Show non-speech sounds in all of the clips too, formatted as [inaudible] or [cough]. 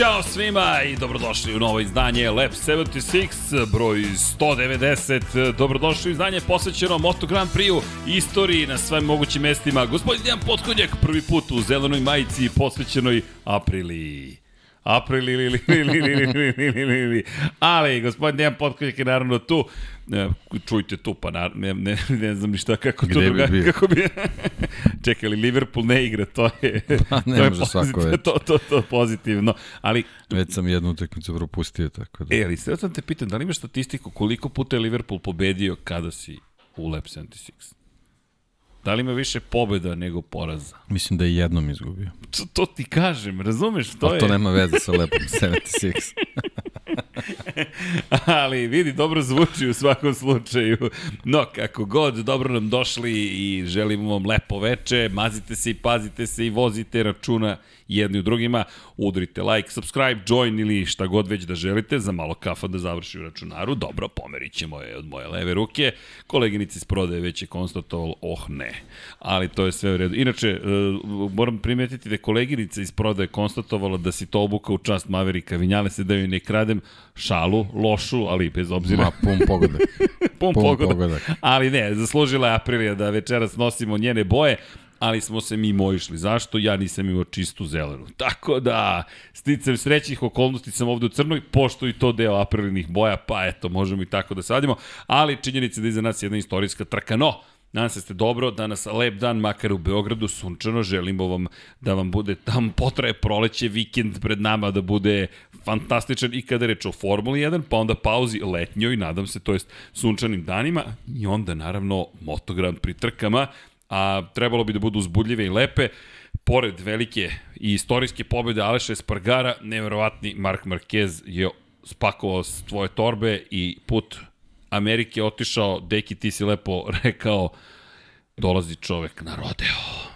Ćao svima i dobrodošli u novo izdanje Lab 76, broj 190. Dobrodošli u izdanje posvećeno Moto Grand Prix-u, istoriji na svim mogućim mestima. Gospodin Dejan Potkonjak prvi put u zelenoj majici posvećenoj Aprili. April ili ili ili ili ili ili ili ili Ali, gospodin Dejan Potkonjak je naravno tu. Ne, čujte tu, pa na, ne, ne, ne znam ni šta, kako to Gde bi druga, bio? kako bi... [laughs] Čekali, Liverpool ne igra, to je... [laughs] Pa ne to je može svako pozitivno. [laughs] To, to, to pozitivno. Ali, Već sam jednu utakmicu propustio, tako da. e, ali sve sam te pitan, da li imaš statistiku koliko puta je Liverpool pobedio kada si u Lab 76? Da li ima više pobjeda nego poraza? Mislim da je jednom izgubio. To, to ti kažem, razumeš? To To, je... to nema veze sa lepom 76. [laughs] Ali vidi, dobro zvuči u svakom slučaju. No, kako god, dobro nam došli i želimo vam lepo veče. Mazite se i pazite se i vozite računa jedni u drugima. Udrite like, subscribe, join ili šta god već da želite za malo kafa da završi u računaru. Dobro, pomerit ćemo je od moje leve ruke. Koleginici iz prodaje već je konstatovalo, oh ne. Ali to je sve u redu. Inače, e, moram primetiti da je koleginica iz prodaje konstatovala da si to obuka u čast Maverika. Vinjale se da joj ne kradem šalu, lošu, ali bez obzira. Ma, pun pogodak. [laughs] pun pun pogodak. pogodak. Ali ne, zaslužila je Aprilija da večeras nosimo njene boje, ali smo se mimo išli. Zašto? Ja nisam imao čistu zelenu. [laughs] Tako da, sticam srećnih okolnosti sam ovde u crnoj, pošto i to deo aprilinih boja, pa eto, možemo i tako da sadimo, ali činjenica da je iza nas jedna istorijska trka. No, Nadam se da ste dobro, danas lep dan, makar u Beogradu, sunčano, želimo vam da vam bude, vam [laughs] potraje proleće, vikend pred nama da bude fantastičan i kada je reč o Formuli 1, pa onda pauzi letnjoj, nadam se, to jest sunčanim danima i onda naravno Moto Grand Prix trkama, a trebalo bi da budu uzbudljive i lepe. Pored velike i istorijske pobjede Aleša Espargara, neverovatni Mark Marquez je spakovao svoje torbe i put Amerike otišao, deki ti si lepo [laughs] rekao, dolazi čovek na rodeo.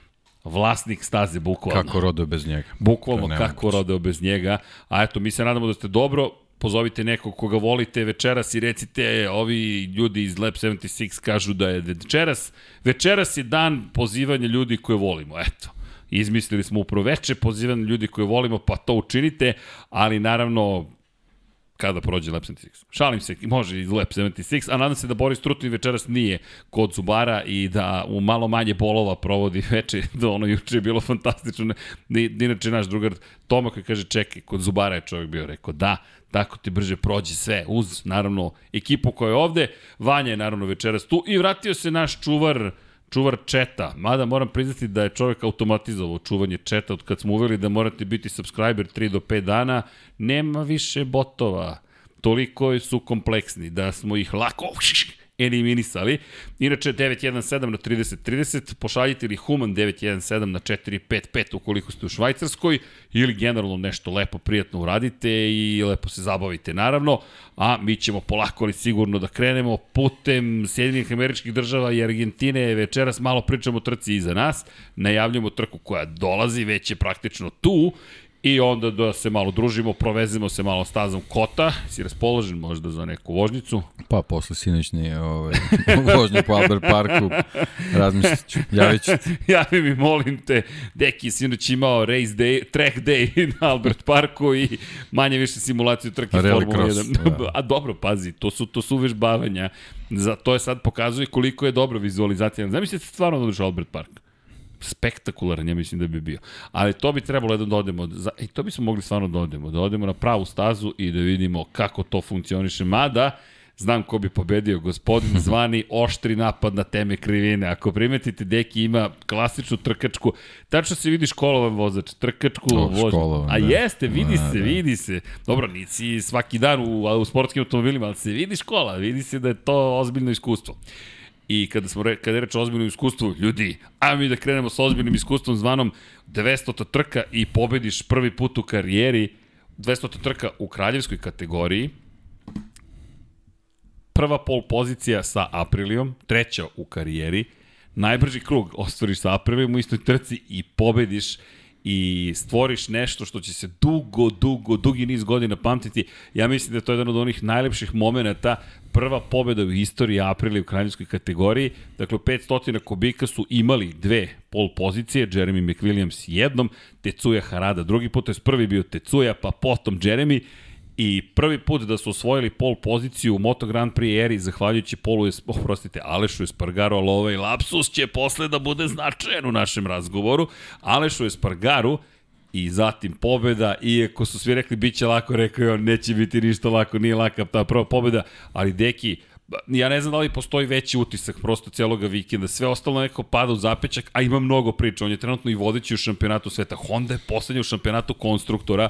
Vlasnik staze, bukvalno. Kako rodeo bez njega. Bukvalno kako rodeo bez njega. A eto, mi se nadamo da ste dobro, pozovite nekog koga volite večeras i recite ovi ljudi iz Lab 76 kažu da je večeras, večeras je dan pozivanja ljudi koje volimo, eto. Izmislili smo upravo veče pozivanje ljudi koje volimo, pa to učinite, ali naravno kada prođe Lab 76. Šalim se, može iz Lab 76, a nadam se da Boris Trutin večeras nije kod Zubara i da u malo manje bolova provodi veče, [laughs] da ono juče je bilo fantastično. Inače, naš drugar Toma koji kaže, čekaj, kod Zubara je čovjek bio rekao, da, tako ti brže prođe sve, uz, naravno, ekipu koja je ovde, Vanja je naravno večeras tu i vratio se naš čuvar, čuvar četa, mada moram priznati da je čovjek automatizovao čuvanje četa od kad smo uveli da morate biti subscriber 3 do 5 dana, nema više botova, toliko su kompleksni da smo ih lako eliminisali. Inače 917 na 3030, pošaljite ili Human 917 na 455 ukoliko ste u Švajcarskoj ili generalno nešto lepo, prijatno uradite i lepo se zabavite naravno, a mi ćemo polako ali sigurno da krenemo putem Sjedinjenih američkih država i Argentine. Večeras malo pričamo o trci iza nas, najavljamo trku koja dolazi, već je praktično tu i onda da se malo družimo, provezemo se malo stazom kota. Si raspoložen možda za neku vožnicu? Pa, posle sinoćnje ovaj, [laughs] vožnje po Albert Parku, razmislit ću, javit ću ti. [laughs] Javi mi, molim te, Deki je sinoć imao race day, track day [laughs] na Albert Parku i manje više simulaciju trke Formula cross, 1. da. A dobro, pazi, to su, to su uvežbavanja. Za, to je sad pokazuje koliko je dobra vizualizacija. Zamislite stvarno da Albert Park. Spektakularan, ja mislim da bi bio. Ali to bi trebalo da odemo, za, i to bismo mogli stvarno da odemo, da odemo na pravu stazu i da vidimo kako to funkcioniše. Mada, znam ko bi pobedio, gospodin [laughs] zvani oštri napad na teme krivine. Ako primetite, Deki ima klasičnu trkačku, tačno se vidi školovan vozač, trkačku O, vozač. školovan, A da. jeste, vidi Da, se, da. vidi se. Dobro, nisi svaki dan u, u sportskim automobilima, ali se vidi škola, vidi se da je to ozbiljno iskustvo. I kada smo re, kada je reč o ozbiljnom iskustvu, ljudi, a mi da krenemo sa ozbiljnim iskustvom zvanom 200 trka i pobediš prvi put u karijeri, 200 trka u kraljevskoj kategoriji, prva pol pozicija sa Aprilijom, treća u karijeri, najbrži krug ostvariš sa Aprilijom u istoj trci i pobediš i stvoriš nešto što će se dugo, dugo, dugi niz godina pamtiti, ja mislim da je to jedan od onih najlepših momenta prva pobeda u istoriji Aprilije u kraljevskoj kategoriji. Dakle, 500 kubika su imali dve pol pozicije, Jeremy McWilliams jednom, Tecuja Harada drugi put, to je prvi bio Tecuja, pa potom Jeremy, i prvi put da su osvojili pol poziciju u Moto Grand Prix eri zahvaljujući polu, oprostite, Alešu Espargaru, ali ovaj lapsus će posle da bude značajan u našem razgovoru. Alešu Espargaru i zatim pobeda, iako su svi rekli bit će lako, rekao je on, neće biti ništa lako, nije laka ta prva pobeda, ali deki, ja ne znam da li postoji veći utisak prosto cijelog vikenda, sve ostalo neko pada u zapečak, a ima mnogo priča, on je trenutno i vodeći u šampionatu sveta, Honda je poslednja u šampionatu konstruktora,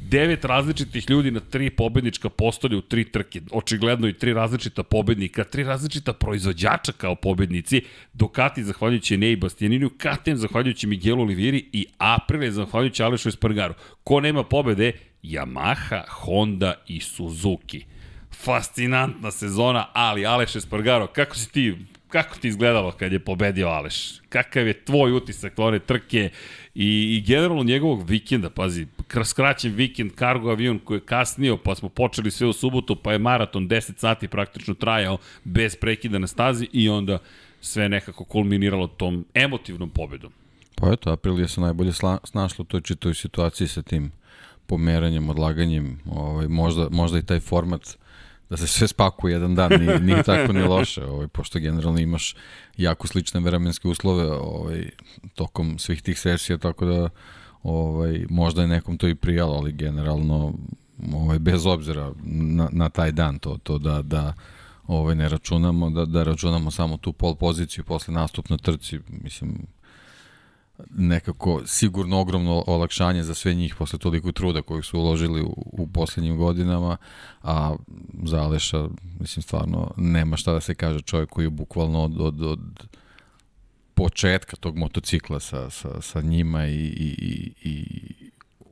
devet različitih ljudi na tri pobednička postolja u tri trke, očigledno i tri različita pobednika, tri različita proizvođača kao pobednici, Ducati zahvaljujući Nej Bastianinu, KTM zahvaljujući Miguelu Oliviri i Aprilia zahvaljujući Alešu Espargaru. Ko nema pobede? Yamaha, Honda i Suzuki. Fascinantna sezona, ali Aleš Espargaro, kako si ti kako ti izgledalo kad je pobedio Aleš? Kakav je tvoj utisak one trke i, i generalno njegovog vikenda, pazi, skraćen vikend, cargo avion koji je kasnio, pa smo počeli sve u subotu, pa je maraton 10 sati praktično trajao bez prekida na stazi i onda sve nekako kulminiralo tom emotivnom pobedom. Pa eto, Aprilija se najbolje snašla u toj čitoj situaciji sa tim pomeranjem, odlaganjem, ovaj, možda, možda i taj format da se sve spakuje jedan dan, nije, nije tako ni loše, ovaj, pošto generalno imaš jako slične vremenske uslove ovaj, tokom svih tih sesija, tako da ovaj, možda je nekom to i prijalo, ali generalno ovaj, bez obzira na, na taj dan to, to da, da ovaj, ne računamo, da, da računamo samo tu pol poziciju posle nastup na trci, mislim, nekako sigurno ogromno olakšanje za sve njih posle toliko truda kojeg su uložili u, u poslednjim godinama, a za Aleša, mislim, stvarno nema šta da se kaže. Čovjek koji je bukvalno od, od, od početka tog motocikla sa, sa, sa njima i, i, i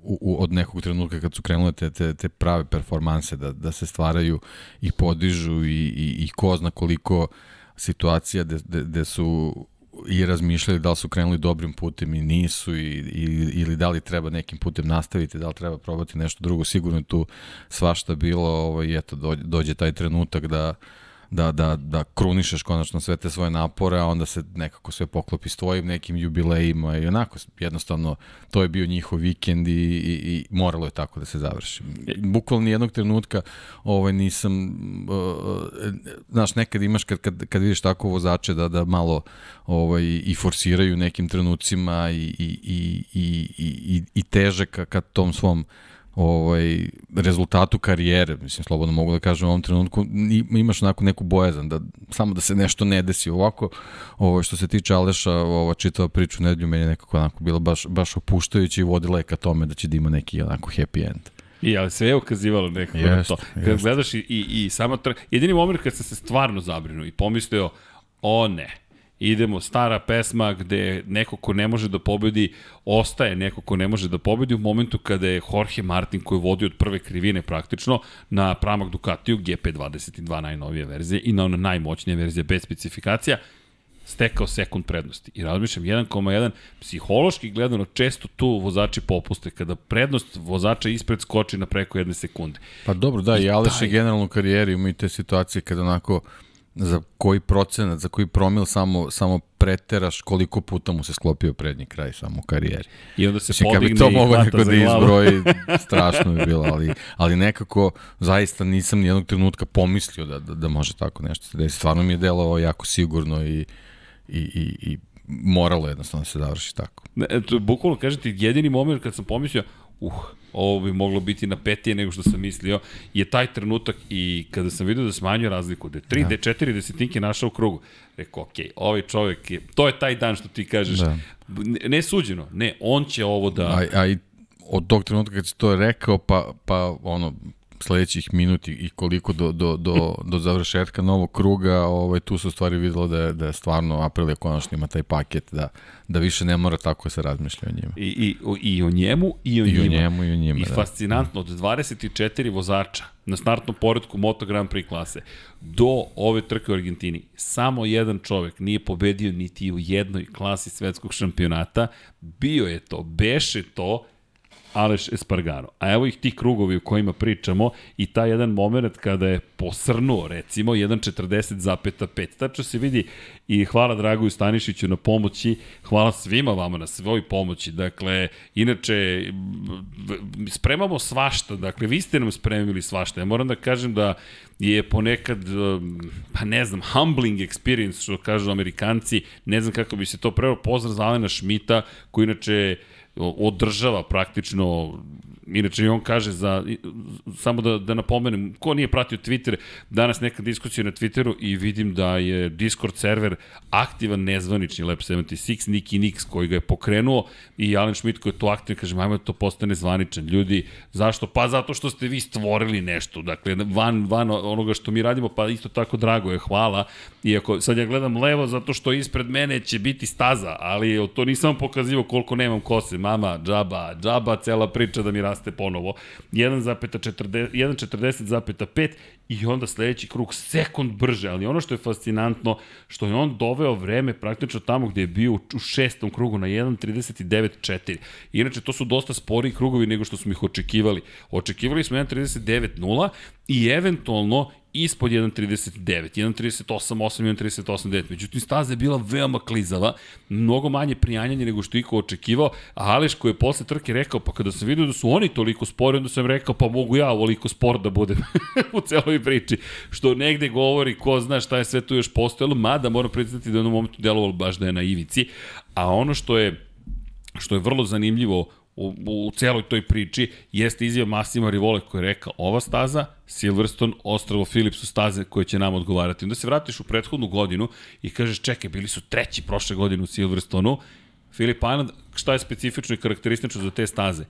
u, u, od nekog trenutka kad su krenule te, te, te prave performanse da, da se stvaraju i podižu i, i, i ko zna koliko situacija gde su i razmišljali da li su krenuli dobrim putem i nisu i, i, ili da li treba nekim putem nastaviti, da li treba probati nešto drugo, sigurno je tu svašta bilo, ovaj, eto, dođe, dođe taj trenutak da, da, da, da krunišeš konačno sve te svoje napore, a onda se nekako sve poklopi s tvojim nekim jubilejima i onako, jednostavno, to je bio njihov vikend i, i, i moralo je tako da se završi. Bukvalno nijednog trenutka ovaj, nisam, uh, znaš, nekad imaš kad, kad, kad vidiš tako vozače da, da malo ovaj, i forsiraju nekim trenucima i, i, i, i, i, i teže ka, ka tom svom ovaj, rezultatu karijere, mislim, slobodno mogu da kažem u ovom trenutku, imaš onako neku bojazan, da, samo da se nešto ne desi ovako. Ovo, što se tiče Aleša, ova čitava priča u nedelju meni je nekako onako bila baš, baš opuštajuća i vodila je ka tome da će da ima neki onako happy end. I, ali sve je ukazivalo nekako jest, na to. Kad jest. gledaš i, i, i samo trka, jedini moment kad sam se stvarno zabrinuo i pomislio, o ne, idemo, stara pesma gde neko ko ne može da pobedi, ostaje neko ko ne može da pobedi u momentu kada je Jorge Martin koji vodi od prve krivine praktično na pramak Ducatiju GP22 najnovije verzije i na ona najmoćnije verzije bez specifikacija, stekao sekund prednosti. I razmišljam, 1,1, psihološki gledano, često tu vozači popuste, kada prednost vozača ispred skoči na preko jedne sekunde. Pa dobro, da, i, i Aleš je generalno u karijeri ima i te situacije kada onako za koji procenat, za koji promil samo, samo preteraš koliko puta mu se sklopio prednji kraj samo u karijeri. I onda se Mislim, podigne to mogo neko da izbroji, [laughs] strašno bi bilo, ali, ali nekako zaista nisam nijednog trenutka pomislio da, da, da može tako nešto se desiti. Stvarno mi je delovao jako sigurno i, i, i, i moralo jednostavno da se završi tako. Ne, to, bukvalno kažete, jedini moment kad sam pomislio, uh, ovo bi moglo biti na petije nego što sam mislio, je taj trenutak i kada sam vidio da smanjuje razliku, da je 3, da. da 4 desetinke našao u krugu, rekao, ok, ovaj čovjek je, to je taj dan što ti kažeš, da. ne, ne suđeno, ne, on će ovo da... A, a i od tog trenutka kad si to rekao, pa, pa ono, sledećih minuti i koliko do, do, do, do završetka novog kruga, ovaj, tu se u stvari videlo da je, da je stvarno Aprilia konačno ima taj paket, da, da više ne mora tako se razmišlja o njima. I, i, o, I o njemu i o I njima. o njemu i o njima, I da. fascinantno, od 24 vozača na startnom poredku Moto Grand Prix klase do ove trke u Argentini, samo jedan čovek nije pobedio niti u jednoj klasi svetskog šampionata. Bio je to, beše to, Aleš Espargaro. A evo ih ti krugovi u kojima pričamo i taj jedan moment kada je posrnuo, recimo, 1.40,5. Tačno se vidi i hvala Dragoju Stanišiću na pomoći, hvala svima vama na svoj pomoći. Dakle, inače, spremamo svašta, dakle, vi ste nam spremili svašta. Ja moram da kažem da je ponekad, pa ne znam, humbling experience, što kažu amerikanci, ne znam kako bi se to preo, pozdrav za Alena Šmita, koji inače održava praktično Inače, on kaže za, samo da, da napomenem, ko nije pratio Twitter, danas neka diskusija na Twitteru i vidim da je Discord server aktivan nezvanični Lab 76, Niki Nix koji ga je pokrenuo i Alan Schmidt koji je to aktivan, kaže, majmo da to postane zvaničan. Ljudi, zašto? Pa zato što ste vi stvorili nešto, dakle, van, van onoga što mi radimo, pa isto tako drago je, hvala. Iako, sad ja gledam levo zato što ispred mene će biti staza, ali to nisam pokazivo koliko nemam kose. Mama, džaba, džaba, cela priča da mi raste ponovo. 1,40,5 i onda sledeći krug sekund brže, ali ono što je fascinantno, što je on doveo vreme praktično tamo gde je bio u šestom krugu na 1.39.4. Inače, to su dosta spori krugovi nego što smo ih očekivali. Očekivali smo 1.39.0 i eventualno ispod 1.39, 1.38.8, 1.38.9. Međutim, staza je bila veoma klizava, mnogo manje prijanjanje nego što iko očekivao, a Aleš koji je posle trke rekao, pa kada sam vidio da su oni toliko spori, onda sam rekao, pa mogu ja ovoliko spor da budem [laughs] u celoj priči. Što negde govori, ko zna šta je sve tu još postojalo, mada moram priznati da je u jednom momentu delovalo baš da je na ivici. A ono što je što je vrlo zanimljivo u, u celoj toj priči jeste izjava Massima Rivole koji je rekao ova staza, Silverstone, Ostrovo Philips su staze koje će nam odgovarati. Onda se vratiš u prethodnu godinu i kažeš čekaj, bili su treći prošle godine u Silverstonu, Philip Island, šta je specifično i karakteristično za te staze?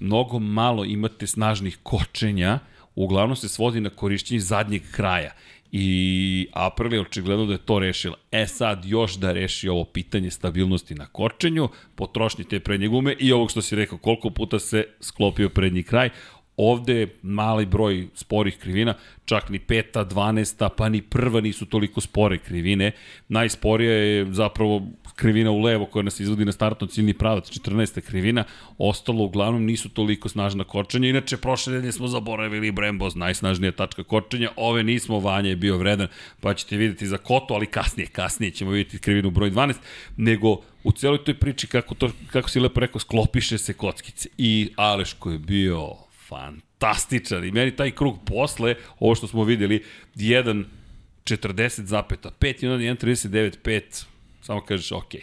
Mnogo malo imate snažnih kočenja, uglavnom se svodi na korišćenje zadnjeg kraja. I Aprilia očigledno da je to rešila. E sad, još da reši ovo pitanje stabilnosti na kočenju, potrošnje te prednje gume i ovog što si rekao, koliko puta se sklopio prednji kraj. Ovde je mali broj sporih krivina, čak ni peta, dvanesta, pa ni prva nisu toliko spore krivine. Najsporija je zapravo krivina u levo koja nas izvodi na startno ciljni pravac, 14. krivina, ostalo uglavnom nisu toliko snažna kočenja. Inače, prošle nedelje smo zaboravili Brembos, najsnažnija tačka kočenja, ove nismo, Vanja je bio vredan, pa ćete videti za Koto, ali kasnije, kasnije ćemo videti krivinu broj 12, nego u celoj toj priči, kako, to, kako si lepo rekao, sklopiše se kockice. I Aleš koji je bio fantastičan i meni taj krug posle, ovo što smo videli, 1 40,5 i onda 1.39,5 Samo kažeš, ok,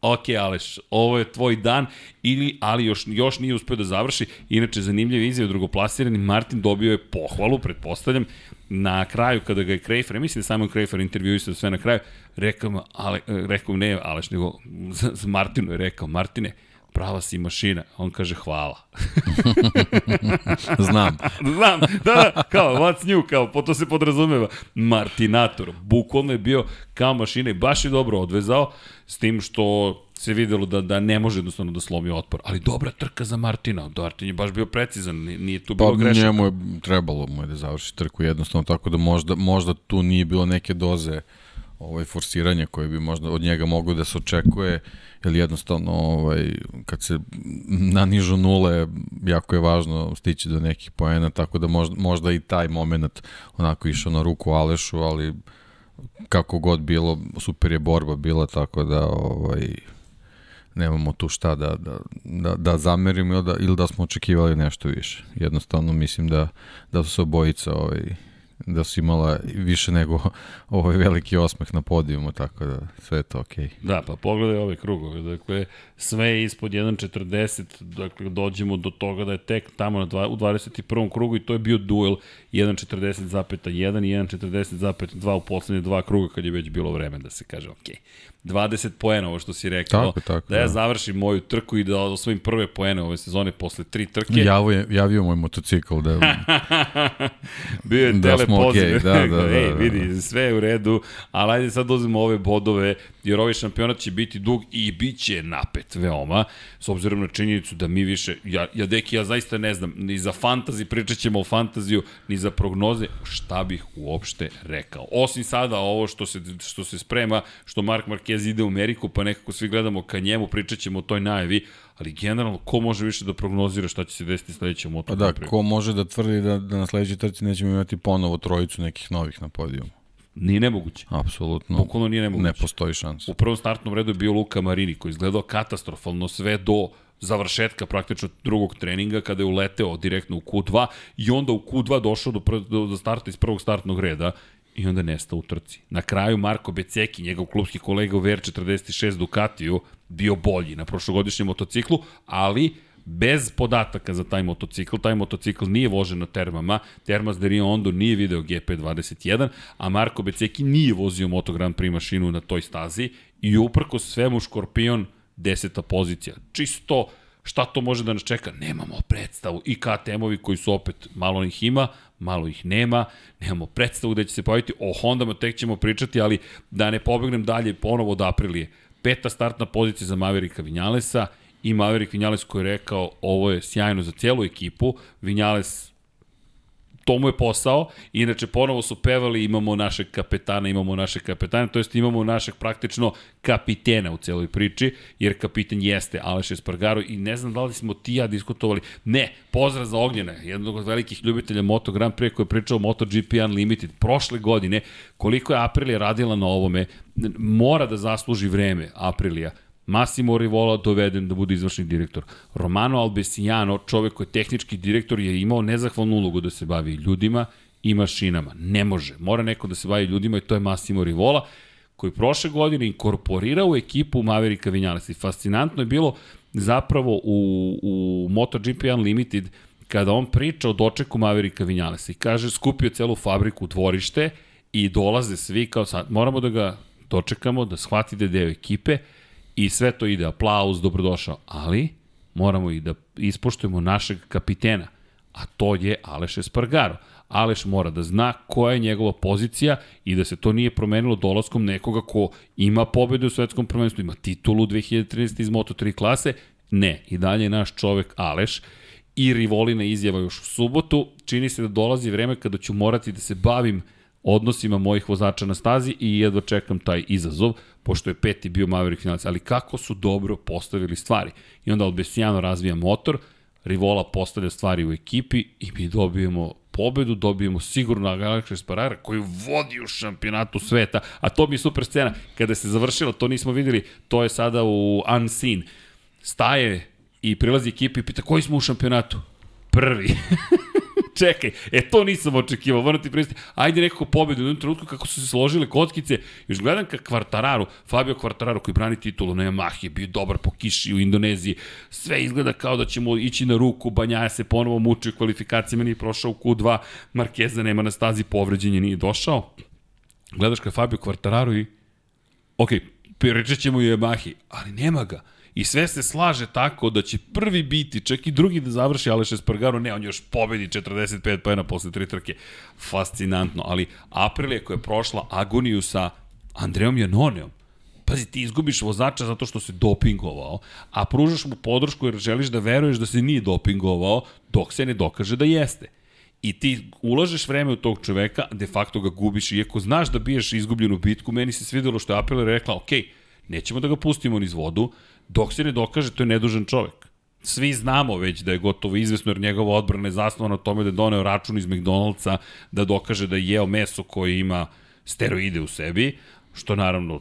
ok, Aleš, ovo je tvoj dan, ili, ali još, još nije uspeo da završi. Inače, zanimljiv izjav drugoplasirani, Martin dobio je pohvalu, pretpostavljam, na kraju kada ga je Krejfer, mislim da Simon Krejfer intervjuisao sve na kraju, rekao, ale, rekao ne Aleš, nego [laughs] Martinu je rekao, Martine, prava si mašina. On kaže hvala. [laughs] Znam. Znam, da, da, kao, what's new, kao, po to se podrazumeva. Martinator, bukvalno je bio kao mašina i baš je dobro odvezao, s tim što se videlo da, da ne može jednostavno da slomi otpor. Ali dobra trka za Martina. Martin je baš bio precizan, nije tu bilo pa, grešaka. Njemu je trebalo mu je da završi trku jednostavno, tako da možda, možda tu nije bilo neke doze ovaj forsiranja koje bi možda od njega moglo da se očekuje jer jednostavno ovaj, kad se na nižu nule jako je važno stići do nekih poena, tako da možda, možda i taj moment onako išao na ruku Alešu, ali kako god bilo, super je borba bila, tako da ovaj, nemamo tu šta da, da, da, da zamerimo ili da, ili da smo očekivali nešto više. Jednostavno mislim da, da su se obojica ovaj, da su imala više nego [laughs] ovaj veliki osmeh na podijumu, tako da sve je to okej. Okay. Da, pa pogledaj ove krugove, dakle, sve je ispod 1.40, dakle, dođemo do toga da je tek tamo na dva, u 21. krugu i to je bio duel 1.40,1 i 1.40,2 u poslednje dva kruga kad je već bilo vreme da se kaže. Okay 20 poena, ovo što si rekao. Tako, tako, da ja da. završim moju trku i da osvojim prve poene ove sezone posle tri trke. Javio, javio moj motocikl da... [laughs] Bio je da telepoziv. [laughs] Okay, da, da, da, Ej, vidi, sve je u redu, ali ajde sad uzmemo ove bodove, jer ovaj šampionat će biti dug i bit će napet veoma, s obzirom na činjenicu da mi više, ja, ja deki, ja zaista ne znam, ni za fantazi, pričat ćemo o fantaziju, ni za prognoze, šta bih uopšte rekao. Osim sada ovo što se, što se sprema, što Mark Marquez ide u Ameriku, pa nekako svi gledamo ka njemu, pričat ćemo o toj najavi, ali generalno, ko može više da prognozira šta će se desiti sledećem motu? Pa da, ko može da tvrdi da, da na sledećoj trci nećemo imati ponovo trojicu nekih novih na podijumu? Nije nemoguće. Apsolutno. Bukvalno nije nemoguće. Ne postoji šans. U prvom startnom redu je bio Luka Marini koji izgledao katastrofalno sve do završetka praktično drugog treninga kada je uleteo direktno u Q2 i onda u Q2 došao do, do, do starta iz prvog startnog reda i onda nesta u trci. Na kraju Marko Beceki, njegov klubski kolega u VR46 Ducatiju, bio bolji na prošlogodišnjem motociklu, ali bez podataka za taj motocikl. Taj motocikl nije vožen na termama. Termas de Rio Hondo nije video GP21, a Marko Beceki nije vozio Moto Grand Prix mašinu na toj stazi i uprko svemu Škorpion deseta pozicija. Čisto šta to može da nas čeka? Nemamo predstavu. I KTM-ovi koji su opet, malo ih ima, malo ih nema, nemamo predstavu gde će se pojaviti. O Hondama tek ćemo pričati, ali da ne pobegnem dalje ponovo od Aprilije. Peta startna pozicija za Maverika Vinjalesa i Maverick Vinales koji je rekao ovo je sjajno za cijelu ekipu. Vinales to mu je posao. Inače, ponovo su pevali, imamo našeg kapetana, imamo našeg kapetana, to jest imamo našeg praktično kapitena u celoj priči, jer kapiten jeste Aleš Espargaro i ne znam da li smo ti ja diskutovali. Ne, pozdrav za Ognjena, jednog od velikih ljubitelja Moto Grand Prix koji je pričao MotoGP Unlimited prošle godine, koliko je Aprilija radila na ovome, mora da zasluži vreme Aprilija Massimo Rivola doveden da bude izvršni direktor. Romano Albesiano, čovek koji je tehnički direktor, je imao nezahvalnu ulogu da se bavi ljudima i mašinama. Ne može. Mora neko da se bavi ljudima i to je Massimo Rivola koji prošle godine inkorporirao u ekipu Maverika Vinales. I fascinantno je bilo zapravo u, u MotoGP Unlimited kada on priča o dočeku Maverika Vinjalesa i kaže skupio celu fabriku dvorište i dolaze svi kao sad, moramo da ga dočekamo, da shvati da deo ekipe, I sve to ide, aplauz, dobrodošao. Ali moramo i da ispoštujemo našeg kapitena, a to je Aleš Espargaro. Aleš mora da zna koja je njegova pozicija i da se to nije promenilo dolaskom nekoga ko ima pobedu u svetskom prvenstvu, ima titulu 2013 iz Moto3 klase. Ne, i dalje je naš čovek Aleš i Rivolina izjava još u subotu. Čini se da dolazi vreme kada ću morati da se bavim odnosima mojih vozača na stazi i jedva čekam taj izazov, pošto je peti bio Maverick finalac, ali kako su dobro postavili stvari. I onda Albesiano razvija motor, Rivola postavlja stvari u ekipi i mi dobijemo pobedu, dobijemo sigurno Galaxy Sparara koji vodi u šampionatu sveta, a to mi je super scena. Kada se završila, to nismo videli, to je sada u Unseen. Staje i prilazi ekipi i pita koji smo u šampionatu? Prvi. [laughs] Čekaj, e to nisam očekivao, moram ti pristiti. Ajde nekako pobedu u jednom trenutku kako su se složile kockice. Još gledam ka Kvartararu, Fabio Kvartararu koji brani titulu na Yamahi, bio dobar po kiši u Indoneziji. Sve izgleda kao da ćemo ići na ruku, Banjaja se ponovo muči u kvalifikacijama, nije prošao u Q2, Markeza nema na stazi, povređenje nije došao. Gledaš ka Fabio Kvartararu i... Ok, pričat ćemo Yamahi, ali nema ga. I sve se slaže tako da će prvi biti, čak i drugi da završi Aleš Espargaro, ne, on još pobedi 45 pojena posle tri trke. Fascinantno, ali Aprilia koja je prošla agoniju sa Andreom Janoneom, Pazi, ti izgubiš vozača zato što se dopingovao, a pružaš mu podršku jer želiš da veruješ da se nije dopingovao, dok se ne dokaže da jeste. I ti ulažeš vreme u tog čoveka, de facto ga gubiš, iako znaš da biješ izgubljenu bitku, meni se svidelo što je Aprilia rekla, ok, nećemo da ga pustimo niz vodu, Dok se ne dokaže, to je nedužan čovek. Svi znamo već da je gotovo izvesno jer njegova odbrana je zasnovana na tome da je doneo račun iz McDonald'sa da dokaže da je jeo meso koje ima steroide u sebi, što naravno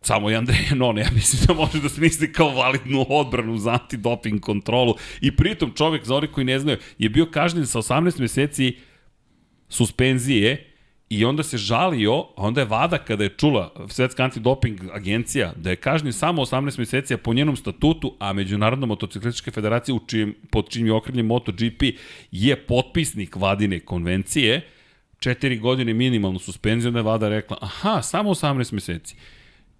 samo i Andrej Non, ja mislim da može da smisli kao validnu odbranu za antidoping kontrolu. I pritom čovek, za oni koji ne znaju, je bio kažnjen sa 18 meseci suspenzije I onda se žalio, a onda je Vada kada je čula Svetska antidoping agencija da je kažnjen samo 18 meseci po njenom statutu, a Međunarodna motociklistička federacija u čijem, pod čim je okrenjen MotoGP je potpisnik Vadine konvencije, četiri godine minimalnu suspenziju, onda je Vada rekla, aha, samo 18 meseci.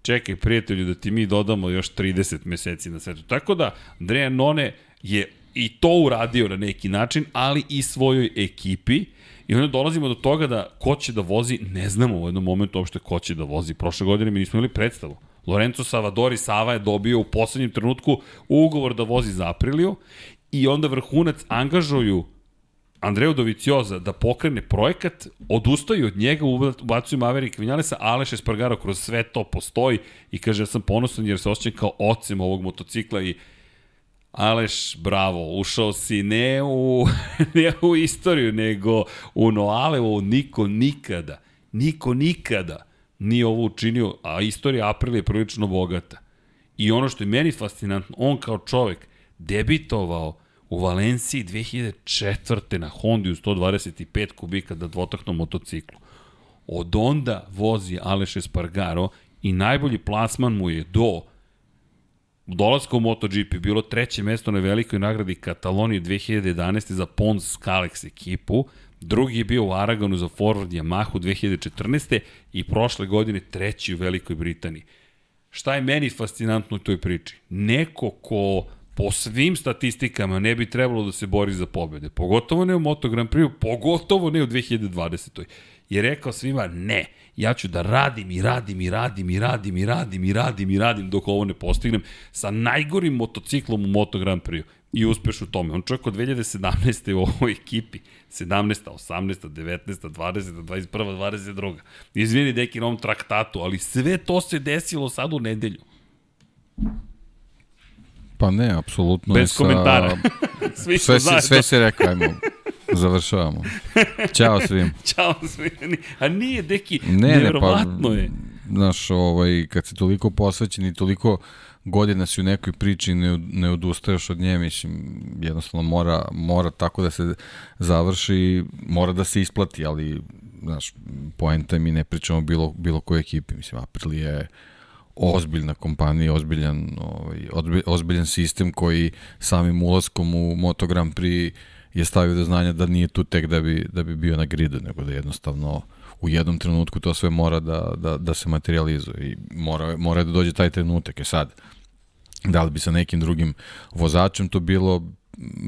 Čekaj, prijatelju, da ti mi dodamo još 30 meseci na svetu. Tako da, Andrea None je i to uradio na neki način, ali i svojoj ekipi, I onda dolazimo do toga da ko će da vozi, ne znamo u jednom momentu uopšte ko će da vozi. Prošle godine mi nismo imali predstavu. Lorenzo Savadori Sava je dobio u poslednjem trenutku ugovor da vozi za Apriliju i onda vrhunac angažuju Andreju Dovicioza da pokrene projekat, odustaju od njega, ubacuju Maverick Vinjalesa, Aleš Espargaro kroz sve to postoji i kaže ja sam ponosan jer se osjećam kao ocem ovog motocikla i Aleš, bravo, ušao si ne u, [laughs] ne u istoriju, nego u Noalevo, niko nikada, niko nikada nije ovo učinio, a istorija April je prilično bogata. I ono što je meni fascinantno, on kao čovek debitovao u Valenciji 2004. na Hondi u 125 kubika da dvotahnom motociklu. Od onda vozi Aleš Espargaro i najbolji plasman mu je do dolaska u MotoGP bilo treće mesto na velikoj nagradi Katalonije 2011. za Pons Kalex ekipu, drugi je bio u Aragonu za Forward Yamahu 2014. i prošle godine treći u Velikoj Britaniji. Šta je meni fascinantno u toj priči? Neko ko po svim statistikama ne bi trebalo da se bori za pobede, pogotovo ne u Moto Grand Prix, pogotovo ne u 2020. je rekao svima ne ja ću da radim i radim i radim i radim i radim i radim i radim dok ovo ne postignem sa najgorim motociklom u Moto Grand Prix i uspeš u tome. On čovjek od 2017. u ovoj ekipi, 17. 18. 19. 20. 21. 22. Izvini deki na ovom traktatu, ali sve to se desilo sad u nedelju. Pa ne, apsolutno. Bez komentara. [laughs] Svi sve, se, sve se rekao, ajmo. Završavamo. Ćao svim. [laughs] Ćao svim. A nije, deki, ne, nevjerovatno ne, pa, je. Znaš, ovaj, kad si toliko posvećen i toliko godina si u nekoj priči ne, ne odustaješ od nje, mislim, jednostavno mora, mora tako da se završi, mora da se isplati, ali, znaš, poenta mi ne pričamo bilo, bilo koje ekipi, mislim, April je ozbiljna kompanija, ozbiljan, ovaj, ozbiljan sistem koji samim ulaskom u Moto Grand Prix je stavio do znanja da nije tu tek da bi, da bi bio na gridu, nego da jednostavno u jednom trenutku to sve mora da, da, da se materializuje i mora, mora da dođe taj trenutak. E sad, da li bi sa nekim drugim vozačem to bilo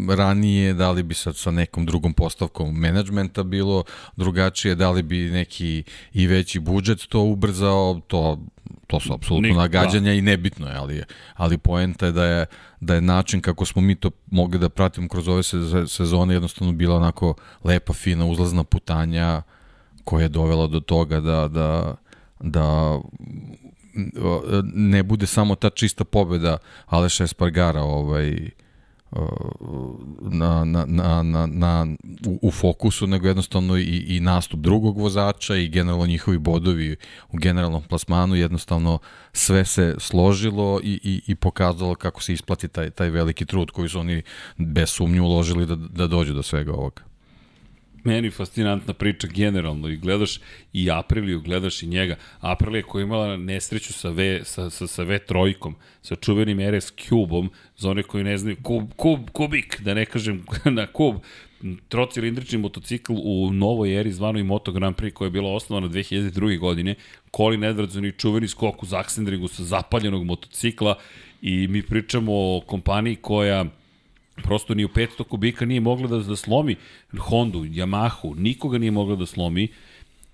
ranije, da li bi sad sa nekom drugom postavkom menadžmenta bilo drugačije, da li bi neki i veći budžet to ubrzao, to, to su apsolutno Nik, nagađanja da. i nebitno je, ali, ali poenta je da je, da je način kako smo mi to mogli da pratimo kroz ove sezone jednostavno bila onako lepa, fina, uzlazna putanja koja je dovela do toga da, da, da ne bude samo ta čista pobeda Aleša Espargara ovaj, na, na, na, na, na, u, u fokusu, nego jednostavno i, i nastup drugog vozača i generalno njihovi bodovi u generalnom plasmanu, jednostavno sve se složilo i, i, i pokazalo kako se isplati taj, taj veliki trud koji su oni bez sumnje uložili da, da dođu do svega ovoga meni fascinantna priča generalno i gledaš i Apriliju, gledaš i njega. Aprilija koja je imala nesreću sa, v, sa, sa, sa V trojkom, sa čuvenim RS Cube-om, za one koji ne znaju, kub, kub, kubik, da ne kažem [laughs] na kub, trocilindrični motocikl u novoj eri zvanoj Moto Grand Prix koja je bila osnovana 2002. godine, Colin Edwardson i čuveni skok u Zaksendringu sa zapaljenog motocikla i mi pričamo o kompaniji koja prosto ni u 500 kubika nije mogla da, da slomi Hondu, Yamahu, nikoga nije mogla da slomi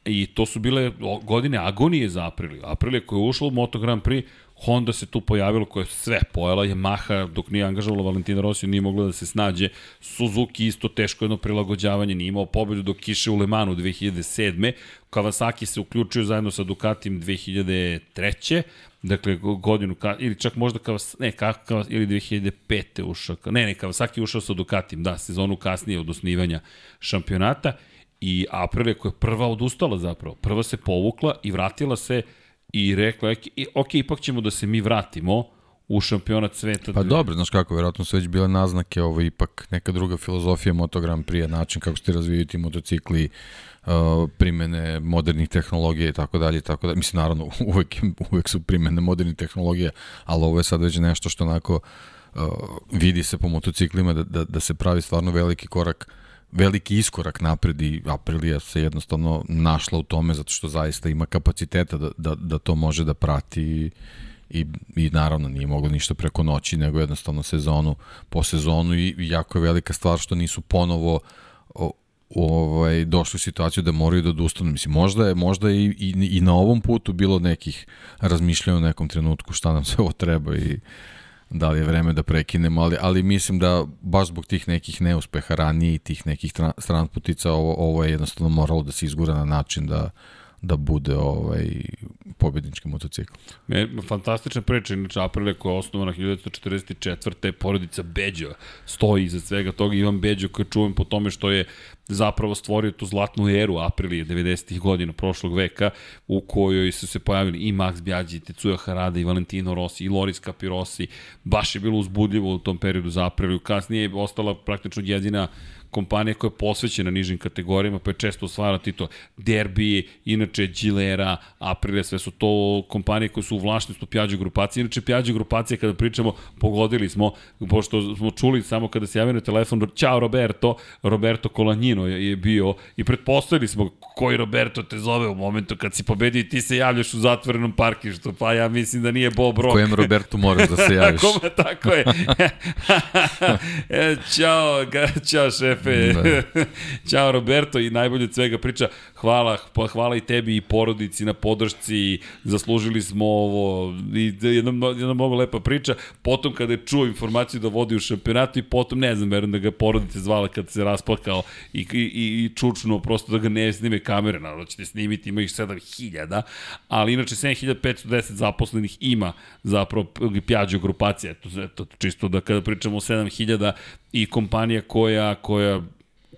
i to su bile godine agonije za Apriliju. Aprilija koja je ušla u Moto Grand Prix, Honda se tu pojavila koja je sve pojela, Yamaha dok nije angažovala Valentina Rossi nije mogla da se snađe, Suzuki isto teško jedno prilagođavanje, nije imao pobedu dok kiše u Le Manu 2007. Kawasaki se uključio zajedno sa Ducatim 2003. Dakle, godinu, ka, ili čak možda kao, ne, ka, kao, ili 2005. ušao, ne, ne, Kawasaki ušao sa Ducatim, da, sezonu kasnije od osnivanja šampionata i Aprilia koja je prva odustala zapravo, prva se povukla i vratila se i rekla, ok, ipak ćemo da se mi vratimo u šampionat sveta. Pa dobro, znaš kako, verovatno su već bile naznake, ovo ipak neka druga filozofija motogram prije, način kako ste razvijaju ti motocikli, uh, primene modernih tehnologija i tako dalje i tako dalje. Mislim, naravno, [laughs] uvek, uvek su primene modernih tehnologija, ali ovo je sad već nešto što onako uh, vidi se po motociklima da, da, da se pravi stvarno veliki korak veliki iskorak napred i Aprilia se jednostavno našla u tome zato što zaista ima kapaciteta da, da, da to može da prati i, i, naravno nije moglo ništa preko noći, nego jednostavno sezonu po sezonu i jako je velika stvar što nisu ponovo o, ovaj, došli u situaciju da moraju da odustanu. Mislim, možda je, možda je i, i, i na ovom putu bilo nekih razmišljanja u nekom trenutku šta nam sve ovo treba i da li je vreme da prekinemo, ali, ali mislim da baš zbog tih nekih neuspeha ranije i tih nekih stran putica ovo, ovo je jednostavno moralo da se izgura na način da, da bude ovaj pobednički motocikl. Me, fantastična priča, inače Aprilia koja je osnovana 1944. porodica Beđo stoji iza svega toga. Ivan Beđo koji čuvam po tome što je zapravo stvorio tu zlatnu eru Aprilije 90. godina prošlog veka u kojoj su se pojavili i Max Bjađi, i Tetsuya Harada, i Valentino Rossi, i Loris Capirossi. Baš je bilo uzbudljivo u tom periodu za Apriliju. Kasnije je ostala praktično jedina kompanija koja je posvećena nižim kategorijama, pa je često osvajala tito Derbi, inače Gilera, Aprilia, sve su to kompanije koje su u vlašništvu Piaggio grupacije. Inače, Piaggio grupacije, kada pričamo, pogodili smo, pošto smo čuli samo kada se javio na telefon, Ćao Roberto, Roberto Colanjino je, je bio i pretpostavili smo koji Roberto te zove u momentu kad si pobedio i ti se javljaš u zatvorenom parkištu, pa ja mislim da nije Bob Rock. Kojem Roberto moraš da se [laughs] javiš. Kome, tako je. [laughs] e, čao, čao šefe. Da. [laughs] čao Roberto i najbolje od svega priča. Hvala, pa hvala i tebi i porodici na podršci. Zaslužili smo ovo. I jedna, jedna mnogo lepa priča. Potom kada je čuo informaciju da vodi u šampionatu i potom ne znam, verujem da ga porodice zvala kad se rasplakao i, i, i čučno prosto da ga ne snime kamere. Naravno ćete snimiti, ima ih 7000, ali inače 7510 zaposlenih ima zapravo Piaggio grupacija. Eto, eto, čisto da kada pričamo o 7000 i kompanija koja, koja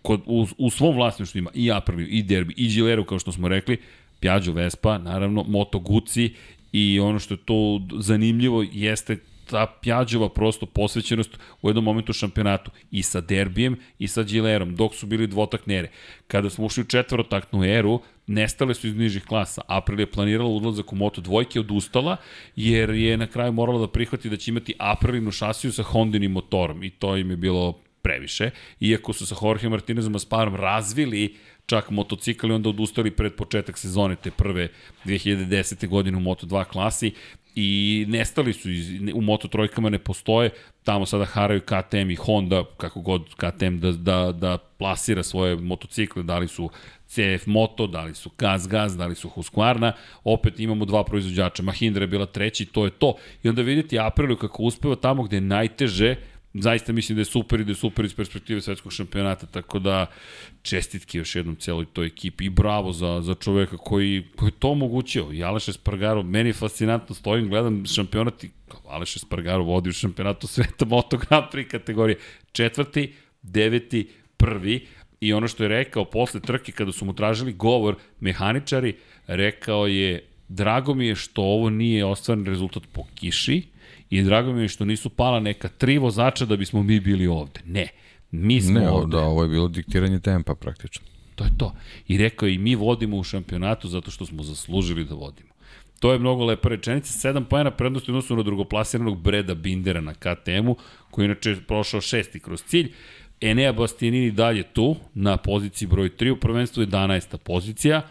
kod, u, u svom vlasništvu ima i Apriliju, i Derbi, i Gileru, kao što smo rekli, Piaggio Vespa, naravno, Moto Guzzi i ono što je to zanimljivo jeste ta Pjađova prosto posvećenost u jednom momentu šampionatu i sa Derbijem i sa Gilerom, dok su bili dvotaknere. Kada smo ušli u četvorotaknu eru, nestale su iz nižih klasa. April je planirala udlazak u Moto dvojke, odustala, jer je na kraju morala da prihvati da će imati Aprilinu šasiju sa Hondinim motorom i to im je bilo previše. Iako su sa Jorge Martinezom Asparom razvili čak motocikl i onda odustali pred početak sezone te prve 2010. godine u Moto2 klasi i nestali su iz, u Moto trojkama ne postoje, tamo sada haraju KTM i Honda, kako god KTM da, da, da plasira svoje motocikle, da li su CF Moto, da li su Gaz Gaz, da li su Husqvarna, opet imamo dva proizvođača, Mahindra je bila treći, to je to. I onda vidite Apriliju kako uspeva tamo gde je najteže, zaista mislim da je super i da je super iz perspektive svetskog šampionata, tako da čestitke još jednom celoj toj ekipi i bravo za, za čoveka koji, koji je to omogućio. I Aleš Espargaro, meni je fascinantno, stojim, gledam šampionat i Aleš Espargaro vodi u šampionatu sveta [laughs] Moto Grand Prix kategorije. Četvrti, deveti, prvi, i ono što je rekao posle trke kada su mu tražili govor mehaničari, rekao je drago mi je što ovo nije ostvaren rezultat po kiši, i drago mi je što nisu pala neka tri vozača da bismo mi bili ovde. Ne, mi smo ne, ovde. Da, ovo je bilo diktiranje tempa praktično. To je to. I rekao i mi vodimo u šampionatu zato što smo zaslužili da vodimo. To je mnogo lepa rečenica. 7 pojena prednosti odnosu na drugoplasiranog Breda Bindera na KTM-u, koji inače prošao šesti kroz cilj. Enea Bastianini dalje tu, na poziciji broj 3, u prvenstvu 11. pozicija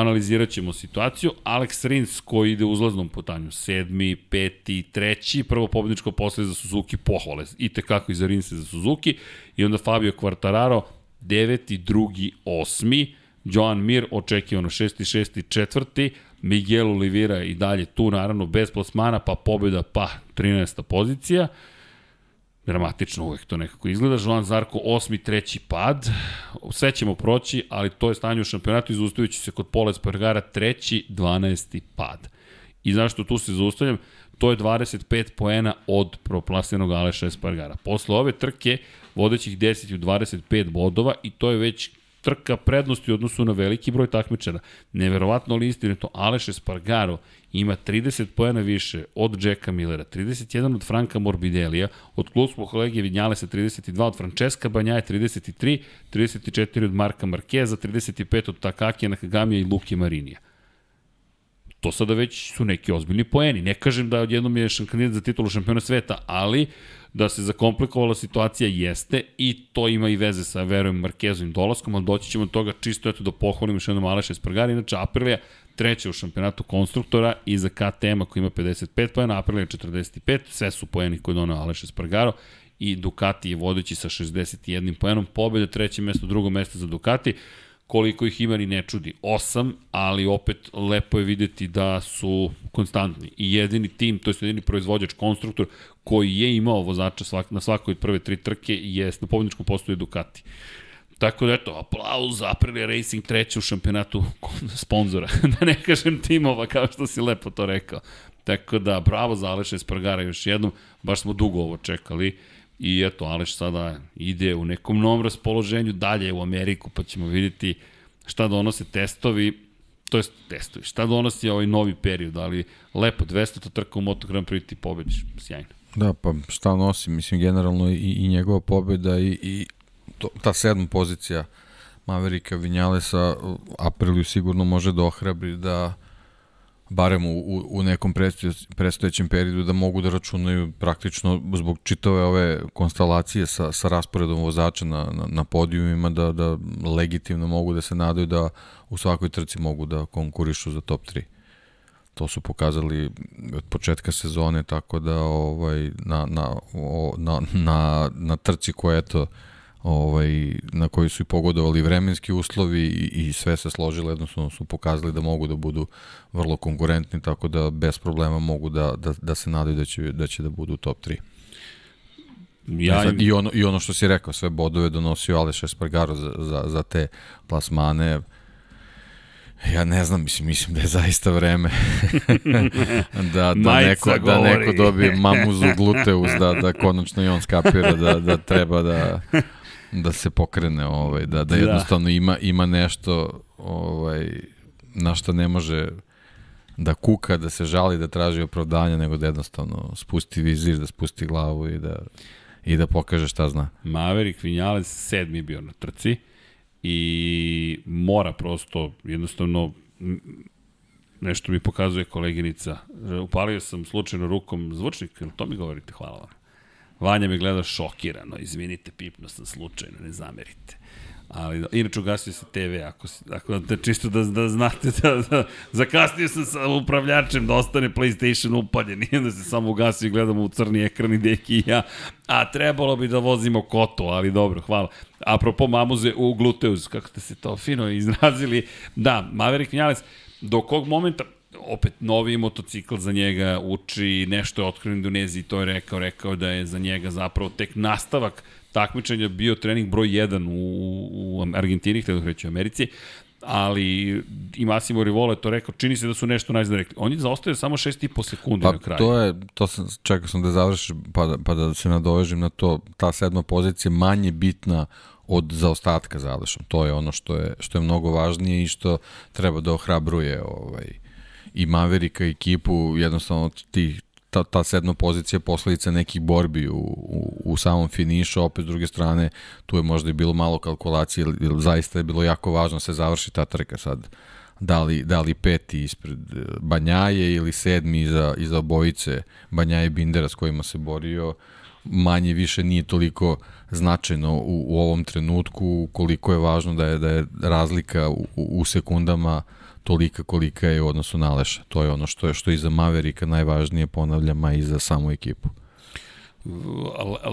analizirat ćemo situaciju. Alex Rins koji ide uzlaznom putanju, sedmi, peti, treći, prvo pobedničko posle za Suzuki, pohvale, i tekako i za Rinsa za Suzuki, i onda Fabio Quartararo, deveti, drugi, osmi, Joan Mir, očekivano šesti, šesti, četvrti, Miguel Oliveira i dalje tu, naravno, bez plasmana, pa pobjeda, pa 13. pozicija, dramatično uvek to nekako izgleda. Joan Zarko, osmi, treći pad. Sve ćemo proći, ali to je stanje u šampionatu i zaustavit se kod Pola Espargara, treći, 12. pad. I zašto tu se zaustavljam? To je 25 poena od proplasiranog Aleša Espargara. Posle ove trke, vodećih 10 u 25 bodova i to je već trka prednosti u odnosu na veliki broj takmičara. Neverovatno li istinu to Aleš Espargaro ima 30 pojena više od Jacka Millera, 31 od Franka Morbidelija, od Klusmo kolege Vinjalesa 32, od Francesca Banjaje 33, 34 od Marka Markeza, 35 od Takakija Nakagamija i Luke Marinija to sada već su neki ozbiljni poeni. Ne kažem da odjednom je kandidat za titulu šampiona sveta, ali da se zakomplikovala situacija jeste i to ima i veze sa, verujem, Markezovim dolaskom, ali doći ćemo od toga čisto eto da pohvalimo još jednom Aleša Espargari. Inače, Aprilia treća u šampionatu konstruktora i za KTM-a koji ima 55 pojena, Aprilia 45, sve su pojeni koje donao Aleš Espargaro i Ducati je vodeći sa 61 pojenom, pobjede treće mesto, drugo mesto za Ducati koliko ih ima ni ne čudi. Osam, ali opet lepo je videti da su konstantni. I jedini tim, to je jedini proizvođač, konstruktor, koji je imao vozača svak, na svakoj prve tri trke, je na pobjedničkom postoju Ducati. Tako da eto, aplauz Aprilia Racing treće u šampionatu [laughs] sponzora, [laughs] da ne kažem timova, kao što si lepo to rekao. Tako da, bravo za Aleša Espargara još jednom, baš smo dugo ovo čekali. I eto, Aleš sada ide u nekom novom raspoloženju dalje u Ameriku, pa ćemo vidjeti šta donose testovi, to jest testovi, šta donosi ovaj novi period, ali lepo, 200 trka u Moto Grand Prix ti pobediš, sjajno. Da, pa šta nosi, mislim, generalno i, i njegova pobeda i, i to, ta sedma pozicija Maverika Vinjalesa Apriliju sigurno može da ohrabri da barem u, u nekom predstojećem periodu da mogu da računaju praktično zbog čitave ove konstalacije sa, sa rasporedom vozača na, na, na podijumima da, da legitimno mogu da se nadaju da u svakoj trci mogu da konkurišu za top 3. To su pokazali od početka sezone, tako da ovaj, na, na, na, na, na trci koja je to ovaj, na koji su i pogodovali vremenski uslovi i, i sve se složilo, jednostavno su pokazali da mogu da budu vrlo konkurentni, tako da bez problema mogu da, da, da se nadaju da će, da će da budu top 3. Ja im... I, ono, I ono što si rekao, sve bodove donosio Aleš Espargaro za, za, za te plasmane, Ja ne znam, mislim, mislim da je zaista vreme [laughs] da, da, neko, da neko dobije mamuzu gluteus, da, da konačno i on skapira da, da treba da da se pokrene, ovaj, da, da, da jednostavno ima, ima nešto ovaj, na što ne može da kuka, da se žali, da traži opravdanja, nego da jednostavno spusti vizir, da spusti glavu i da, i da pokaže šta zna. Maverick Vinales sedmi je bio na trci i mora prosto jednostavno nešto mi pokazuje koleginica. Upalio sam slučajno rukom zvučnik, ili to mi govorite? Hvala vam. Vanja me gleda šokirano, izvinite, pipno sam slučajno, ne zamerite. Ali, inače ugasio se TV, ako, ako da, čisto da, da znate da, da zakasnio sam sa upravljačem da ostane PlayStation upaljen, nije da se samo ugasio i gledamo u crni ekran i deki i ja, a trebalo bi da vozimo koto, ali dobro, hvala. Apropo mamuze u gluteus, kako ste se to fino izrazili, da, Maverick Vinales, do kog momenta, opet novi motocikl za njega uči, nešto je otkrio Indoneziji, to je rekao, rekao da je za njega zapravo tek nastavak takmičenja bio trening broj 1 u, u Argentini, htio da reći u Americi, ali i Massimo Rivola je to rekao, čini se da su nešto najzda rekli. On je zaostao samo 6,5 sekundi pa, na kraju. To je, to sam, čekao sam da završiš, pa da, pa da se nadovežem na to, ta sedma pozicija manje bitna od zaostatka za Alešom. To je ono što je, što je mnogo važnije i što treba da ohrabruje ovaj, i Maverika ekipu, jednostavno ti ta, ta sedma pozicija posledica nekih borbi u, u, u samom finišu, opet s druge strane tu je možda i bilo malo kalkulacije, jer zaista je bilo jako važno da se završi ta trka sad. Da li, da li peti ispred e, Banjaje ili sedmi iza, iza obojice Banjaje Bindera s kojima se borio, manje više nije toliko značajno u, u ovom trenutku koliko je važno da je da je razlika u, u sekundama uh, tolika kolika je u odnosu na Aleša. To je ono što je što i za Maverika najvažnije, ponavljam, a i za samu ekipu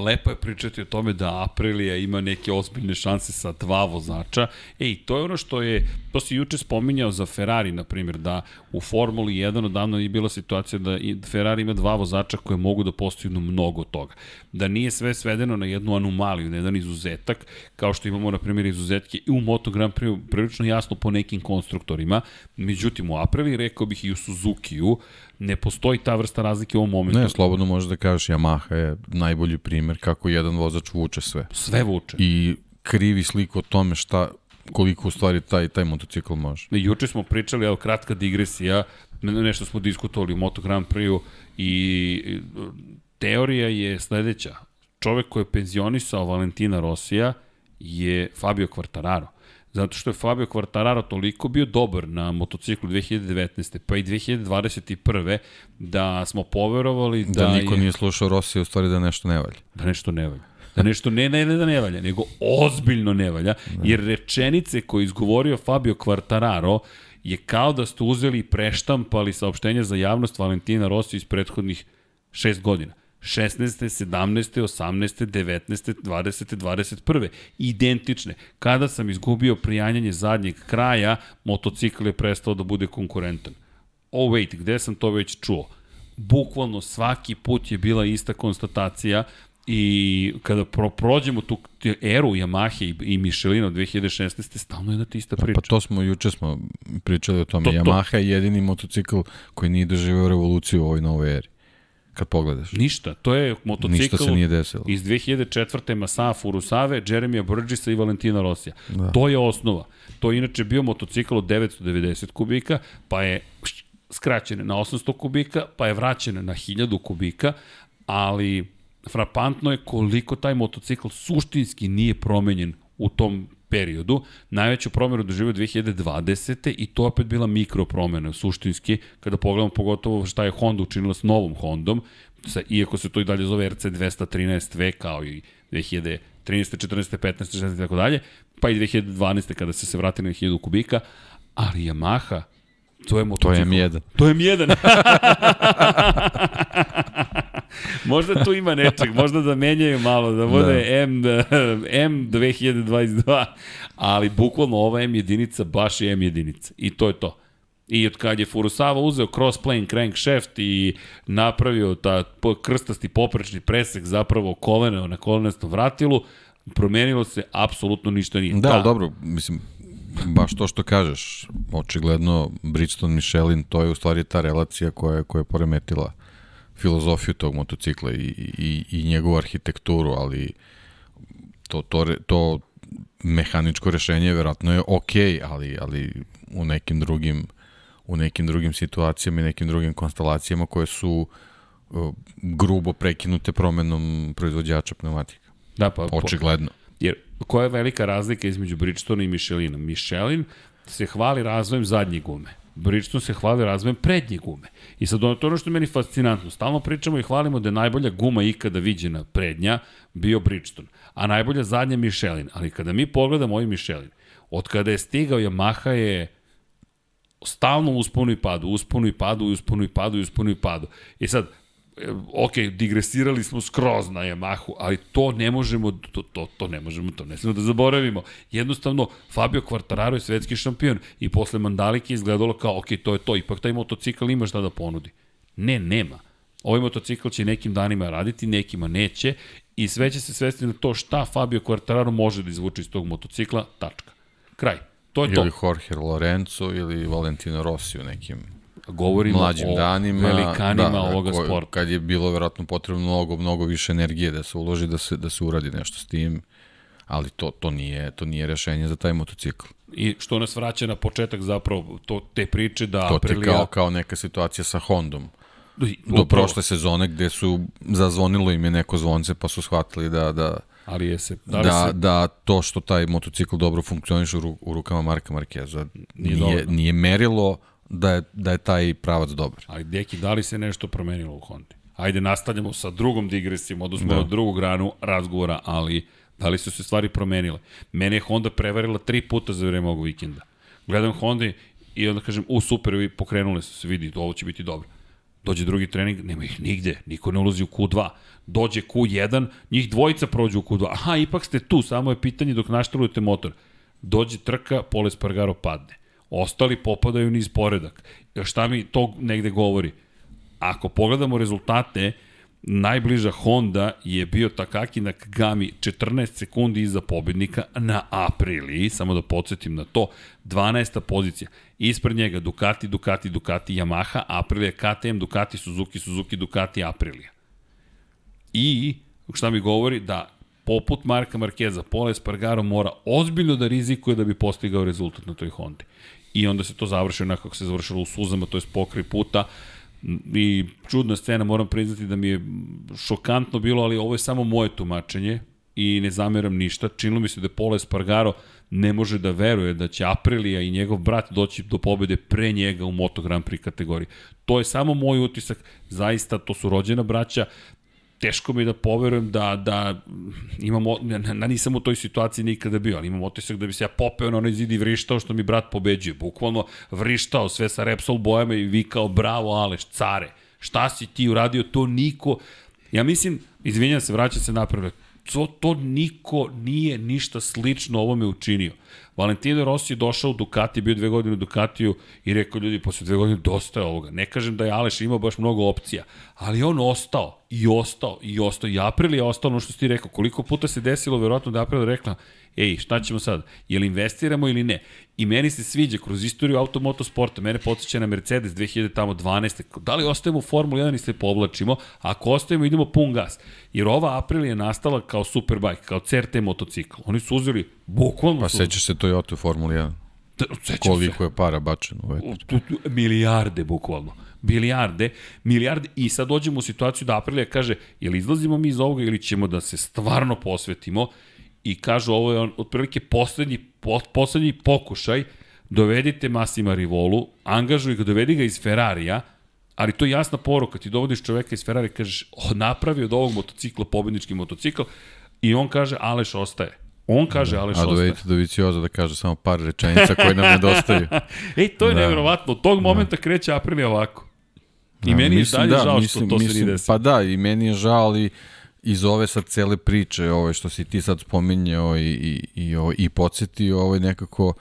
lepo je pričati o tome da Aprilia ima neke ozbiljne šanse sa dva vozača. Ej, to je ono što je, to si juče spominjao za Ferrari, na primjer, da u Formuli 1 odavno je bila situacija da Ferrari ima dva vozača koje mogu da postignu mnogo toga. Da nije sve svedeno na jednu anomaliju, na jedan izuzetak, kao što imamo, na primjer, izuzetke i u Moto Grand Prix, prilično jasno po nekim konstruktorima. Međutim, u Aprilia, rekao bih i u Suzuki-u, ne postoji ta vrsta razlike u ovom momentu. Ne, slobodno možeš da kažeš Yamaha je najbolji primer kako jedan vozač vuče sve. Sve vuče. I krivi sliku o tome šta koliko u stvari taj, taj motocikl može. Juče smo pričali, evo kratka digresija, nešto smo diskutovali u Moto Grand Prix-u i teorija je sledeća. Čovek koji je penzionisao Valentina Rosija je Fabio Quartararo. Zato što je Fabio Quartararo toliko bio dobar na motociklu 2019. pa i 2021. da smo poverovali da, da niko je... nije slušao Rosija u stvari da nešto ne valja. Da nešto ne valja. Da nešto ne, ne, ne da ne valja, nego ozbiljno ne valja, jer rečenice koje izgovorio Fabio Quartararo je kao da ste uzeli i preštampali saopštenja za javnost Valentina Rossi iz prethodnih šest godina. 16. 17. 18. 19. 20. 21. Identične. Kada sam izgubio prijanjanje zadnjeg kraja, motocikl je prestao da bude konkurentan. Oh wait, gde sam to već čuo? Bukvalno svaki put je bila ista konstatacija I kada pro, prođemo tu eru Yamahe i, i Michelin od 2016. stalno je da ti ista priča. Pa to smo, juče smo pričali o tome. To, Yamaha to. je jedini motocikl koji nije doživio revoluciju u ovoj novoj eri. Kad pogledaš. Ništa, to je motocikl Ništa se nije desilo. iz 2004. Masaa Furusave, Jeremija Burgessa i Valentina Rosija. Da. To je osnova. To je inače bio motocikl od 990 kubika, pa je skraćen na 800 kubika, pa je vraćen na 1000 kubika, ali frapantno je koliko taj motocikl suštinski nije promenjen u tom periodu. Najveću promenu doživio 2020. i to opet bila mikro promena suštinski, kada pogledamo pogotovo šta je Honda učinila s novom Hondom, sa, iako se to i dalje zove RC 213V kao i 2013. 14. 15. 16. i tako dalje, pa i 2012. kada se se vratili na 1000 kubika, ali Yamaha, to je motocikl. To je M1. To je M1. [laughs] [laughs] možda tu ima nečeg, možda da menjaju malo, da bude da. M, [laughs] M 2022, ali bukvalno ova M jedinica baš je M jedinica i to je to. I od kad je Furusawa uzeo crossplane crankshaft i napravio ta krstasti poprečni presek zapravo kolena na kolenastom vratilu, promenilo se apsolutno ništa nije. Da, da. dobro, mislim, baš to što kažeš, očigledno Bridgestone Michelin, to je u stvari ta relacija koja je, koja je poremetila filozofiju tog motocikla i, i, i njegovu arhitekturu, ali to, to, to mehaničko rešenje verovatno je ok, ali, ali u nekim drugim u nekim drugim situacijama i nekim drugim konstelacijama koje su uh, grubo prekinute promenom proizvođača pneumatika. Da, pa, Očigledno. Po, jer koja je velika razlika između Bridgestone i Michelina? Michelin se hvali razvojem zadnje gume. Bridgestone se hvali razvojem prednje gume. I sad ono, to ono što je meni fascinantno, stalno pričamo i hvalimo da je najbolja guma ikada viđena prednja bio Bridgestone, a najbolja zadnja Michelin. Ali kada mi pogledamo ovaj Michelin, od kada je stigao Yamaha je stalno usponu i padu, usponu i padu, usponu i padu, usponu i padu. I sad, ok, digresirali smo skroz na Yamahu, ali to ne možemo, to, to, to ne možemo, to ne smemo da zaboravimo. Jednostavno, Fabio Quartararo je svetski šampion i posle Mandalike izgledalo kao, ok, to je to, ipak taj motocikl ima šta da ponudi. Ne, nema. Ovaj motocikl će nekim danima raditi, nekima neće i sve će se svesti na to šta Fabio Quartararo može da izvuče iz tog motocikla, tačka. Kraj. To je ili to. Ili Jorge Lorenzo ili Valentino Rossi u nekim Govorimo mlađim o danima, velikanima da, ovoga ko, sporta. Kad je bilo verovatno potrebno mnogo, mnogo više energije da se uloži, da se, da se uradi nešto s tim, ali to, to, nije, to nije rešenje za taj motocikl. I što nas vraća na početak zapravo to, te priče da to Aprilia... To kao, kao neka situacija sa Hondom. Do, do prošle sezone gde su zazvonilo im je neko zvonce pa su shvatili da, da Ali je se, da, da, se... da to što taj motocikl dobro funkcioniše u, u rukama Marka Markeza nije, nije, nije merilo da je, da je taj pravac dobar. Ali, deki, da li se nešto promenilo u Hondi? Ajde, nastavljamo sa drugom digresijom, odnosno da. drugu granu razgovora, ali da li su se stvari promenile? Mene je Honda prevarila tri puta za vreme ovog vikenda. Gledam Honda i onda kažem, u super, pokrenule su se, vidi, ovo će biti dobro. Dođe drugi trening, nema ih nigde, niko ne ulazi u Q2. Dođe Q1, njih dvojica prođu u Q2. Aha, ipak ste tu, samo je pitanje dok naštrujete motor. Dođe trka, Poles Pargaro padne. Ostali popadaju niz poredak. Šta mi to negde govori? Ako pogledamo rezultate, najbliža Honda je bio Takaki na Kagami 14 sekundi iza pobednika na Apriliji, samo da podsjetim na to, 12. pozicija. Ispred njega Ducati, Ducati, Ducati, Yamaha, Aprilia, KTM, Ducati, Suzuki, Suzuki, Ducati, Aprilia. I šta mi govori da poput Marka Markeza, Pola Espargaro mora ozbiljno da rizikuje da bi postigao rezultat na toj Hondi. I onda se to završi onako kako se završilo u suzama, to je pokri puta. I čudna scena, moram priznati da mi je šokantno bilo, ali ovo je samo moje tumačenje i ne zameram ništa. Činilo mi se da Pola Espargaro ne može da veruje da će Aprilija i njegov brat doći do pobede pre njega u Moto Grand Prix kategoriji. To je samo moj utisak, zaista to su rođena braća, teško mi je da poverujem da, da imam, na, nisam u toj situaciji nikada bio, ali imam otisak da bi se ja popeo na onaj zid i vrištao što mi brat pobeđuje. Bukvalno vrištao sve sa Repsol bojama i vikao bravo Aleš, care, šta si ti uradio, to niko, ja mislim, izvinjam se, vraćam se napravljati, to, to niko nije ništa slično ovome učinio. Valentino Rossi je došao u Ducati, bio dve godine u Ducatiju i rekao ljudi, posle dve godine dosta je ovoga. Ne kažem da je Aleš imao baš mnogo opcija, ali on ostao i ostao i ostao. I April je ostao ono što si ti rekao. Koliko puta se desilo, verovatno da April rekla, ej, šta ćemo sad? Jel investiramo ili ne? I meni se sviđa kroz istoriju automotosporta, mene podsjeća na Mercedes 2000 tamo 12. Da li ostajemo u Formuli 1 i se povlačimo? Ako ostajemo, idemo pun gas. Jer ova April je nastala kao superbike, kao CRT motocikl. Oni su uzeli bukvalno... Pa sećaš se Toyota u Formuli 1? Sećam Koliko se. je para bačeno u vetar? Milijarde, bukvalno. Milijarde, milijarde i sad dođemo u situaciju da Aprilija kaže, jel izlazimo mi iz ovoga ili ćemo da se stvarno posvetimo i kažu ovo je on, otprilike poslednji, poslednji pokušaj, dovedite Massima Rivolu, angažuj ga, dovedi ga iz Ferrarija, ali to je jasna poruka, ti dovodiš čoveka iz Ferrari, kažeš, o, napravi od ovog motocikla pobednički motocikl, i on kaže, Aleš ostaje. On kaže, da, Aleš ostaje. A dovedite do Vicioza da kaže samo par rečenica koje nam nedostaju. [laughs] Ej, to je da. nevjerovatno, od tog da. momenta da. kreće Aprilia ovako. I meni je dalje da, žao mislim, što to mislim, se nije desilo. Pa da, i meni je žao, ali iz ove sad cele priče, ove što si ti sad spominjao i, i, i, ovo, i podsjetio, ovo je nekako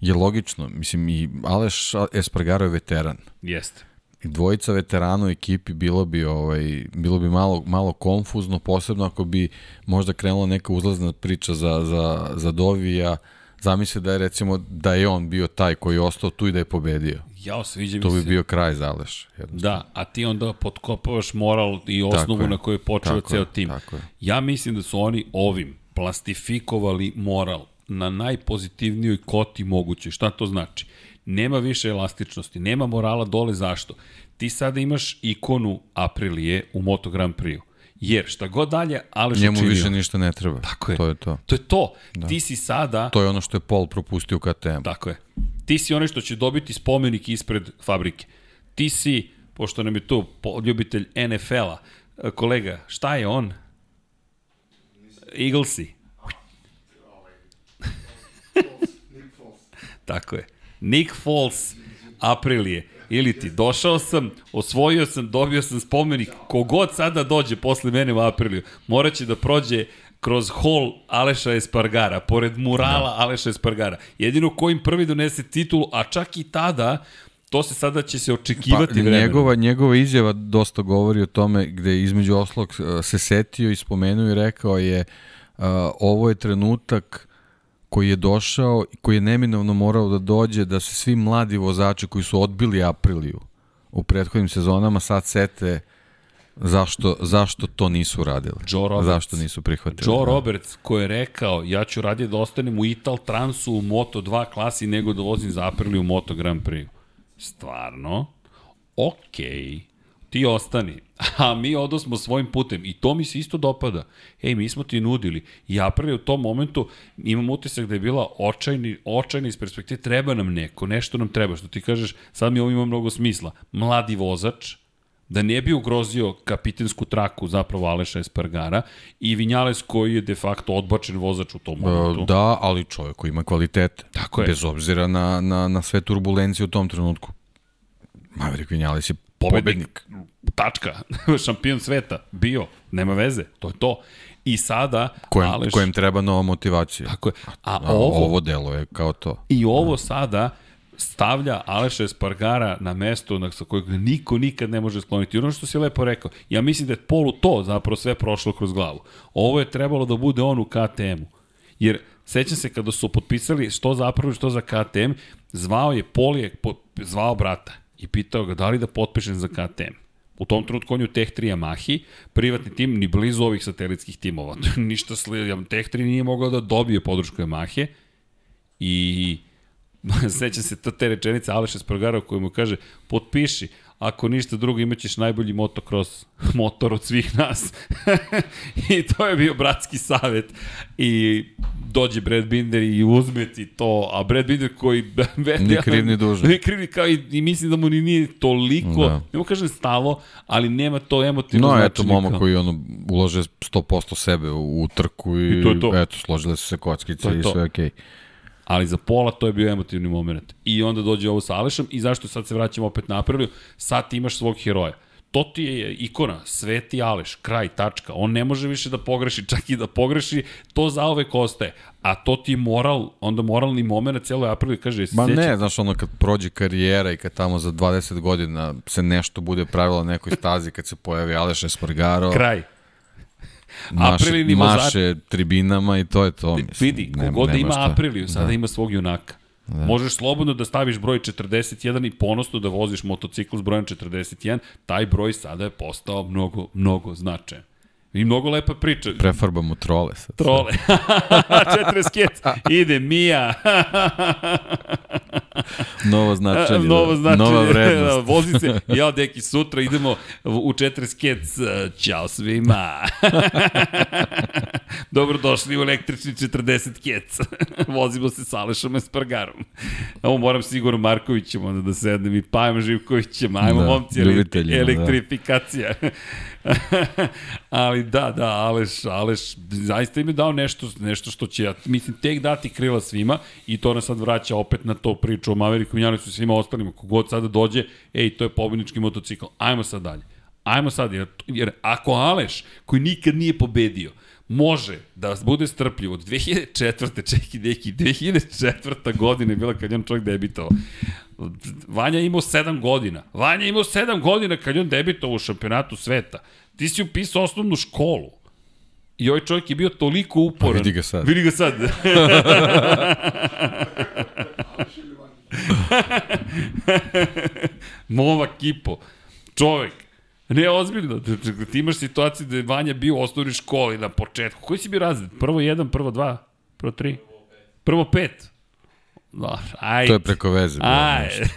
je logično. Mislim, i Aleš Espargaro je veteran. Jeste. I dvojica veterana u ekipi bilo bi ovaj bilo bi malo malo konfuzno posebno ako bi možda krenula neka uzlazna priča za za za Dovija zamisli da je recimo da je on bio taj koji je ostao tu i da je pobedio Ja, sviđa mi se. To bi bio kraj Zaleš. Da, a ti onda potkopavaš moral i osnovu na kojoj je počeo ceo tim. Tako je. Ja mislim da su oni ovim plastifikovali moral na najpozitivnijoj koti moguće. Šta to znači? Nema više elastičnosti, nema morala dole zašto. Ti sada imaš ikonu Aprilije u Moto Grand Prix. Jer šta god dalje, ali Njemu činio. više ništa ne treba. Tako je. To je to. To je to. Da. Ti si sada... To je ono što je Paul propustio u KTM. Tako je. Ti si onaj što će dobiti spomenik ispred fabrike. Ti si, pošto nam je tu ljubitelj NFL-a, kolega, šta je on? Eaglesi. [laughs] Tako je. Nick Foles, Aprilije. Ili ti, došao sam, osvojio sam, dobio sam spomenik, kogod sada dođe posle mene u Apriliju, moraće da prođe kroz hol Aleša Espargara, pored murala da. Aleša Espargara. Jedino ko im prvi donese titulu, a čak i tada, to se sada će se očekivati pa, vremenom. Njegova, njegova izjava dosta govori o tome gde između oslog uh, se setio i spomenuo i rekao je uh, ovo je trenutak koji je došao i koji je neminovno morao da dođe da se svi mladi vozači koji su odbili Apriliju u prethodnim sezonama sad sete Zašto, zašto to nisu radili? Joe Roberts. Zašto nisu prihvatili? Joe da. Roberts koji je rekao ja ću radije da ostanem u Ital Transu u Moto 2 klasi nego da vozim za Aprili u Moto Grand Prix. Stvarno? Okej. Okay. Ti ostani. A mi odosmo svojim putem. I to mi se isto dopada. Ej, mi smo ti nudili. I Aprili u tom momentu imam utisak da je bila očajni, očajni iz perspektive treba nam neko, nešto nam treba. Što ti kažeš, sad mi ovo ima mnogo smisla. Mladi vozač, da ne bi ugrozio kapitensku traku zapravo Aleša Espargara i Vinjales koji je de facto odbačen vozač u tom e, momentu. Da, ali čovjek koji ima kvalitete. Tako je. Bez obzira na, na, na sve turbulencije u tom trenutku. Maverick Vinjales je pobednik. pobednik. Tačka. [laughs] Šampion sveta. Bio. Nema veze. To je to. I sada... Kojem, Aleš... kojem treba nova motivacija. Tako je. A, A ovo... Ovo delo je kao to. I ovo sada stavlja Aleša Espargara na mesto na, sa kojeg niko nikad ne može skloniti. Ono što si lepo rekao, ja mislim da je Polu to zapravo sve prošlo kroz glavu. Ovo je trebalo da bude on u KTM-u. Jer sećam se kada su potpisali što zapravo što za KTM, zvao je Pol je po, zvao brata i pitao ga da li da potpišem za KTM. U tom trenutku on je u Tech 3 Yamahi, privatni tim ni blizu ovih satelitskih timova. [laughs] Ništa slijedno. Tech 3 nije mogao da dobije podršku Yamahe i [laughs] sećam se te rečenice Aleša Spargara koji mu kaže potpiši, ako ništa drugo imaćeš najbolji motocross [laughs] motor od svih nas. [laughs] I to je bio bratski savet. I dođe Brad Binder i uzme ti to, a Brad Binder koji... [laughs] ni kriv ni dužan. Ni kriv kao i, i mislim da mu ni nije toliko, da. ne mu kažem stalo, ali nema to emotivno no, značenje. No, eto, momo koji ono, ulože 100% sebe u, u trku i, I to to. eto, složile su se kockice i sve okej. Okay ali za pola to je bio emotivni moment. I onda dođe ovo sa Alešom i zašto sad se vraćamo opet na Apriliju, sad ti imaš svog heroja. To ti je ikona, Sveti Aleš, kraj, tačka. On ne može više da pogreši, čak i da pogreši, to zaovek ostaje. A to ti je moral, onda moralni moment celoj Apriliji kaže... Ma seća... ne, znaš, ono kad prođe karijera i kad tamo za 20 godina se nešto bude pravilo na nekoj stazi, kad se pojavi Aleš Espargaro... Kraj Maše, maše tribinama i to je to. Mislim, vidi, kogod ima šta. Apriliju, sada da. ima svog junaka. Da. Možeš slobodno da staviš broj 41 i ponosno da voziš motocikl s brojem 41, taj broj sada je postao mnogo, mnogo značajan. I mnogo lepa priča. Prefarbamo trole sad. Trole. [laughs] 40 kec. Ide Mija. [laughs] Novo značenje. Novo značenje. Nova vrednost. [laughs] Vozi se. Ja, deki, sutra idemo u 40 kec. Ćao svima. [laughs] Dobrodošli u električni 40 kec. [laughs] Vozimo se sa Alešom Espargarom. Ovo moram sigurno Markovićem onda da sednem i Pajem Živkovićem. Ajmo, da, momci, elektrifikacija. Da. Ali da, da, Aleš, Aleš, zaista im je dao nešto, nešto što će, mislim, tek dati krila svima i to nas sad vraća opet na to priču o Maveriku Vinjanicu i svima ostalima. Kogod sada dođe, ej, to je pobednički motocikl. Ajmo sad dalje. Ajmo sad, jer, jer ako Aleš, koji nikad nije pobedio, može da bude strpljiv od 2004. čeki neki, 2004. godine je bila kad je on čovjek debitao. Vanja je imao 7 godina. Vanja je imao 7 godina kad je on debitao u šampionatu sveta. Ti si upisao osnovnu školu. I ovaj čovjek je bio toliko uporan. Pa vidi ga sad. Vidi ga sad. [laughs] [laughs] Mova kipo. Čovjek. Ne, ozbiljno. Ti imaš situaciju da je Vanja bio u osnovnoj školi na početku. Koji si bio razred? Prvo jedan, prvo dva, prvo tri? Prvo pet. No, ajde. To je preko veze. Ajde. [laughs]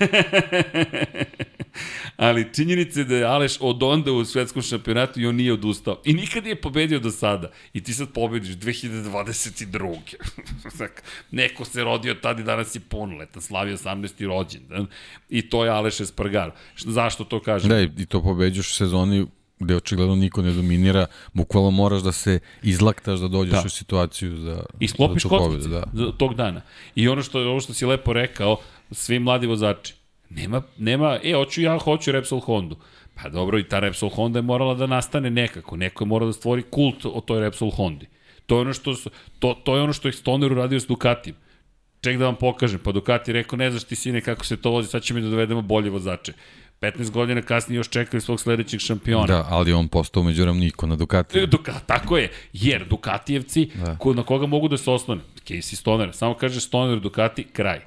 Ali činjenica je da je Aleš od onda u svetskom šampionatu i on nije odustao. I nikad nije pobedio do sada. I ti sad pobediš 2022. [laughs] Neko se rodio tada i danas je punoletan, slavio 18. rođendan. I to je Aleš Espargar. Zašto to kažem? Da, i to pobeđuš u sezoni gde očigledno niko ne dominira, bukvalno moraš da se izlaktaš da dođeš da. u situaciju za, I sklopiš za da. tog dana. I ono što, ovo što si lepo rekao, svi mladi vozači, nema, nema, e, hoću ja, hoću Repsol Hondu. Pa dobro, i ta Repsol Honda je morala da nastane nekako. Neko je morao da stvori kult o toj Repsol Hondi. To je ono što, to, to je ono što je Stoner uradio s Ducatijem. Ček da vam pokažem. Pa Ducati rekao, ne znaš ti sine kako se to vozi, sad ćemo da dovedemo bolje vozače. 15 godina kasnije još čekali svog sledećeg šampiona. Da, ali on postao među niko na Ducati. E, Duka, tako je, jer Ducatijevci, da. ko, na koga mogu da se osnovne? Casey Stoner, samo kaže Stoner Ducati, kraj.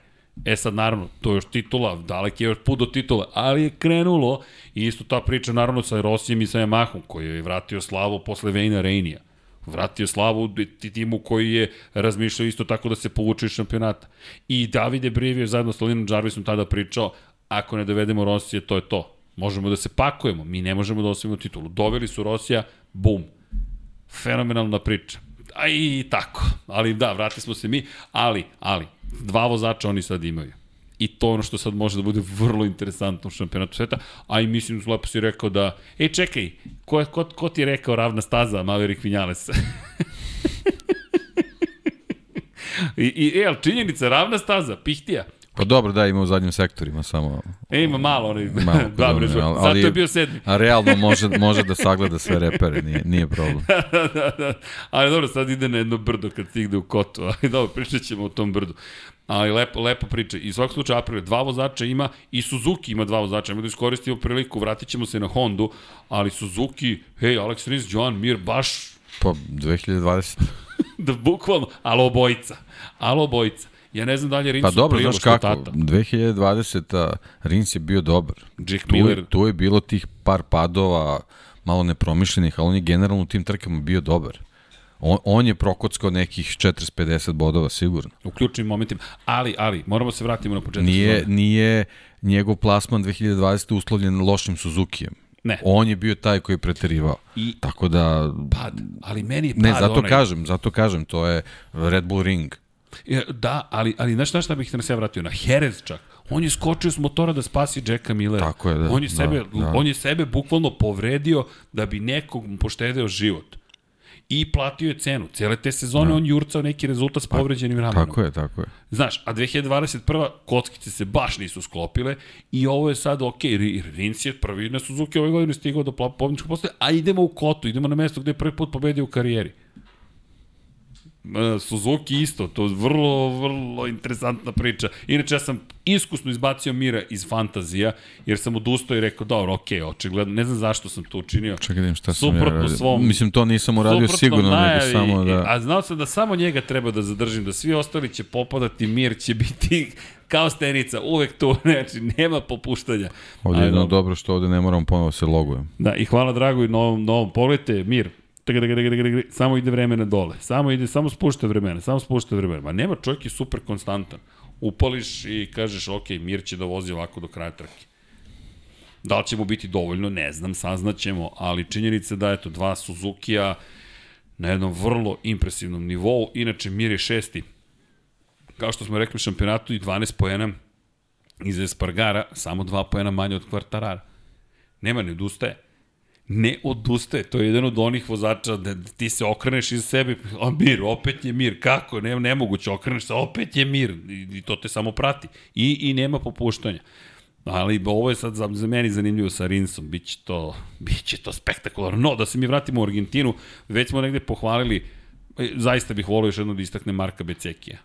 E sad, naravno, to je još titula, dalek je još put do titule, ali je krenulo i isto ta priča naravno sa Rosijem i sa Yamahom, koji je vratio slavu posle Vejna Reinija. Vratio slavu timu koji je razmišljao isto tako da se povuče iz šampionata. I Davide Brivio zajedno s Linom Jarvisom tada pričao, ako ne dovedemo Rosije, to je to. Možemo da se pakujemo, mi ne možemo da osvojimo titulu. Doveli su Rosija, bum. Fenomenalna priča. A i tako. Ali da, vratili smo se mi, ali, ali, dva vozača oni sad imaju. I to ono što sad može da bude vrlo interesantno u šampionatu sveta, a i mislim, lepo si rekao da, ej čekaj, ko, ko, ko ti je rekao ravna staza Maverick Vinales? [laughs] I, i, e, ali činjenica, ravna staza, pihtija, Pa dobro, da, ima u zadnjim sektorima samo... E, ima malo, oni, malo dva brežu, ali, zato je bio sedmi. A realno [laughs] može, može da sagleda sve repere, nije, nije problem. [laughs] da, da, da. Ali dobro, sad ide na jedno brdo kad stigne u kotu, [laughs] ali dobro, pričat ćemo o tom brdu. Ali lepo, lepo priča. I svakog slučaja Aprilia dva vozača ima i Suzuki ima dva vozača. Ima da iskoristimo priliku, vratit ćemo se na Hondu, ali Suzuki, hej, Alex Rins, Joan Mir, baš... Pa, 2020. da, bukvalno, ali obojica. Ali obojica. Ja ne znam da li je Rins Pa dobro, znaš kako, tata. 2020. Rins je bio dobar. Jack Tu, Miller, je- tu je bilo tih par padova, malo nepromišljenih, ali on je generalno u tim trkama bio dobar. On, on je prokockao nekih 40-50 bodova sigurno. u ključnim momentima. Ali, ali, moramo se vratimo na početak Nije, sezone. nije njegov plasman 2020. uslovljen lošim Suzukijem. Ne. On je bio taj koji je preterivao. I Tako da, pad, ali meni je pad ne, zato onaj... kažem, zato kažem, to je Red Bull Ring. Ja, Da, ali, ali znaš na šta bih na sve vratio? Na Jerez čak. On je skočio s motora da spasi Jacka Millera. Tako je, da, On je da, sebe, da. on je sebe bukvalno povredio da bi nekog poštedeo život. I platio je cenu. Cijele te sezone on jurcao neki rezultat s povređenim ramenom. Tako je, tako je. Znaš, a 2021. kockice se baš nisu sklopile i ovo je sad ok, Ri- Rins je prvi na Suzuki ove godine stigao do pobjedničkog postoja, a idemo u Kotu, idemo na mesto gde je prvi put pobedio u karijeri. E, Suzuki isto, to je vrlo, vrlo interesantna priča. Inače, ja sam iskusno izbacio Mira iz fantazija, jer sam odustao i rekao, dobro, ok, očigledno, ne znam zašto sam to učinio. Čekaj da vidim šta sam ja radio. svom- Mislim, to nisam uradio sigurno, nego najavi, samo da... A znao sam da samo njega treba da zadržim, da svi ostali će popadati, mir će biti [laughs] kao stenica, uvek tu, [laughs] znači nema popuštanja. Ovdje je jedno dobro. dobro što ovde ne moram ponovo se logujem. Da, i hvala Dragu i novom, novom. Pogledajte, mir, Tg, tg, tg, tg, samo ide vreme na dole. Samo ide, samo spušta vremena, samo spušta vremena. Ma nema, čovjek je super konstantan. Upališ i kažeš, ok, mir će da vozi ovako do kraja trke. Da li će mu biti dovoljno, ne znam, saznaćemo, ali činjenica da, eto, dva Suzuki-a na jednom vrlo impresivnom nivou. Inače, Mir je šesti. Kao što smo rekli u šampionatu i 12 poena iz Espargara, samo dva poena manje od kvartarara. Nema, ne odustaje. Ne odustaje, to je jedan od onih vozača da ti se okreneš iz sebe, a mir, opet je mir, kako, ne, nemoguće, okreneš se, opet je mir, i, i to te samo prati. I, i nema popuštanja. Ali ovo je sad za, za meni zanimljivo sa Rinsom, biće to, biće to spektakularno. No, da se mi vratimo u Argentinu, već smo negde pohvalili, e, zaista bih volio još jedno da istakne Marka Becekija.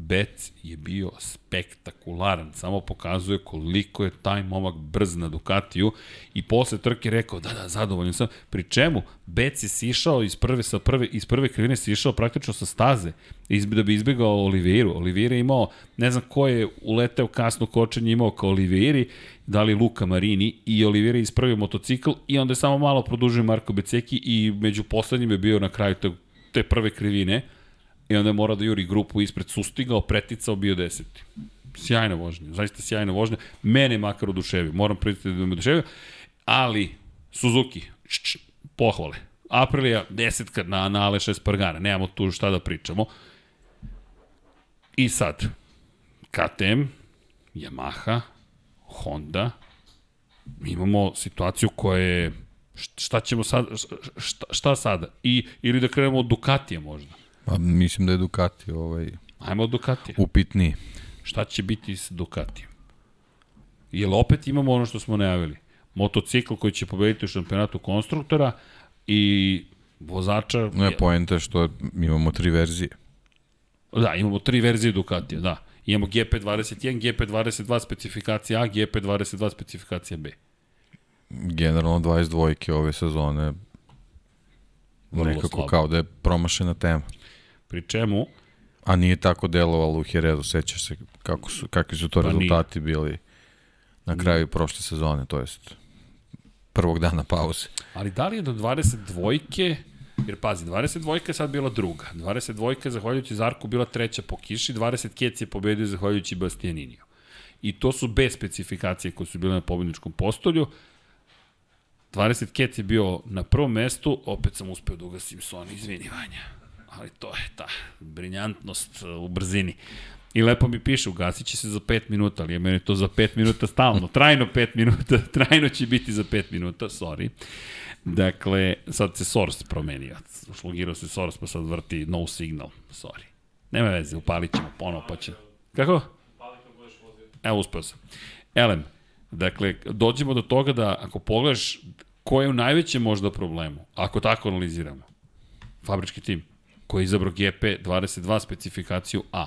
Bec je bio spektakularan, samo pokazuje koliko je taj momak brz na Ducatiju i posle trke rekao da, da, zadovoljan sam. Pri čemu Bec je sišao iz prve, sa prve, iz prve krivine sišao praktično sa staze izb, da bi izbegao Oliveiru. Oliveira je imao, ne znam ko je uleteo kasno kočenje imao kao Oliveiri, da li Luka Marini i Oliveira je ispravio motocikl i onda je samo malo produžio Marko Beceki i među poslednjim je bio na kraju te, te prve krivine i onda je morao da juri grupu ispred, sustigao, preticao, bio deseti. Sjajna vožnja, zaista sjajna vožnja. Mene makar oduševio, moram priznati da me oduševio, ali Suzuki, š, š, pohvale. Aprilia, desetka na, na Aleša Espargara, nemamo tu šta da pričamo. I sad, KTM, Yamaha, Honda, imamo situaciju koja je šta ćemo sad, šta, šta sada? I, ili da krenemo od Ducatija možda. Pa, mislim da je Ducati ovaj, Ajmo od Ducatija. upitniji. Šta će biti s Ducatijem? Jel opet imamo ono što smo najavili? Motocikl koji će pobediti u šampionatu konstruktora i vozača... Ne, poenta je što imamo tri verzije. Da, imamo tri verzije Ducatija, da. Imamo GP21, GP22 specifikacija A, GP22 specifikacija B. Generalno 22 ove sezone Vrlo nekako slabo. kao da je promašena tema. Pri čemu, A nije tako delovalo u Herezu, sećaš se kako su, kakvi su to Pa nije. rezultati bili na kraju prošle sezone, to jest prvog dana pauze. ali da li je do 22-ke, jer pazi, 22 je sad bila druga, 22 je zahvaljujući Zarku bila treća po kiši, 20 Kec je pobedio zahvaljujući Bastianiniju. I to su bez specifikacije koje su bile na pobedničkom postolju. 20 Kec je bio na prvom mestu, opet sam uspeo da ugasim Sony, izvini Vanja. Ali to je ta briljantnost uh, u brzini. I lepo mi piše, ugasit će se za 5 minuta, ali je meni to za 5 minuta stalno. [laughs] Trajno 5 minuta, [laughs] trajno će biti za 5 minuta, sorry. Dakle, sad se source promenio. Šlogirao se source, pa sad vrti no signal, sorry. Nema veze, upalit ćemo ponovo, pa će... Kako? Evo, uspeo sam. Elem, dakle, dođemo do toga da ako pogledaš ko je u najvećem možda problemu, ako tako analiziramo, fabrički tim, koji je izabrao GP22 specifikaciju A,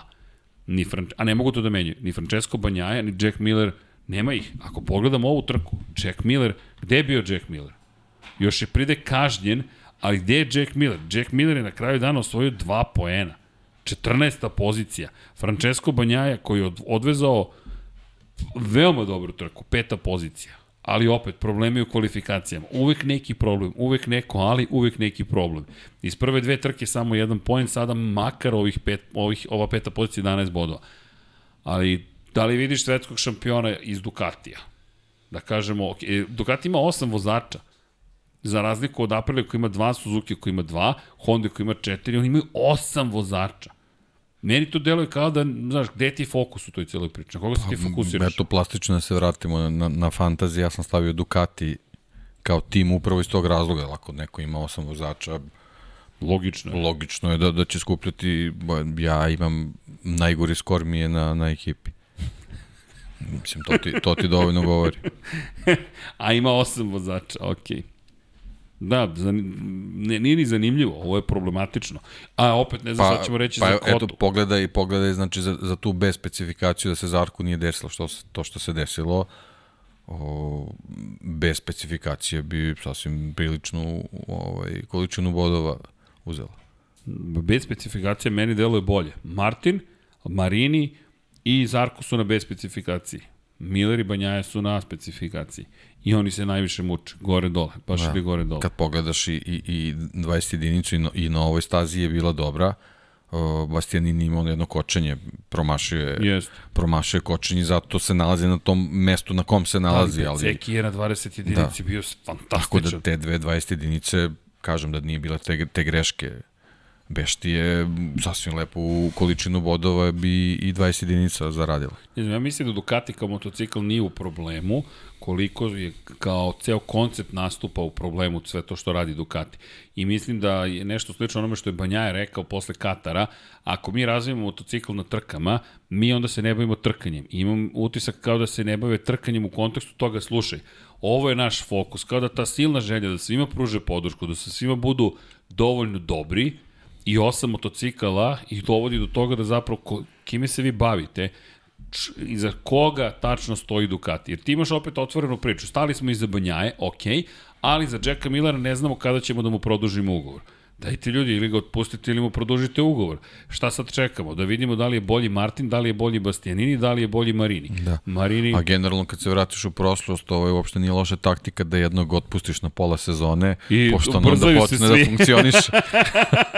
ni Fran... a ne mogu to da menjaju, ni Francesco Banjaja, ni Jack Miller, nema ih. Ako pogledamo ovu trku, Jack Miller, gde je bio Jack Miller? Još je pride kažnjen, ali gde je Jack Miller? Jack Miller je na kraju dana osvojio dva poena. 14. pozicija. Francesco Banjaja koji je odvezao veoma dobru trku, peta pozicija. Ali opet, problemi u kvalifikacijama. Uvek neki problem, uvek neko, ali uvek neki problem. Iz prve dve trke samo jedan point, sada makar ovih pet, ovih, ova peta pozicija 11 bodova. Ali, da li vidiš svetskog šampiona iz Ducatija? Da kažemo, okay, Ducati ima osam vozača, za razliku od Aprilia koji ima dva, Suzuki koji ima dva, Honda koji ima četiri, oni imaju osam vozača. Meni to deluje kao da, znaš, gde ti je fokus u toj celoj priči? Na koga se ti pa, fokusiraš? Eto, plastično da se vratimo na, na, na fantazi, ja sam stavio Ducati kao tim upravo iz tog razloga, ako neko ima osam vozača, Logično je. Logično je da, da će skupljati, ja imam najgori skor mi je na, na ekipi. Mislim, to ti, to ti dovoljno govori. [laughs] A ima osam vozača, okej. Okay. Da, ne, nije ni zanimljivo, ovo je problematično. A opet ne znam pa, šta ćemo reći pa, za Kotu. Eto, pogledaj, pogledaj znači, za, za tu bez specifikaciju da se Zarku nije desilo što, to što se desilo. O, bez specifikacije bi sasvim priličnu ovaj, količinu bodova uzela. Bez specifikacije meni deluje bolje. Martin, Marini i Zarko su na bez specifikaciji. Miller i Banjaja su na specifikaciji. I oni se najviše muče, gore dole, baš da. ili gore dole. Kad pogledaš i, i, i 20 jedinicu i, no, i na ovoj stazi je bila dobra, uh, Bastianini imao jedno kočenje, promašio je, Jest. promašio je kočenje, zato se nalazi na tom mestu na kom se nalazi. Ali, Ceki je na 20 jedinici da. bio fantastičan. Tako da te dve 20 jedinice, kažem da nije bila te, te greške Bešti je sasvim lepo u količinu bodova bi i 20 jedinica zaradila. Ja mislim da Ducati kao motocikl nije u problemu, koliko je kao ceo koncept nastupa u problemu sve to što radi Ducati. I mislim da je nešto slično onome što je Banjaje rekao posle Katara, ako mi razvijemo motocikl na trkama, mi onda se ne bavimo trkanjem. I imam utisak kao da se ne bave trkanjem u kontekstu toga, slušaj, ovo je naš fokus, kao da ta silna želja da svima pruže podršku, da se svima budu dovoljno dobri, i osam motocikala i dovodi do toga da zapravo ko, kime se vi bavite, i za koga tačno stoji Ducati. Jer ti imaš opet otvorenu priču. Stali smo iza Banjaje, ok, ali za Jacka Millera ne znamo kada ćemo da mu produžimo ugovor. Dajte ljudi, ili ga otpustite ili mu produžite ugovor. Šta sad čekamo? Da vidimo da li je bolji Martin, da li je bolji Bastianini, da li je bolji Marini. Da. Marini... A generalno kad se vratiš u prošlost, ovo je uopšte nije loša taktika da jednog otpustiš na pola sezone, I pošto on onda počne da funkcioniš.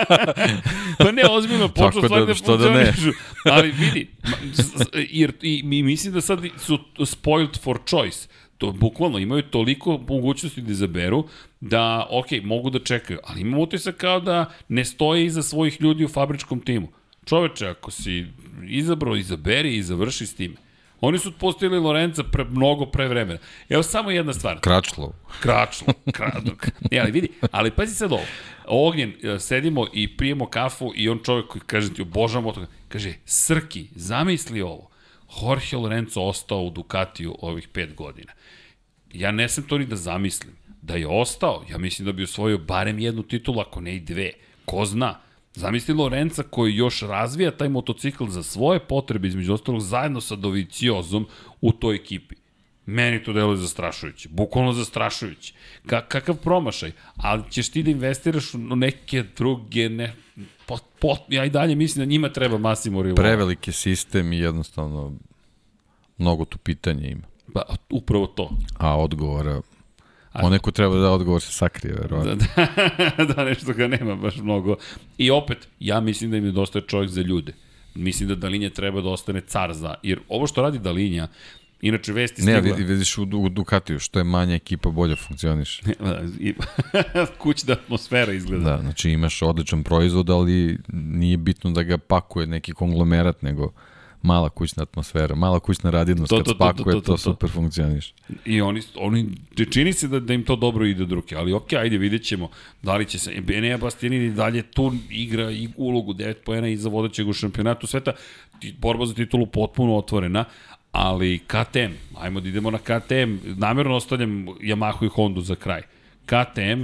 [laughs] pa ne, ozbiljno, počne da, stvari da, da funkcionišu. Da Ali vidi, jer i, mi mislim da sad su spoiled for choice to bukvalno imaju toliko mogućnosti da izaberu da, ok, mogu da čekaju, ali imam utisak kao da ne stoje iza svojih ljudi u fabričkom timu. Čoveče, ako si izabrao, izaberi i završi s time. Oni su postavili Lorenza pre, mnogo pre vremena. Evo samo jedna stvar. Kračlov. Kračlov. Kradok. E, ali vidi, ali pazi sad ovo. Ognjen, e, sedimo i pijemo kafu i on čovjek koji kaže ti obožavamo to, kaže, Srki, zamisli ovo. Jorge Lorenzo ostao u Ducatiju ovih pet godina. Ja ne sam to ni da zamislim. Da je ostao, ja mislim da bi osvojio barem jednu titulu, ako ne i dve. Ko zna? Zamisli Lorenza koji još razvija taj motocikl za svoje potrebe, između ostalog zajedno sa Doviciozom u toj ekipi. Meni to deluje zastrašujuće, bukvalno zastrašujuće. Ka, kakav promašaj, ali ćeš ti da investiraš u neke druge, ne, pot, pot, ja i dalje mislim da njima treba Massimo Rivola. Preveliki sistem i jednostavno mnogo tu pitanja ima. Pa, upravo to. A odgovora A neko treba da odgovor se sakrije, verovatno. Da, da, [laughs] da, nešto ga nema baš mnogo. I opet, ja mislim da im nedostaje čovjek za ljude. Mislim da Dalinja treba da ostane car za... Jer ovo što radi Dalinja, Inače, vesti stigla... Ne, vidiš u, u Ducatiju, što je manja ekipa, bolje funkcioniš. [laughs] [laughs] Kućna atmosfera izgleda. Da, znači imaš odličan proizvod, ali nije bitno da ga pakuje neki konglomerat, nego mala kućna atmosfera, mala kućna radidnost, to, kad to, spakuje, to, to, to, to, super funkcioniš. I oni, oni čini se da, da im to dobro ide od ruke, ali ok, ajde, vidjet ćemo da li će se, Benea Bastianini dalje tu igra i ulogu 9 poena iza vodećeg u šampionatu sveta, borba za titulu potpuno otvorena, ali KTM, ajmo da idemo na KTM, namjerno ostavljam Yamahu i Hondu za kraj. KTM,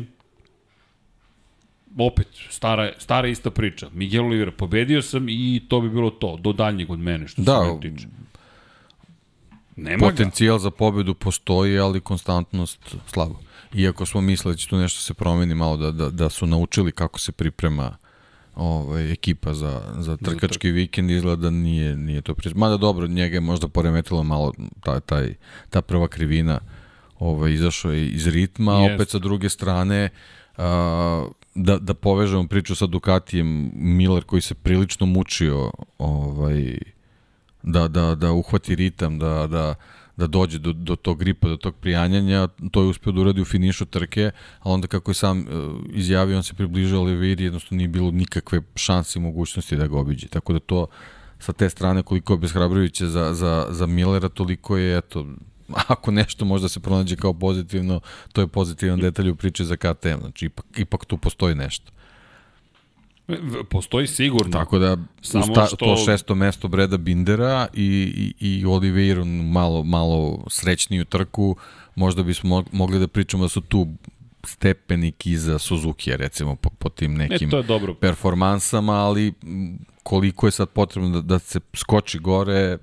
opet, stara, stara ista priča. Miguel Oliveira, pobedio sam i to bi bilo to, do daljnjeg od mene, što da, se tiče. Nema potencijal ga. za pobedu postoji, ali konstantnost slabo. Iako smo mislili da će tu nešto se promeni malo, da, da, da su naučili kako se priprema ovaj, ekipa za, za trkački vikend izgleda nije, nije to priča. Mada dobro, njega je možda poremetilo malo taj, taj, ta prva krivina ovaj, izašao je iz ritma, yes. opet sa druge strane a, da, da povežemo priču sa Ducatijem, Miller koji se prilično mučio ovaj, da, da, da uhvati ritam, da, da, da dođe do, do tog gripa, do tog prijanjanja, to je uspio da uradi u finišu trke, a onda kako je sam uh, izjavio, on se približao Oliviri, jednostavno nije bilo nikakve šanse i mogućnosti da ga obiđe. Tako da to sa te strane koliko je beshrabrujuće za, za, za Millera, toliko je, eto, [laughs] ako nešto možda se pronađe kao pozitivno, to je pozitivan detalj u priči za KTM, znači ipak, ipak tu postoji nešto. Postoji sigurno. Tako da Samo sta, što... to šesto mesto Breda Bindera i, i, i Oliveiru malo, malo srećniju trku, možda bismo mogli da pričamo da su tu stepenik iza Suzuki, recimo, po, po tim nekim e, je dobro. performansama, ali koliko je sad potrebno da, da se skoči gore,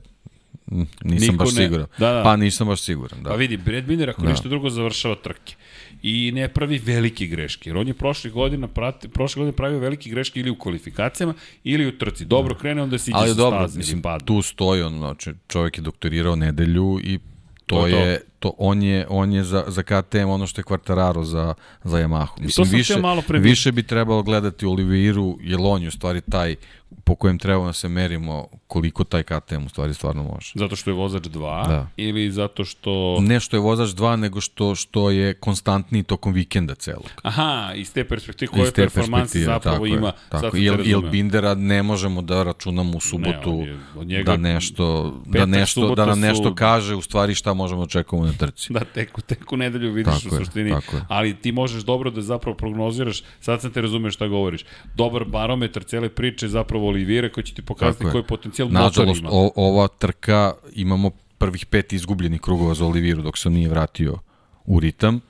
nisam Niko baš ne. siguran. Da, da. Pa nisam baš siguran, da. Pa vidi, Brad Binder ako da. ništa drugo završava trke i ne pravi velike greške. Jer on je prošle godine, prati, prošle godine pravio velike greške ili u kvalifikacijama ili u trci. Dobro da. krene, onda se iđe Ali sa dobro, staze. mislim, tu stoji on, znači, čovjek je doktorirao nedelju i to, to je, to, on je, on je za, za KTM ono što je Quartararo za, za Yamahu. Mislim, više, malo više bi trebalo gledati Oliveiru, jer on je u stvari taj po kojem treba da se merimo koliko taj KTM u stvari stvarno može. Zato što je vozač 2 da. ili zato što... Ne što je vozač 2, nego što, što je konstantniji tokom vikenda celog. Aha, iz te perspektive koje performanse zapravo tako ima. Je, tako. Jel, jel Bindera ne možemo da računamo u subotu ne, je, od njega, da nešto, da, nešto, da nam nešto su... kaže u stvari šta možemo da očekamo na trci. Da, tek, tek u nedelju vidiš tako u suštini. Je, tako je. Ali ti možeš dobro da zapravo prognoziraš, sad sam te razumeš šta govoriš. Dobar barometar cele priče je zapravo Olivire koji će ti pokazati koji potencijal Nažalost, motor ima. O, ova trka imamo prvih pet izgubljenih krugova za Oliviru dok se nije vratio u ritam,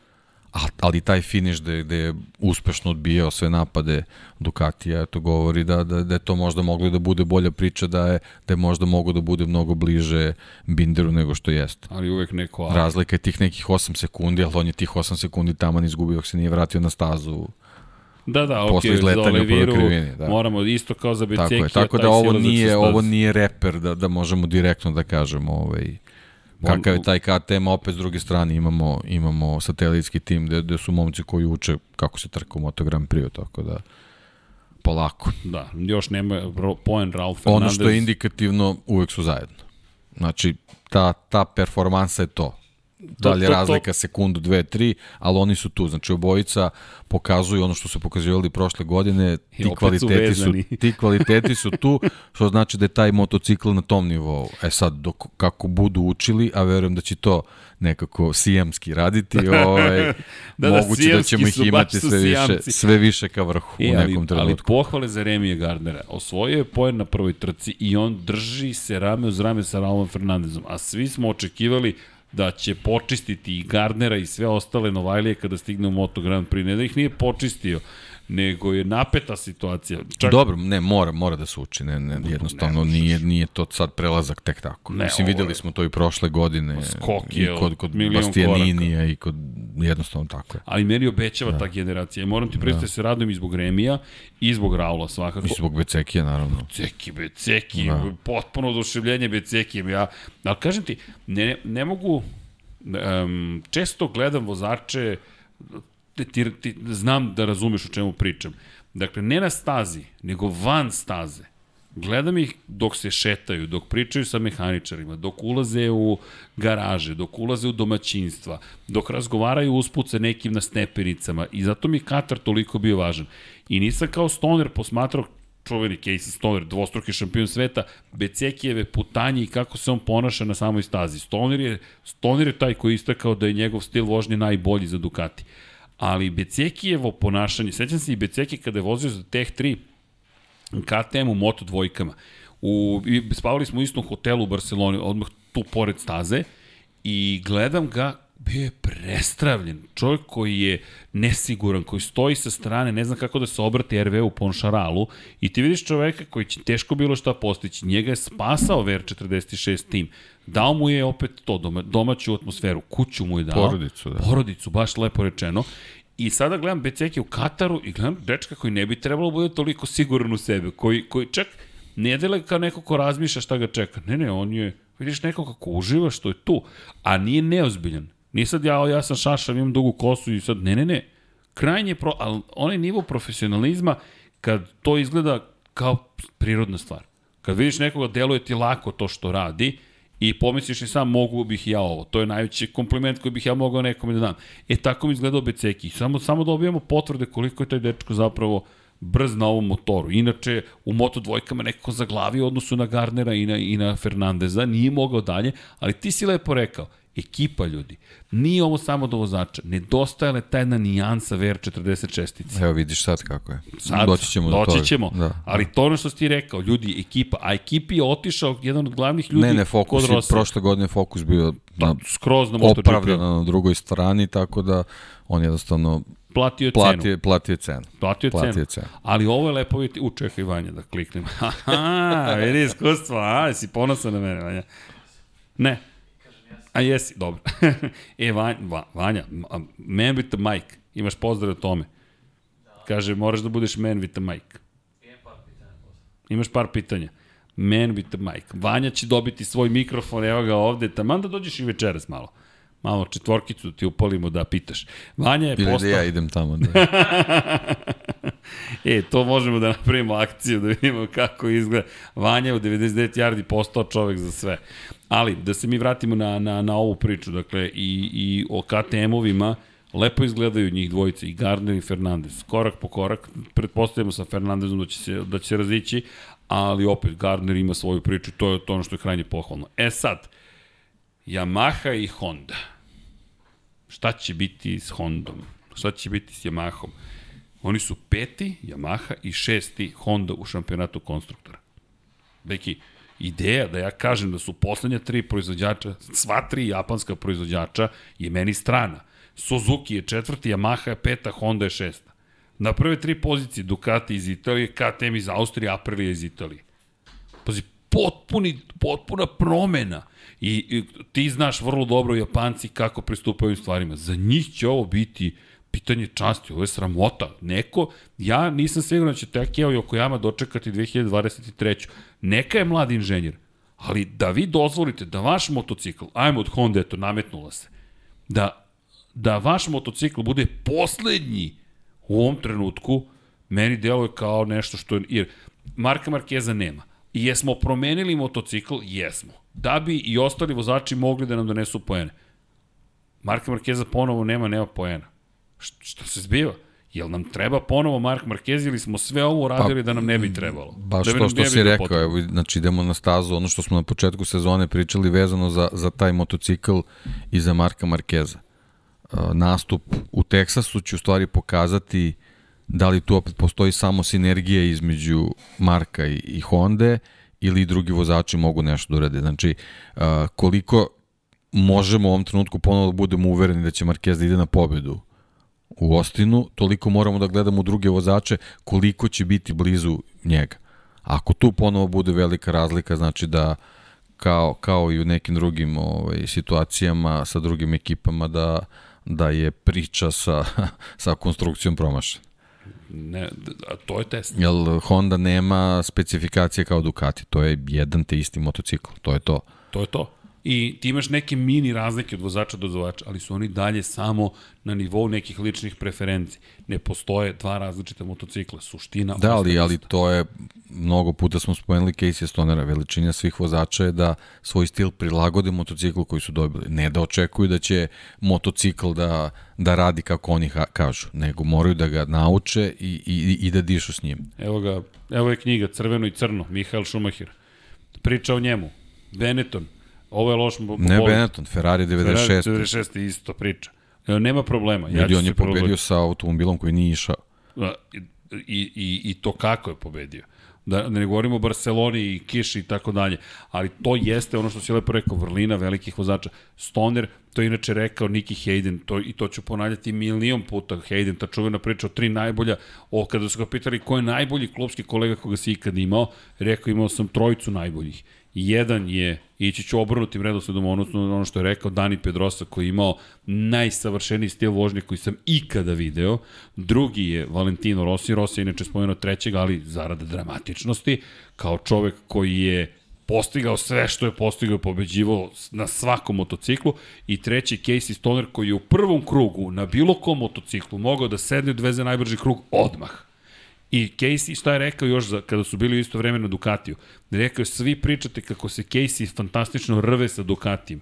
ali taj finiš gde, gde je uspešno odbijao sve napade Ducatija, to govori da, da, da je to možda moglo da bude bolja priča, da je, da je možda mogo da bude mnogo bliže Binderu nego što jeste. Ali uvek neko... Ali... Razlika je tih nekih 8 sekundi, ali on je tih 8 sekundi tamo izgubio se nije vratio na stazu Da, da, ok, za Oliviru krivini, da. moramo isto kao za Beceki. Tako je, tako da ovo nije, ovo nije reper da, da možemo direktno da kažemo ovaj, kakav je taj KTM, opet s druge strane imamo, imamo satelitski tim gde, gde su momci koji uče kako se trka u Moto Grand Prix, tako da polako. Da, još nema poen Ralf Fernandez. Ono što je indikativno, uvek su zajedno. Znači, ta, ta performansa je to da li je razlika sekundu, dve, tri, ali oni su tu. Znači, obojica pokazuju ono što su pokazivali prošle godine, ti kvaliteti su, su, ti kvaliteti su tu, [laughs] što znači da je taj motocikl na tom nivou. E sad, dok, kako budu učili, a verujem da će to nekako sijemski raditi, [laughs] ovaj, da, da, moguće da ćemo ih imati sve više, sve više ka vrhu e, u nekom ali, trenutku. Ali pohvale za Remije Gardnera. Osvojio je poen na prvoj trci i on drži se rame uz rame sa Raulom Fernandezom, a svi smo očekivali da će počistiti i Gardnera i sve ostale Novajlije kada stigne u Moto Grand Prix. Ne da ih nije počistio, nego je napeta situacija. Čak... Dobro, ne, mora, mora da se uči, ne, ne, jednostavno ne nije, nije to sad prelazak tek tako. Ne, Mislim, videli smo to i prošle godine, Skok je i kod, kod Bastianinija i kod, jednostavno tako je. Ali meni obećava da. ta generacija. Moram ti predstaviti da. se radujem i zbog Remija i zbog Raula svakako. I zbog Becekija, naravno. Beceki, Beceki, da. potpuno oduševljenje Becekijem. Ja, ali kažem ti, ne, ne mogu, um, često gledam vozače, ti, ti, znam da razumeš o čemu pričam. Dakle, ne na stazi, nego van staze. Gledam ih dok se šetaju, dok pričaju sa mehaničarima, dok ulaze u garaže, dok ulaze u domaćinstva, dok razgovaraju usput sa nekim na stepenicama i zato mi Katar toliko bio važan. I nisam kao stoner posmatrao čuveni Casey Stoner, dvostruki šampion sveta, Becekijeve putanje i kako se on ponaša na samoj stazi. Stoner je, Stoner je taj koji istakao da je njegov stil vožnje najbolji za Ducati ali Becekijevo ponašanje, sećam se i Beceki kada je vozio za Teh 3 KTM u moto dvojkama, u, spavali smo u istom hotelu u Barceloni, odmah tu pored staze, i gledam ga, bio je prestravljen. Čovjek koji je nesiguran, koji stoji sa strane, ne zna kako da se obrati RV u Ponšaralu i ti vidiš čoveka koji će teško bilo šta postići. Njega je spasao VR46 tim. Dao mu je opet to, doma, domaću atmosferu, kuću mu je dao. Porodicu, da. Porodicu, baš lepo rečeno. I sada gledam Beceki u Kataru i gledam dečka koji ne bi trebalo bude toliko siguran u sebe, koji, koji čak ne dele kao neko ko razmišlja šta ga čeka. Ne, ne, on je, vidiš neko kako uživa što je tu, a nije neozbiljan. Nije sad ja, ja sam šašav, imam dugu kosu i sad, ne, ne, ne. Krajnje, pro, ali onaj nivo profesionalizma, kad to izgleda kao prirodna stvar. Kad vidiš nekoga, deluje ti lako to što radi, I pomisliš i sam mogu bih ja ovo. To je najveći kompliment koji bih ja mogao nekome da dam. E tako mi izgledao Beceki. Samo, samo dobijamo potvrde koliko je taj dečko zapravo brz na ovom motoru. Inače, u Moto dvojkama nekako zaglavio odnosu na Garnera i na, i na Fernandeza, nije mogao dalje, ali ti si lepo rekao, ekipa ljudi. Nije ovo samo do vozača. Nedostajala je ta jedna nijansa VR46. Evo vidiš sad kako je. Sad, doći ćemo doći do toga. ćemo. Da. Ali to ono što si ti rekao, ljudi, ekipa, a ekipi je otišao jedan od glavnih ljudi Ne, ne, fokus je, prošle godine fokus bio na, skroz na MotoGP. opravdano na drugoj strani, tako da on jednostavno Platio je cenu. platio, cenu. Platio je Platio cenu. cenu. Ali ovo je lepo vidjeti. U, čekaj Vanja da kliknem. [laughs] Aha, vidi iskustvo. A, jesi ponosan na mene, Vanja? Ne. A jesi, dobro. [laughs] e, Vanja, Va- Vanja, man with the mic. Imaš pozdrav o tome. Kaže, moraš da budeš man with the mic. Imaš par pitanja. Man with the mic. Vanja će dobiti svoj mikrofon, evo ga ovde. Taman da dođeš i večeras malo. Malo četvorkicu ti upalimo da pitaš. Vanja je Ili da postao... ja idem tamo. Da. [laughs] E, to možemo da napravimo akciju, da vidimo kako izgleda. Vanja je u 99 yardi postao čovek za sve. Ali, da se mi vratimo na, na, na ovu priču, dakle, i, i o KTM-ovima, lepo izgledaju njih dvojice, i Gardner i Fernandez. Korak po korak, pretpostavljamo sa Fernandezom da će se, da će se razići, ali opet Gardner ima svoju priču, to je to ono što je krajnje pohvalno. E sad, Yamaha i Honda. Šta će biti s Hondom? Šta će biti s Yamahom? Oni su peti Yamaha i šesti Honda u šampionatu konstruktora. Deki, ideja da ja kažem da su poslednja tri proizvođača, sva tri japanska proizvođača je meni strana. Suzuki je četvrti, Yamaha je peta, Honda je šesta. Na prve tri pozicije Ducati iz Italije, KTM iz Austrije, Aprilia iz Italije. Pazi, potpuni, potpuna promena. I, I ti znaš vrlo dobro Japanci kako pristupaju ovim stvarima. Za njih će ovo biti pitanje časti, ovo je sramota. Neko, ja nisam siguran da će Takeo Yokoyama dočekati 2023. Neka je mlad inženjer, ali da vi dozvolite da vaš motocikl, ajmo od Honda, eto, nametnula se, da, da vaš motocikl bude poslednji u ovom trenutku, meni deluje kao nešto što je, jer Marka Markeza nema. I jesmo promenili motocikl? Jesmo. Da bi i ostali vozači mogli da nam donesu poene. Marka Markeza ponovo nema, nema poena. Šta se zbiva? Jel nam treba ponovo Mark Marquez ili smo sve ovo uradili pa, da nam ne bi trebalo? Baš da bi to što si rekao, potrebno. evo, znači idemo na stazu, ono što smo na početku sezone pričali vezano za, za taj motocikl i za Marka Markeza. Nastup u Teksasu će u stvari pokazati da li tu opet postoji samo sinergija između Marka i, i Honda ili drugi vozači mogu nešto da urade. Znači, koliko možemo u ovom trenutku ponovo da budemo uvereni da će Marquez da ide na pobedu u Ostinu, toliko moramo da gledamo druge vozače koliko će biti blizu njega. Ako tu ponovo bude velika razlika, znači da kao, kao i u nekim drugim ovaj, situacijama sa drugim ekipama da, da je priča sa, [laughs] sa konstrukcijom promašena. Ne, a to je test. Jer Honda nema specifikacije kao Ducati, to je jedan te isti motocikl, to je to. To je to. I ti imaš neke mini razlike od vozača do vozača, ali su oni dalje samo na nivou nekih ličnih preferencij. Ne postoje dva različita motocikla. Suština... Da, ali, ali to je, mnogo puta smo spomenuli Casey Stonera, veličina svih vozača je da svoj stil prilagode motociklu koji su dobili. Ne da očekuju da će motocikl da, da radi kako oni ha, kažu, nego moraju da ga nauče i, i, i da dišu s njim. Evo ga, evo je knjiga Crveno i crno, Mihael Schumacher. Priča o njemu. Benetton. Ovo je loš Ne. Benetton, Ferrari 96. Ferrari 96 je isto priča. E, Nema problema. Ljudi, ću on je pobedio sa automobilom koji nije išao. I, i, I to kako je pobedio. Da, da ne govorimo o Barceloni i Kiši i tako dalje, ali to jeste ono što si lepo rekao, vrlina velikih vozača. Stoner, To je inače rekao Nicky Hayden, to, i to ću ponavljati milion puta. Hayden, ta čuvena priča o tri najbolja, o kada su ga pitali ko je najbolji klubski kolega koga si ikad imao, rekao imao sam trojicu najboljih. Jedan je, ići ću obrnutim redosledom, odnosno ono što je rekao Dani Pedrosa koji je imao najsavršeniji stil vožnje koji sam ikada video. Drugi je Valentino Rossi, Rossi je inače spomenuo trećeg, ali zarada dramatičnosti, kao čovek koji je postigao sve što je postigao, pobeđivao na svakom motociklu i treći Casey Stoner koji je u prvom krugu na bilo kom motociklu mogao da sedne i odveze najbrži krug odmah. I Casey, šta je rekao još za, kada su bili u isto vreme na Ducatiju? Rekao je, svi pričate kako se Casey fantastično rve sa Ducatijem.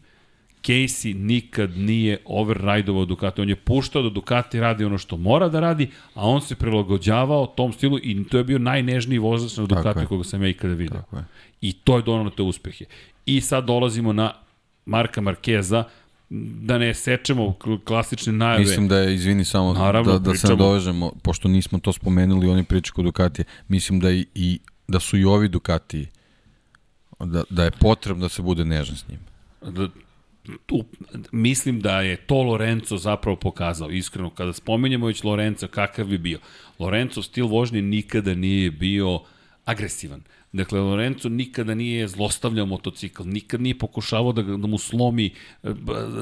Casey nikad nije overrideovao Ducati. On je puštao da Ducati radi ono što mora da radi, a on se prilagođavao tom stilu i to je bio najnežniji vozač na Ducati koga sam ja ikada vidio. I to je donalo te uspehe. I sad dolazimo na Marka Markeza, da ne sečemo klasične najave. Mislim da je, izvini samo, Naravno, da, da se nadovežemo, pošto nismo to spomenuli, oni pričaju kod Ducatije, mislim da, i, i, da su i ovi Ducati, da, da je potrebno da se bude nežan s njim. Da, tu, mislim da je to Lorenzo zapravo pokazao, iskreno. Kada spomenjamo već Lorenzo, kakav bi bio? Lorenzo stil vožnje nikada nije bio agresivan. Dakle, Lorenzo nikada nije zlostavljao motocikl, nikad nije pokušavao da, da mu slomi e,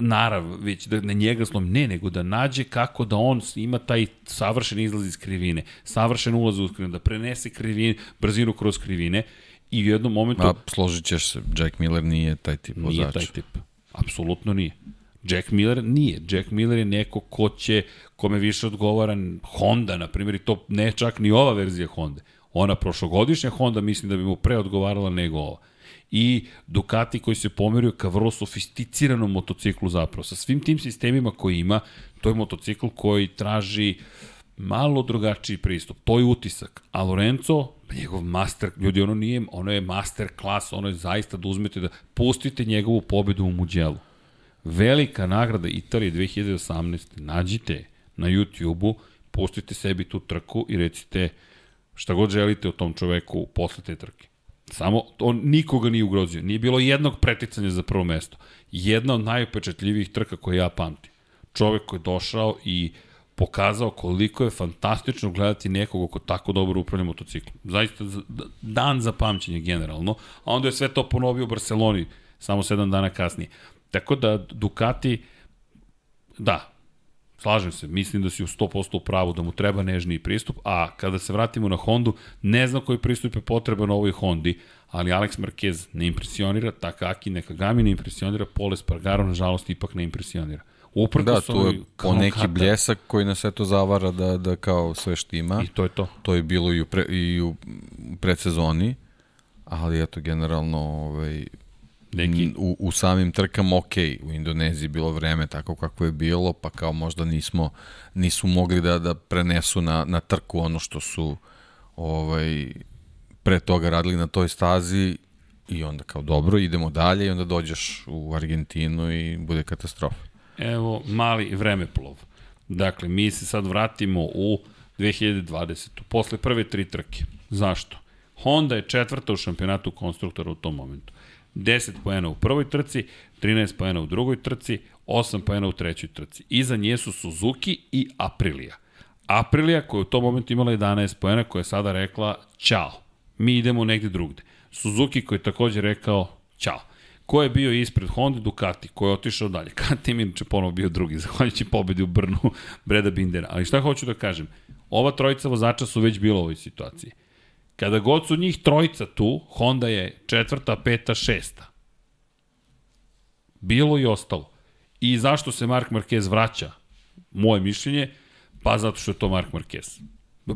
narav, već da na njega slomi. Ne, nego da nađe kako da on ima taj savršen izlaz iz krivine, savršen ulaz u krivine, da prenese krivine, brzinu kroz krivine i u jednom momentu... A, složit ćeš se, Jack Miller nije taj tip vozač. Nije taj tip, apsolutno nije. Jack Miller nije. Jack Miller je neko ko će, kome više odgovara Honda, na primjer, i to ne čak ni ova verzija Honda. Ona prošlogodišnja Honda mislim da bi mu pre odgovarala nego ova. I Ducati koji se pomerio ka vrlo sofisticiranom motociklu zapravo. Sa svim tim sistemima koji ima, to je motocikl koji traži malo drugačiji pristup. To je utisak. A Lorenzo, njegov master, ljudi, ono nije, ono je master klas, ono je zaista da uzmete da pustite njegovu pobedu u Muđelu. Velika nagrada Italije 2018. Nađite na YouTube-u, pustite sebi tu trku i recite šta god želite o tom čoveku posle te trke. Samo, on nikoga nije ugrozio. Nije bilo jednog preticanja za prvo mesto. Jedna od najupečatljivijih trka koje ja pamtim. Čovek koji je došao i pokazao koliko je fantastično gledati nekog ko tako dobro upravlja motociklom. Zaista dan za pamćenje generalno, a onda je sve to ponovio u Barceloni samo sedam dana kasnije. Tako da Ducati, da, Slažem se, mislim da si u 100% u pravu da mu treba nežniji pristup, a kada se vratimo na Hondu, ne znam koji pristup je potreban ovoj Hondi, ali Alex Marquez ne impresionira, Takaki Nekagami ne impresionira, Pole Spargaro nažalost ipak ne impresionira. Uprko da, to je po neki kata. bljesak koji nas eto zavara da, da kao sve štima. I to je to. To je bilo i u, pre, i u predsezoni, ali eto generalno ovaj, Neki... U, u samim trkama ok, u Indoneziji bilo vreme tako kako je bilo, pa kao možda nismo, nisu mogli da, da prenesu na, na trku ono što su ovaj, pre toga radili na toj stazi i onda kao dobro, idemo dalje i onda dođeš u Argentinu i bude katastrofa. Evo, mali vremeplov. Dakle, mi se sad vratimo u 2020. Posle prve tri trke. Zašto? Honda je četvrta u šampionatu konstruktora u tom momentu. 10 poena u prvoj trci, 13 poena u drugoj trci, 8 poena u trećoj trci. Iza nje su Suzuki i Aprilia. Aprilia koja je u tom momentu imala 11 poena, koja je sada rekla ćao, mi idemo negde drugde. Suzuki koji je takođe rekao ćao. Ko je bio ispred Honda Ducati, ko je otišao dalje? [laughs] Katim inače ponovo bio drugi, [laughs] zahvaljujući pobedi u Brnu [laughs] Breda Bindera. Ali šta hoću da kažem? Ova trojica vozača su već bila u ovoj situaciji. Kada god su njih trojica tu, Honda je četvrta, peta, šesta. Bilo i ostalo. I zašto se Mark Marquez vraća? Moje mišljenje, pa zato što je to Mark Marquez.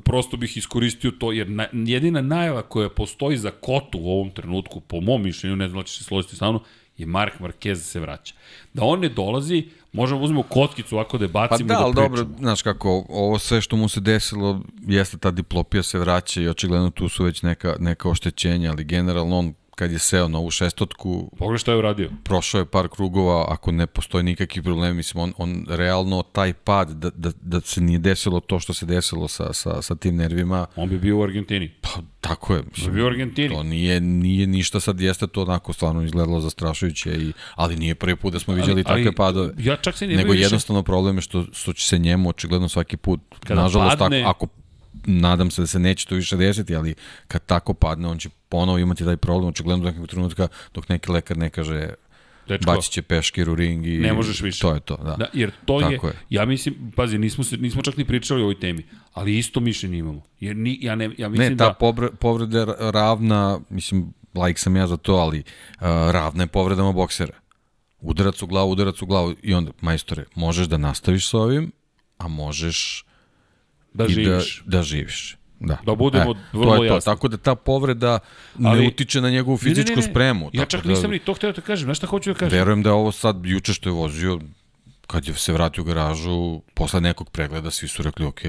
Prosto bih iskoristio to, jer na, jedina najava koja postoji za Kotu u ovom trenutku, po mom mišljenju, ne da će se složiti sa mnom, je Mark Marquez se vraća. Da on ne dolazi, možemo da uzmemo kockicu ovako da je bacimo pa da, da, ali dobro, znaš kako, ovo sve što mu se desilo, jeste ta diplopija se vraća i očigledno tu su već neka, neka oštećenja, ali generalno on kad je seo na ovu šestotku, Pogledaj šta je uradio. prošao je par krugova, ako ne postoji nikakvi problem, mislim, on, on realno taj pad, da, da, da se nije desilo to što se desilo sa, sa, sa tim nervima, On bi bio u Argentini. pa tako je. On bi Mislim, bio u Argentini. to nije, nije ništa sad, jeste to onako stvarno izgledalo zastrašujuće, i, ali nije prvi put da smo viđali takve padove. Ja čak se ne Nego više- jednostavno problem je što, što će se njemu očigledno svaki put, Kada nažalost, padne- ako, ako nadam se da se neće to više desiti, ali kad tako padne, on će ponovo imati taj problem, očigledno do nekog trenutka, dok neki lekar ne kaže Dečko, bacit će peškir u ring i Ne možeš više. to je to, da. Da, jer to je, je. ja mislim, pazi, nismo, se, nismo čak ni pričali o ovoj temi, ali isto mišljenje imamo. Jer ni, ja, ne, ja mislim Ne, ta da... povre, povreda ravna, mislim, lajk sam ja za to, ali uh, ravna je povredama boksera. Udarac u glavu, udarac u glavu i onda, majstore, možeš da nastaviš sa ovim, a možeš Da i živiš. Da, da živiš. Da. Da budemo to vrlo je to. jasni. Tako da ta povreda ne Ali- utiče na njegovu Ne, ne, fizičku ne, ne. spremu. Ja čak da, nisam ni to htio da kažem. Znaš šta hoću da kažem? Verujem da je ovo sad, juče što je vozio, kad je se vratio u garažu, posle nekog pregleda, svi su rekli, ok,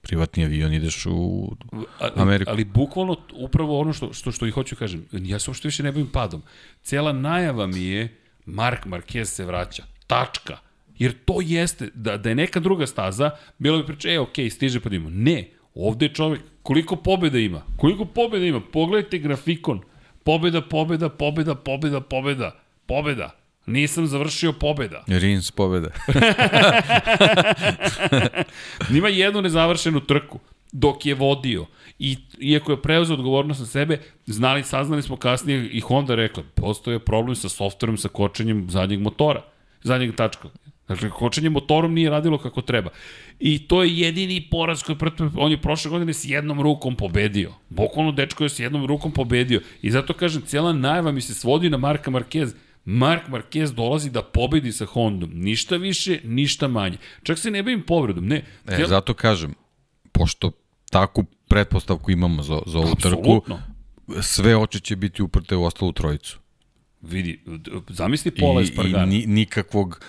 privatni avion, ideš u ali, Ameriku. ali bukvalno upravo ono što, što, što i hoću kažem, ja se uopšte više ne bavim padom. Cijela najava mi je Mark Marquez se vraća. Tačka. Jer to jeste, da, da je neka druga staza, bilo bi priča, e, okej, stiže pa da imamo. Ne, ovde je čovek, koliko pobjeda ima? Koliko pobjeda ima? Pogledajte grafikon. Pobjeda, pobjeda, pobjeda, pobjeda, pobjeda, pobjeda. Nisam završio pobjeda. Rins pobeda. [laughs] Ima jednu nezavršenu trku dok je vodio. I iako je preuzeo odgovornost na sebe, znali, saznali smo kasnije i Honda rekla, postoje problem sa softverom, sa kočenjem zadnjeg motora, zadnjeg tačka. Dakle, kočenje motorom nije radilo kako treba. I to je jedini poraz koji je, on je prošle godine s jednom rukom pobedio. Bukvalno dečko je s jednom rukom pobedio. I zato kažem, cijela najva mi se svodi na Marka Marquez. Mark Marquez dolazi da pobedi sa Hondom. Ništa više, ništa manje. Čak se ne bavim povredom. Ne. E, zato kažem, pošto takvu pretpostavku imamo za, za ovu trku, Apsolutno. sve oči će biti uprte u ostalu trojicu. Vidi, zamisli pola I, Espargara. i ni, nikakvog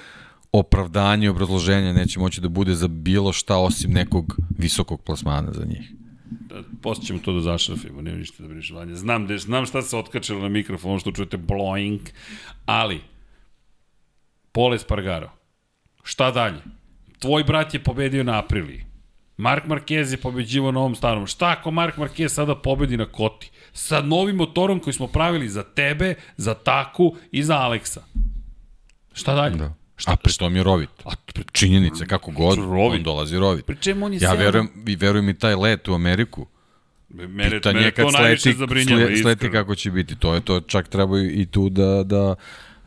opravdanja i obrazloženja neće moći da bude za bilo šta osim nekog visokog plasmana za njih. Da, Posle ćemo to da zašrafimo, nema ništa da brineš vanje. Znam, da, znam šta se otkačilo na mikrofon, što čujete bloing, ali Pole Espargaro, šta dalje? Tvoj brat je pobedio na Apriliji. Mark Marquez je pobeđivo na ovom starom. Šta ako Mark Marquez sada pobedi na Koti? Sa novim motorom koji smo pravili za tebe, za Taku i za Aleksa. Šta dalje? Da. Šta, A pri tom je rovit. a, pri, Činjenice, kako god, Rovit. on dolazi rovit. pri čemu on je Ja verujem, i verujem i taj let u Ameriku. Mene, Pitanje mene kad to sleti, zabrinjava, sleti, kako će biti. To je to, čak treba i tu da, da,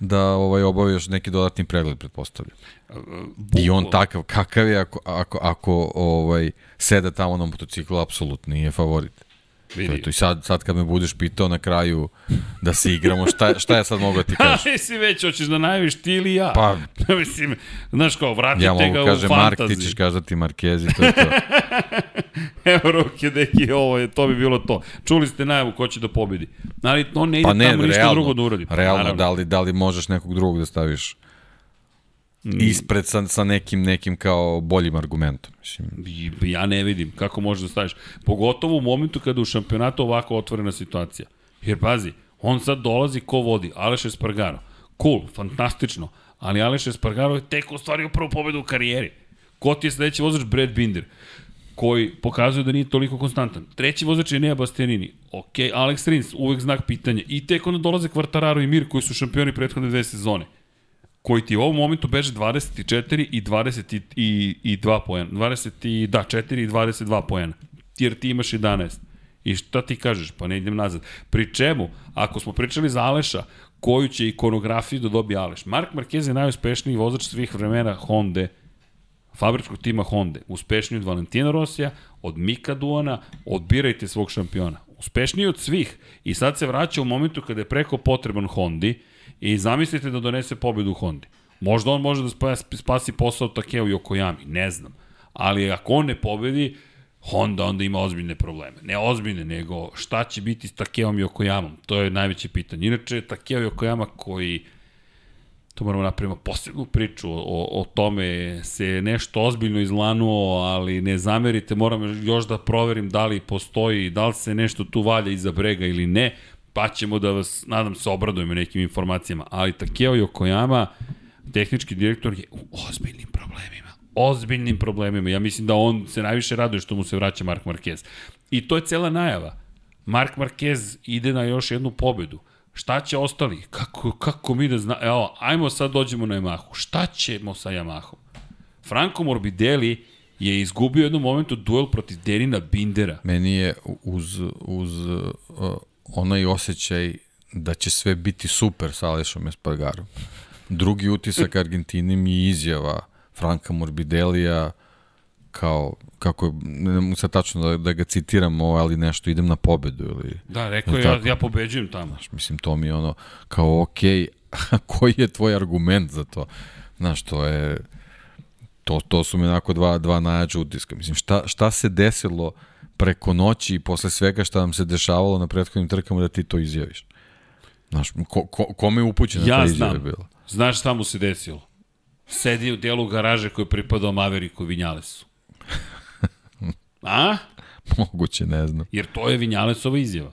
da ovaj, obavi još neki dodatni pregled, pretpostavljam. I on takav, kakav je ako, ako, ako ovaj, seda tamo na motociklu, apsolutno nije favorit. To je Vidi. to. I sad, sad kad me budeš pitao na kraju da se igramo, šta, šta ja sad mogu da ti [laughs] kažem? Ali si već, hoćeš da najaviš ti ili ja? Pa- [laughs] Mislim, znaš kao, vratite Ja ga mogu u Mark, fantazi. ti ćeš kazati Markezi, to je to. [laughs] Evo ruke, deki, ovo je, to bi bilo to. Čuli ste najavu ko će da pobedi. Ali on ne ide Pa ne, tamo ništa realno, drugo da uradi. realno Naravno. da li, da li možeš nekog drugog da staviš. Ispred sa, sa nekim, nekim kao boljim argumentom. Mislim, Ja ne vidim kako možeš da staviš. Pogotovo u momentu kada u šampionatu ovako otvorena situacija. Jer pazi, on sad dolazi ko vodi, Aleš Espargaro. Cool, fantastično. Ali Aleš Espargaro je tek ostvario prvu pobedu u karijeri. Ko ti je sledeći vozač? Brad Binder koji pokazuje da nije toliko konstantan. Treći vozač je Nea Bastianini. Ok, Alex Rins, uvek znak pitanja. I tek onda dolaze Kvartararo i Mir koji su šampioni prethodne dve sezone koji ti u ovom momentu beže 24 i 20 i, i, i 2 poena. 20 i, da, 4 i 22 poena. Jer ti imaš 11. I šta ti kažeš? Pa ne idem nazad. Pri čemu, ako smo pričali za Aleša, koju će ikonografiju da dobije Aleš? Mark Marquez je najuspešniji vozač svih vremena Honda, fabričkog tima Honda. Uspešniji od Valentina Rosija, od Mika Duana, odbirajte svog šampiona. Uspešniji od svih. I sad se vraća u momentu kada je preko potreban Hondi i zamislite da donese pobedu Hondi. Možda on može da spasi, posao Takeo i Okojami, ne znam. Ali ako on ne pobedi, Honda onda ima ozbiljne probleme. Ne ozbiljne, nego šta će biti s Takeom i Okojamom. To je najveće pitanje. Inače, Takeo i Okojama koji to moramo napravimo posebnu priču o, o tome se nešto ozbiljno izlanuo, ali ne zamerite, moram još da proverim da li postoji, da li se nešto tu valja iza brega ili ne. Pa ćemo da vas, nadam se, obradujemo nekim informacijama, ali Takeo Yokoyama, tehnički direktor, je u ozbiljnim problemima. Ozbiljnim problemima. Ja mislim da on se najviše raduje što mu se vraća Mark Marquez. I to je cela najava. Mark Marquez ide na još jednu pobedu. Šta će ostali? Kako, kako mi da zna... Evo, ajmo sad dođemo na Yamahu. Šta ćemo sa Yamahom? Franco Morbidelli je izgubio u jednom momentu duel protiv Derina Bindera. Meni je uz, uz uh, onaj osjećaj da će sve biti super sa Alešom Espargarom. Drugi utisak Argentini mi je izjava Franka Morbidelija kao, kako, ne mu sad tačno da, da ga citiram, ali nešto, idem na pobedu ili... Da, rekao je, ja, ja pobeđujem tamo. Znaš, mislim, to mi je ono, kao, okej, [laughs] okay, koji je tvoj argument za to? Znaš, to je To, to su mi onako dva, dva najjača utiska. Mislim, šta, šta se desilo preko noći i posle svega šta nam se dešavalo na prethodnim trkama da ti to izjaviš? Znaš, ko, ko, kome je upućena ja ta izjava bila? Znaš šta mu se desilo? Sedi u dijelu garaže koji je pripadao Maveriku Vinjalesu. [laughs] A? Moguće, ne znam. Jer to je Vinjalesova izjava.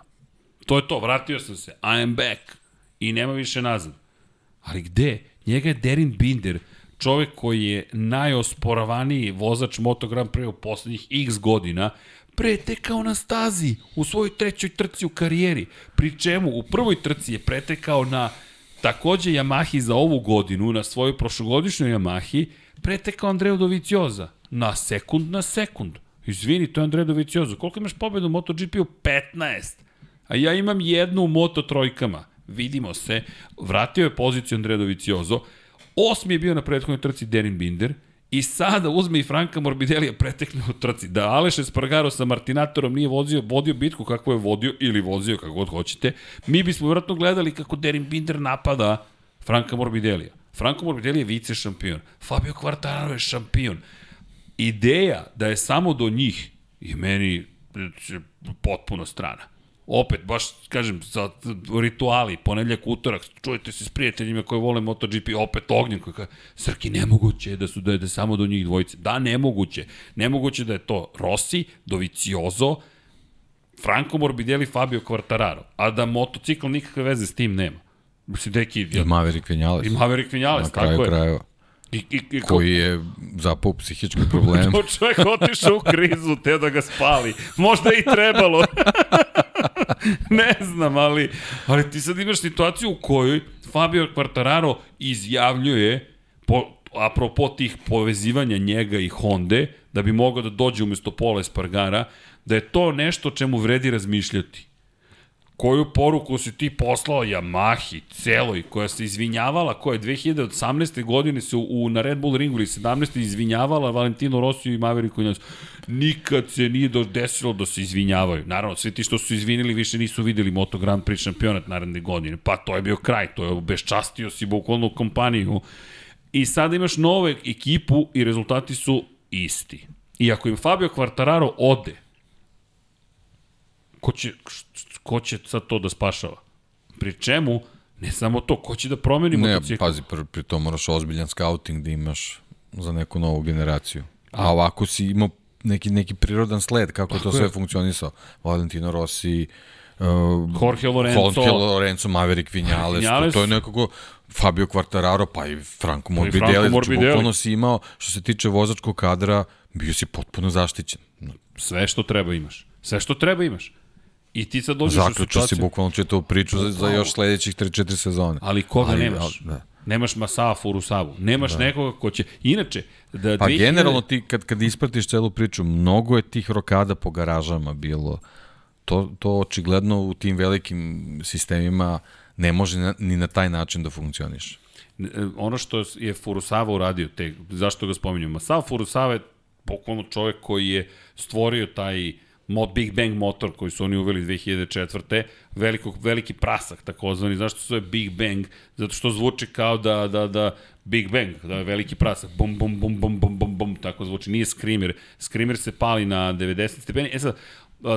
To je to, vratio sam se, I am back. I nema više nazad. Ali gde? Njega je Derin Binder čovek koji je najosporavaniji vozač Moto Grand Prix u poslednjih x godina, pretekao na stazi u svojoj trećoj trci u karijeri, pri čemu u prvoj trci je pretekao na takođe Yamahi za ovu godinu, na svojoj prošlogodišnjoj Yamahi, pretekao Andreo Dovicioza na sekund na sekund. Izvini, to je Andreo Dovicioza. Koliko imaš pobedu u MotoGP-u? 15. A ja imam jednu u Moto trojkama. Vidimo se. Vratio je poziciju Andreo Doviciozo. Osmi je bio na prethodnoj trci Derin Binder i sada uzme i Franka Morbidelija pretekne u trci. Da Aleš Espargaro sa Martinatorom nije vozio, vodio bitku kako je vodio ili vozio kako god hoćete, mi bismo vjerojatno gledali kako Derin Binder napada Franka Morbidelija. Franko Morbidelli je vice šampion. Fabio Quartararo je šampion. Ideja da je samo do njih je meni potpuno strana opet, baš, kažem, sa rituali, ponedljak, utorak, čujete se s prijateljima koji vole MotoGP, opet ognjen koji kaže, Srki, nemoguće je da su da je da samo do njih dvojice. Da, nemoguće. Nemoguće da je to Rossi, Doviciozo, Franco Morbidelli, Fabio Quartararo, a da motocikl nikakve veze s tim nema. Mislim, deki... I Maverick Vinales. I Maverick Vinales, tako je. Na kraju krajeva. I, i, i, koji je zapao psihički problem. [laughs] to čovjek otišao u krizu, te da ga spali. Možda i trebalo. [laughs] [laughs] ne znam, ali, ali ti sad imaš situaciju u kojoj Fabio Quartararo izjavljuje, po, apropo tih povezivanja njega i Honda, da bi mogao da dođe umesto Pola Espargara, da je to nešto čemu vredi razmišljati koju poruku si ti poslao Yamahi, celoj, koja se izvinjavala, koja je 2018. godine se u, na Red Bull ringu ili 17. izvinjavala Valentino Rossi i Mavericku Vinales. Nikad se nije desilo da se izvinjavaju. Naravno, svi ti što su izvinili više nisu videli Moto Grand Prix šampionat naredne godine. Pa to je bio kraj, to je beščastio si bukvalnu kompaniju. I sada imaš nove ekipu i rezultati su isti. I ako im Fabio Quartararo ode, ko će, ko će sad to da spašava? Pri čemu, ne samo to, ko će da promeni ne, motocikl? Ne, pazi, pri, pri to moraš ozbiljan scouting da imaš za neku novu generaciju. A, A ovako si imao neki, neki prirodan sled kako Tako to sve je. funkcionisao. Valentino Rossi, uh, Jorge Lorenzo, Jorge Lorenzo, Maverick Vinales, Vinales. To, to je nekako Fabio Quartararo, pa i Franco Morbidelli, Franco znači bukvalno si imao, što se tiče vozačkog kadra, bio si potpuno zaštićen. Sve što treba imaš. Sve što treba imaš. I ti sad dođeš u situaciju... si bukvalno četao priču za, za još sledećih 3-4 sezone. Ali koga ali, nemaš? Da. Nemaš Masaa Furusavu. Nemaš da. nekoga ko će... Inače, da pa 2000... generalno ti kad, kad ispratiš celu priču, mnogo je tih rokada po garažama bilo. To, to očigledno u tim velikim sistemima ne može na, ni na taj način da funkcioniš. Ono što je Furusava uradio, te, zašto ga spominjamo? Masao Furusava je pokvalno čovek koji je stvorio taj Big Bang motor koji su oni uveli 2004. Veliko, veliki prasak takozvani. Zašto se zove Big Bang? Zato što zvuči kao da, da, da Big Bang, da je veliki prasak. Bum, bum, bum, bum, bum, bum, bum, tako zvuči. Nije Screamer. Screamer se pali na 90 stepeni. E sad,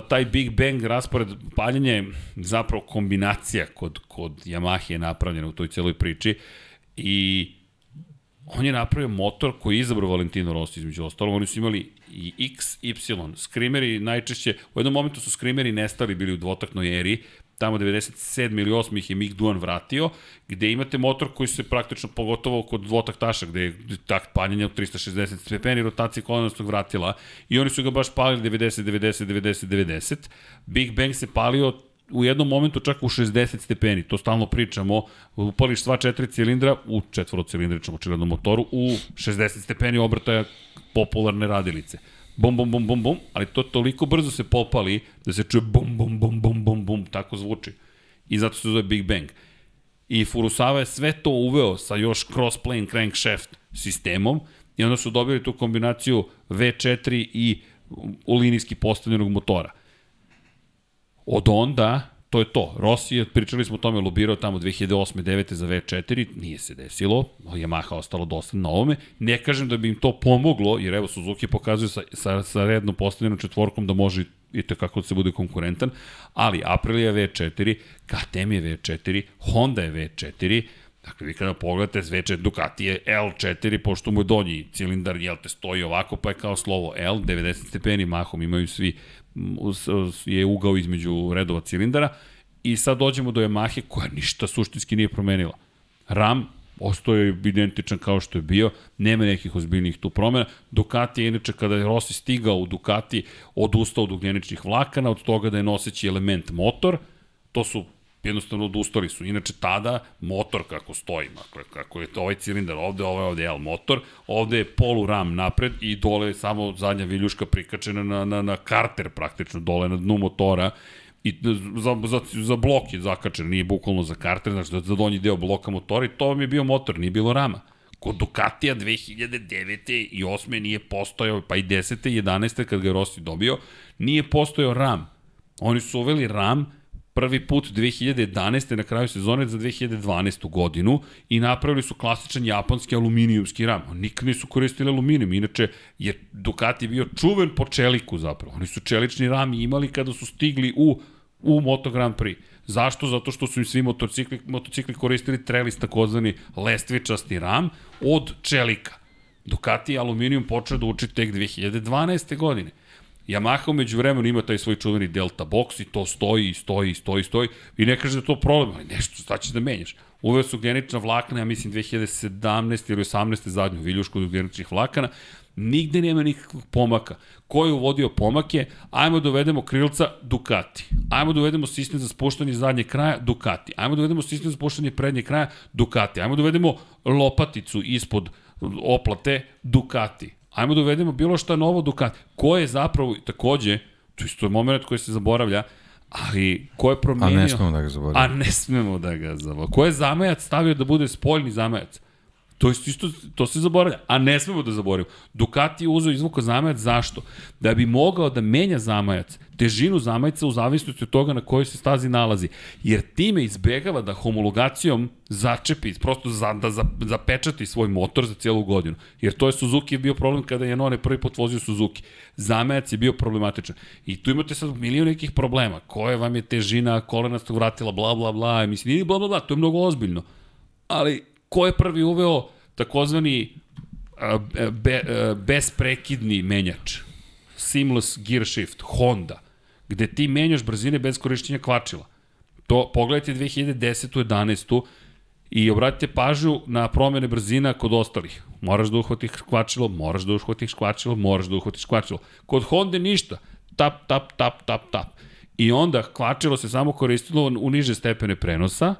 taj Big Bang raspored paljenja je zapravo kombinacija kod, kod Yamaha je napravljena u toj celoj priči i on je napravio motor koji je izabrao Valentino Rossi između ostalog. Oni su imali i X, Y. Screameri najčešće, u jednom momentu su Screameri nestali bili u dvotaknoj eri, tamo 97 ili 8 ih je Mick Duan vratio, gde imate motor koji se praktično, pogotovo kod dvotaktaša, gde je takt paljenja od 360 stepeni, rotacija kolonastog vratila, i oni su ga baš palili 90, 90, 90, 90. Big Bang se palio u jednom momentu čak u 60 stepeni, to stalno pričamo, upališ sva četiri cilindra u četvorocilindričnom očirednom motoru u 60 stepeni obrtaja popularne radilice. Bum, bum, bum, bum, bum, ali to toliko brzo se popali da se čuje bum, bum, bum, bum, bum, bum, tako zvuči. I zato se zove Big Bang. I Furusawa je sve to uveo sa još cross-plane crankshaft sistemom i onda su dobili tu kombinaciju V4 i linijski postavljenog motora. Od onda, to je to. Rossi je, pričali smo o tome, lobirao tamo 2008. 9. za V4, nije se desilo, Yamaha ostalo dosta na ovome. Ne kažem da bi im to pomoglo, jer evo Suzuki pokazuje sa, sa, sa redno postavljenom četvorkom da može i to kako da se bude konkurentan, ali Aprilia V4, KTM je V4, Honda je V4, Dakle, vi kada pogledate V4 Ducati je L4, pošto mu je donji cilindar, jel te, stoji ovako, pa je kao slovo L, 90 stepeni mahom, imaju svi je ugao između redova cilindara i sad dođemo do Yamahe koja ništa suštinski nije promenila. RAM ostoje identičan kao što je bio, nema nekih ozbiljnih tu promena. Ducati je inače kada je Rossi stigao u Ducati odustao od ugljeničnih vlakana, od toga da je noseći element motor, to su jednostavno odustali su. Inače, tada motor kako stoji, kako je to ovaj cilindar ovde, ovo je ovde L motor, ovde je polu ram napred i dole je samo zadnja viljuška prikačena na, na, na karter praktično, dole na dnu motora i za, za, za blok je zakačen, nije bukvalno za karter, znači za donji deo bloka motora i to vam je bio motor, nije bilo rama. Kod Ducatija 2009. i 8. nije postojao, pa i 10. i 11. kad ga Rossi dobio, nije postojao RAM. Oni su uveli RAM, prvi put 2011. na kraju sezone za 2012. godinu i napravili su klasičan japanski aluminijumski ram. Nikad nisu koristili aluminijum, inače je Ducati bio čuven po čeliku zapravo. Oni su čelični ram imali kada su stigli u u Moto Grand Prix. Zašto? Zato što su im svi motocikli, motocikli koristili trelis takozvani lestvičasti ram od čelika. Ducati aluminijum počeo da uči tek 2012. godine. Yamaha umeđu vremenu ima taj svoj čuveni Delta Box i to stoji i stoji i stoji i stoji i ne kaže da to problem, ali nešto šta ćeš da menjaš. Uveo su genična vlakana, ja mislim 2017. ili 18. zadnju viljušku do geničnih vlakana, nigde nema nikakvog pomaka. Ko je uvodio pomake? Ajmo da uvedemo krilca Ducati. Ajmo da uvedemo sistem za spuštanje zadnje kraja Ducati. Ajmo da uvedemo sistem za spuštanje prednje kraja Ducati. Ajmo da uvedemo lopaticu ispod oplate Ducati ajmo da uvedemo bilo šta novo Ducati. Ko je zapravo, takođe, to isto je moment koji se zaboravlja, ali ko je promenio... A ne smemo da ga zaboravimo. A ne smemo da ga zaboravimo. Ko je zamajac stavio da bude spoljni zamajac? To, je isto, to se zaboravlja, a ne smemo da zaboravimo. Ducati je uzeo izvuko zamajac, zašto? Da bi mogao da menja zamajac, težinu zamajca u zavisnosti od toga na kojoj se stazi nalazi. Jer time izbegava da homologacijom začepi, prosto za, da za, zapečati svoj motor za cijelu godinu. Jer to je Suzuki bio problem kada je None prvi pot vozio Suzuki. Zamajac je bio problematičan. I tu imate sad milion nekih problema. Koja vam je težina kolenastog vratila, bla, bla, bla. Mislim, nije bla, bla, bla, to je mnogo ozbiljno. Ali ko je prvi uveo takozvani be, besprekidni menjač? Seamless gear shift, Honda, gde ti menjaš brzine bez korišćenja kvačila. To, pogledajte 2010. 11. i obratite pažnju na promene brzina kod ostalih. Moraš da uhvatiš kvačilo, moraš da uhvatiš kvačilo, moraš da uhvatiš kvačilo. Kod Honda ništa. Tap, tap, tap, tap, tap. I onda kvačilo se samo koristilo u niže stepene prenosa,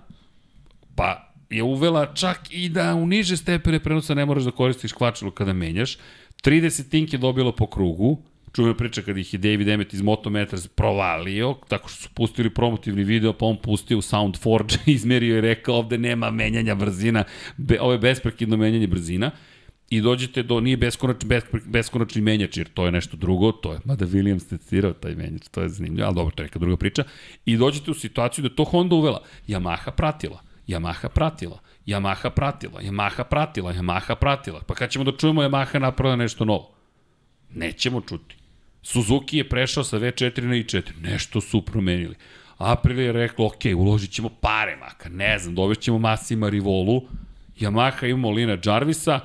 pa je uvela čak i da u niže stepene prenosa ne moraš da koristiš kvačilo kada menjaš. 30 tink je dobilo po krugu, čuvena priča kada ih je David Emmet iz Motometra provalio, tako što su pustili promotivni video, pa on pustio u Soundforge, [laughs] izmerio i rekao ovde nema menjanja brzina, be, ovo je besprekidno menjanje brzina i dođete do, nije beskonačni, beskonačni menjač, jer to je nešto drugo, to je, mada Williams testirao taj menjač, to je zanimljivo, ali dobro, to je neka druga priča, i dođete u situaciju da to Honda uvela, Yamaha pratila Yamaha pratila, Yamaha pratila, Yamaha pratila, Yamaha pratila. Pa kad ćemo da čujemo Yamaha napravila nešto novo? Nećemo čuti. Suzuki je prešao sa V4 na i4. Nešto su promenili. Aprilia je rekla, ok, uložit ćemo pare, maka, ne znam, dovešćemo Massima Rivolu, Yamaha imamo Lina Jarvisa,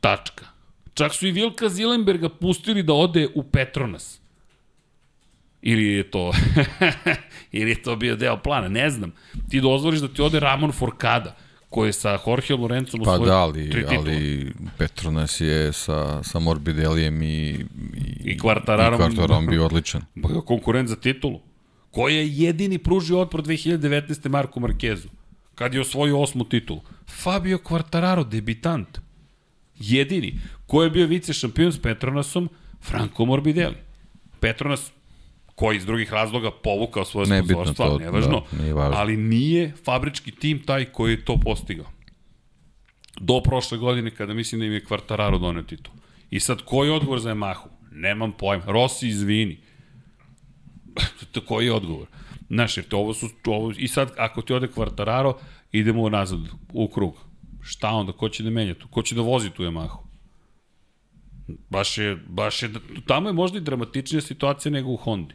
tačka. Čak su i Vilka Zilenberga pustili da ode u Petronas. Ili je to [laughs] ili je to bio deo plana, ne znam. Ti dozvoliš da ti ode Ramon Forcada, koji je sa Jorge Lorencom pa da, ali, ali Petronas je sa, sa Morbidelijem i, i, I Kvartararom, i Kvartararom bio odličan. Pa konkurent za titulu. Koji je jedini pružio otpor 2019. Marku Markezu, kad je osvojio osmu titulu. Fabio Quartararo, debitant. Jedini. Ko je bio vice šampion s Petronasom? Franco Morbidelli. Petronas koji iz drugih razloga povukao svoje ne, sponsorstva, nevažno, da, nije važno. ali nije fabrički tim taj koji je to postigao. Do prošle godine kada mislim da im je Quartararo donio titul. I sad, koji je odgovor za Yamahu? Nemam pojma. Rossi, izvini. [laughs] koji je odgovor? Znaš, jer te ovo su, ovo, i sad ako ti ode Quartararo, idemo nazad u krug. Šta onda? Ko će da menja tu? Ko će da vozi tu Yamahu? Baš je, baš je, tamo je možda i dramatičnija situacija nego u Hondi.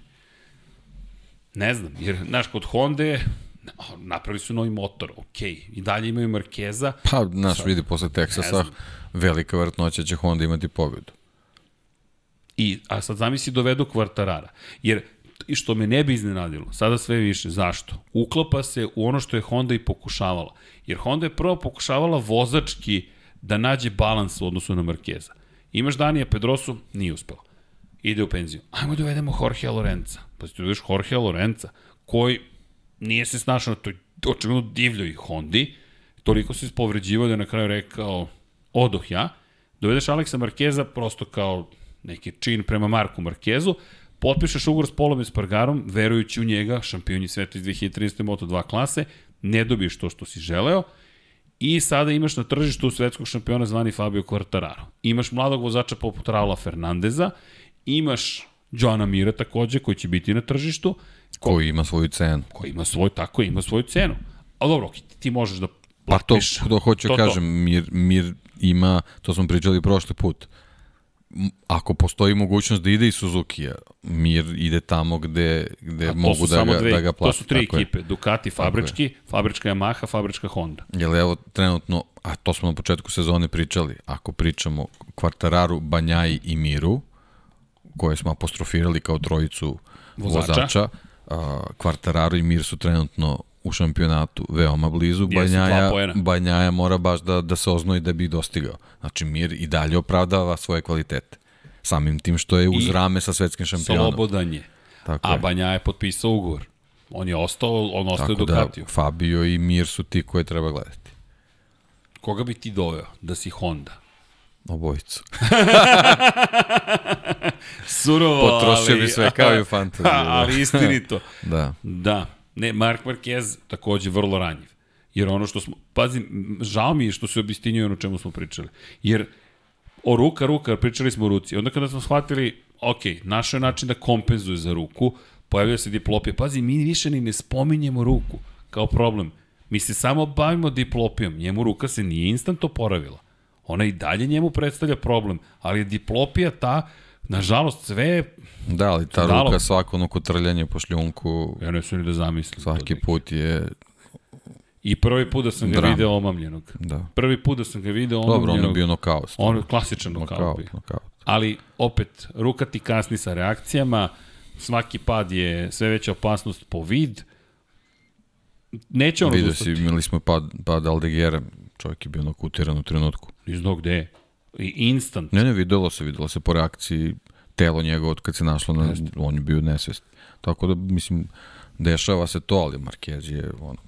Ne znam, jer, znaš, kod Honda napravili su novi motor, ok, i dalje imaju Markeza. Pa, znaš, vidi, posle Texasa, velika vrtnoća će Honda imati pobedu. I, a sad zamisli dovedu kvartarara. Jer, i što me ne bi iznenadilo, sada sve više, zašto? Uklapa se u ono što je Honda i pokušavala. Jer Honda je prvo pokušavala vozački da nađe balans u odnosu na Markeza. Imaš Danija Pedrosu, nije uspelo. Ide u penziju. Ajmo da uvedemo Jorge Lorenza. Pa si ti Jorge Lorenza, koji nije se snašao na toj očigledno divljoj Hondi, toliko se ispovređivao da je na kraju rekao odoh ja, dovedeš Aleksa Markeza prosto kao neki čin prema Marku Markezu, potpišeš ugovor s Polom Espargarom, verujući u njega, šampion sveta iz 2013. Moto2 klase, ne dobiješ to što si želeo, I sada imaš na tržištu svetskog šampiona zvani Fabio Quartararo. Imaš mladog vozača poput Raula Fernandeza, imaš Johna Mira takođe, koji će biti na tržištu. Ko, koji ima svoju cenu. Koji ima svoj, tako ima svoju cenu. Ali dobro, ti, ti možeš da platiš. Pa to, to hoću to, kažem, Mir, Mir ima, to smo pričali prošli put, ako postoji mogućnost da ide i Suzuki, Mir ide tamo gde, gde mogu da ga, dve, da ga plati. To su tri tako ekipe, je. Ducati fabrički, fabrička Yamaha, fabrička Honda. Jel evo trenutno, a to smo na početku sezone pričali, ako pričamo Kvartararu, Banjaji i Miru, koje smo apostrofirali kao trojicu vozača, vozača Kvartararo i Mir su trenutno u šampionatu veoma blizu. Banjaja, Banjaja mora baš da, da se oznoji da bi dostigao. Znači Mir i dalje opravdava svoje kvalitete. Samim tim što je uz I rame sa svetskim šampionom. Slobodan je. Tako A je. Banja je potpisao ugovor. On je ostao, on ostaje Tako Ducatiju. Da, Fabio i Mir su ti koje treba gledati. Koga bi ti doveo da si Honda? Obojicu. [laughs] Surovo, Potrošio ali, bi sve kao i u [laughs] fantaziju. Da. ali istinito. [laughs] da. Da. Ne, Mark Marquez takođe vrlo ranjiv. Jer ono što smo, pazi, žao mi je što se obistinjuje ono čemu smo pričali. Jer o ruka, ruka, pričali smo o ruci. Onda kada smo shvatili, ok, našao je način da kompenzuje za ruku, pojavio se diplopija. Pazi, mi više ni ne spominjemo ruku kao problem. Mi se samo bavimo diplopijom. Njemu ruka se nije instant oporavila. Ona i dalje njemu predstavlja problem, ali je diplopija ta, nažalost, sve Da, ali ta dalo... ruka svako ono kotrljanje po šljunku... Ja ne sam ni da zamislim. Svaki put je... I prvi put da sam ga Dram. video omamljenog. Da. Prvi put da sam ga video omamljenog. Dobro, on je bio nokaut. On je klasičan nokaut. nokaut, nokaut. Ali, opet, ruka ti kasni sa reakcijama, svaki pad je sve veća opasnost po vid. Neće on Vidio si, imali smo pad, pad Aldegera, čovjek je bio nokutiran u trenutku. Iz znog gde? I instant. Ne, ne, videlo se, videlo se po reakciji telo njegovo od kad se našlo, na, Jeste. on je bio nesvest. Tako da, mislim, dešava se to, ali Marquez je ono...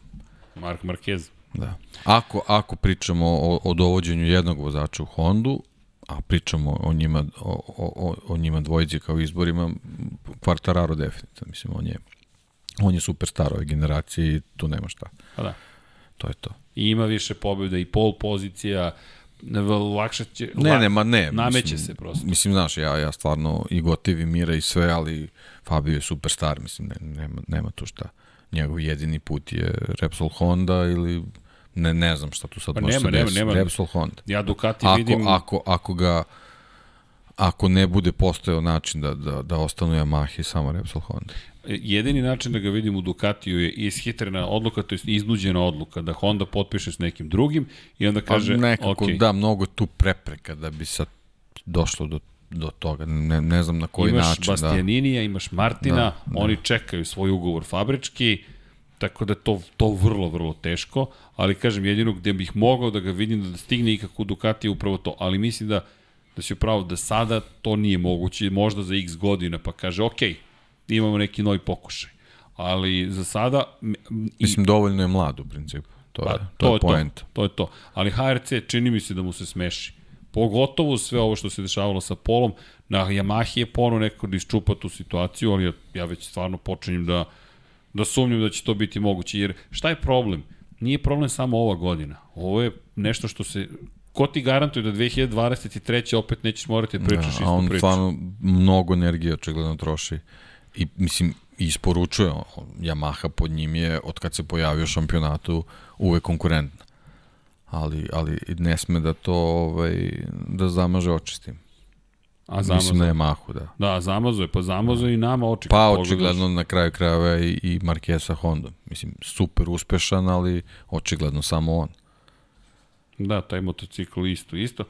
Mark Marquez. Da. Ako, ako pričamo o, o dovođenju jednog vozača u Hondu, a pričamo o njima, o, o, o njima dvojici kao izborima, Quartararo definitivno, mislim, on je, on je superstar ove generacije i tu nema šta. Pa da. To je to. I ima više pobjeda i pol pozicija, lakše će... Ne, ne, ma ne. Nameće mislim, se prosto. Mislim, znaš, ja, ja stvarno i gotivi mira i sve, ali Fabio je superstar, mislim, ne, nema, nema tu šta. Njegov jedini put je Repsol Honda ili ne, ne znam šta tu sad pa može nema, se nema, nema. Repsol Honda. Ja Ducati ako, vidim... Ako, ako ga ako ne bude postojao način da, da, da ostanu Yamaha i samo Repsol Honda jedini način da ga vidim u Ducatiju je ishitrena odluka, to je iznuđena odluka, da Honda potpiše s nekim drugim i onda kaže, A nekako, okay. da, mnogo tu prepreka da bi sad došlo do, do toga, ne, ne znam na koji imaš način. Imaš Bastianinija, da. imaš Martina, da, da. oni čekaju svoj ugovor fabrički, tako da je to, to vrlo, vrlo teško, ali kažem, jedino gde bih mogao da ga vidim da stigne ikako Ducati je upravo to, ali mislim da da si upravo da sada to nije moguće, možda za x godina, pa kaže, ok, imamo neki novi pokušaj. Ali za sada... I, Mislim, dovoljno je mlad u principu. To, pa, je, to, to je, je point. To, to je to. Ali HRC čini mi se da mu se smeši. Pogotovo sve ovo što se dešavalo sa Polom, na Yamahi je pono neko da iščupa tu situaciju, ali ja, ja već stvarno počinjem da, da sumnjam da će to biti moguće. Jer šta je problem? Nije problem samo ova godina. Ovo je nešto što se ko ti garantuje da 2023. opet nećeš morati da pričaš da, istu priču? A on stvarno mnogo energije očigledno troši. I, mislim, isporučuje Yamaha pod njim je, od kad se pojavio šampionatu, uvek konkurentna. Ali, ali ne sme da to ovaj, da zamaže oči s tim. A zamazo. Mislim da je Mahu, da. Da, zamazo je, pa zamazo i nama oči. Pa očigledno na kraju krajeva i, i Markesa Honda. Mislim, super uspešan, ali očigledno samo on. Da, taj motocikl isto, isto.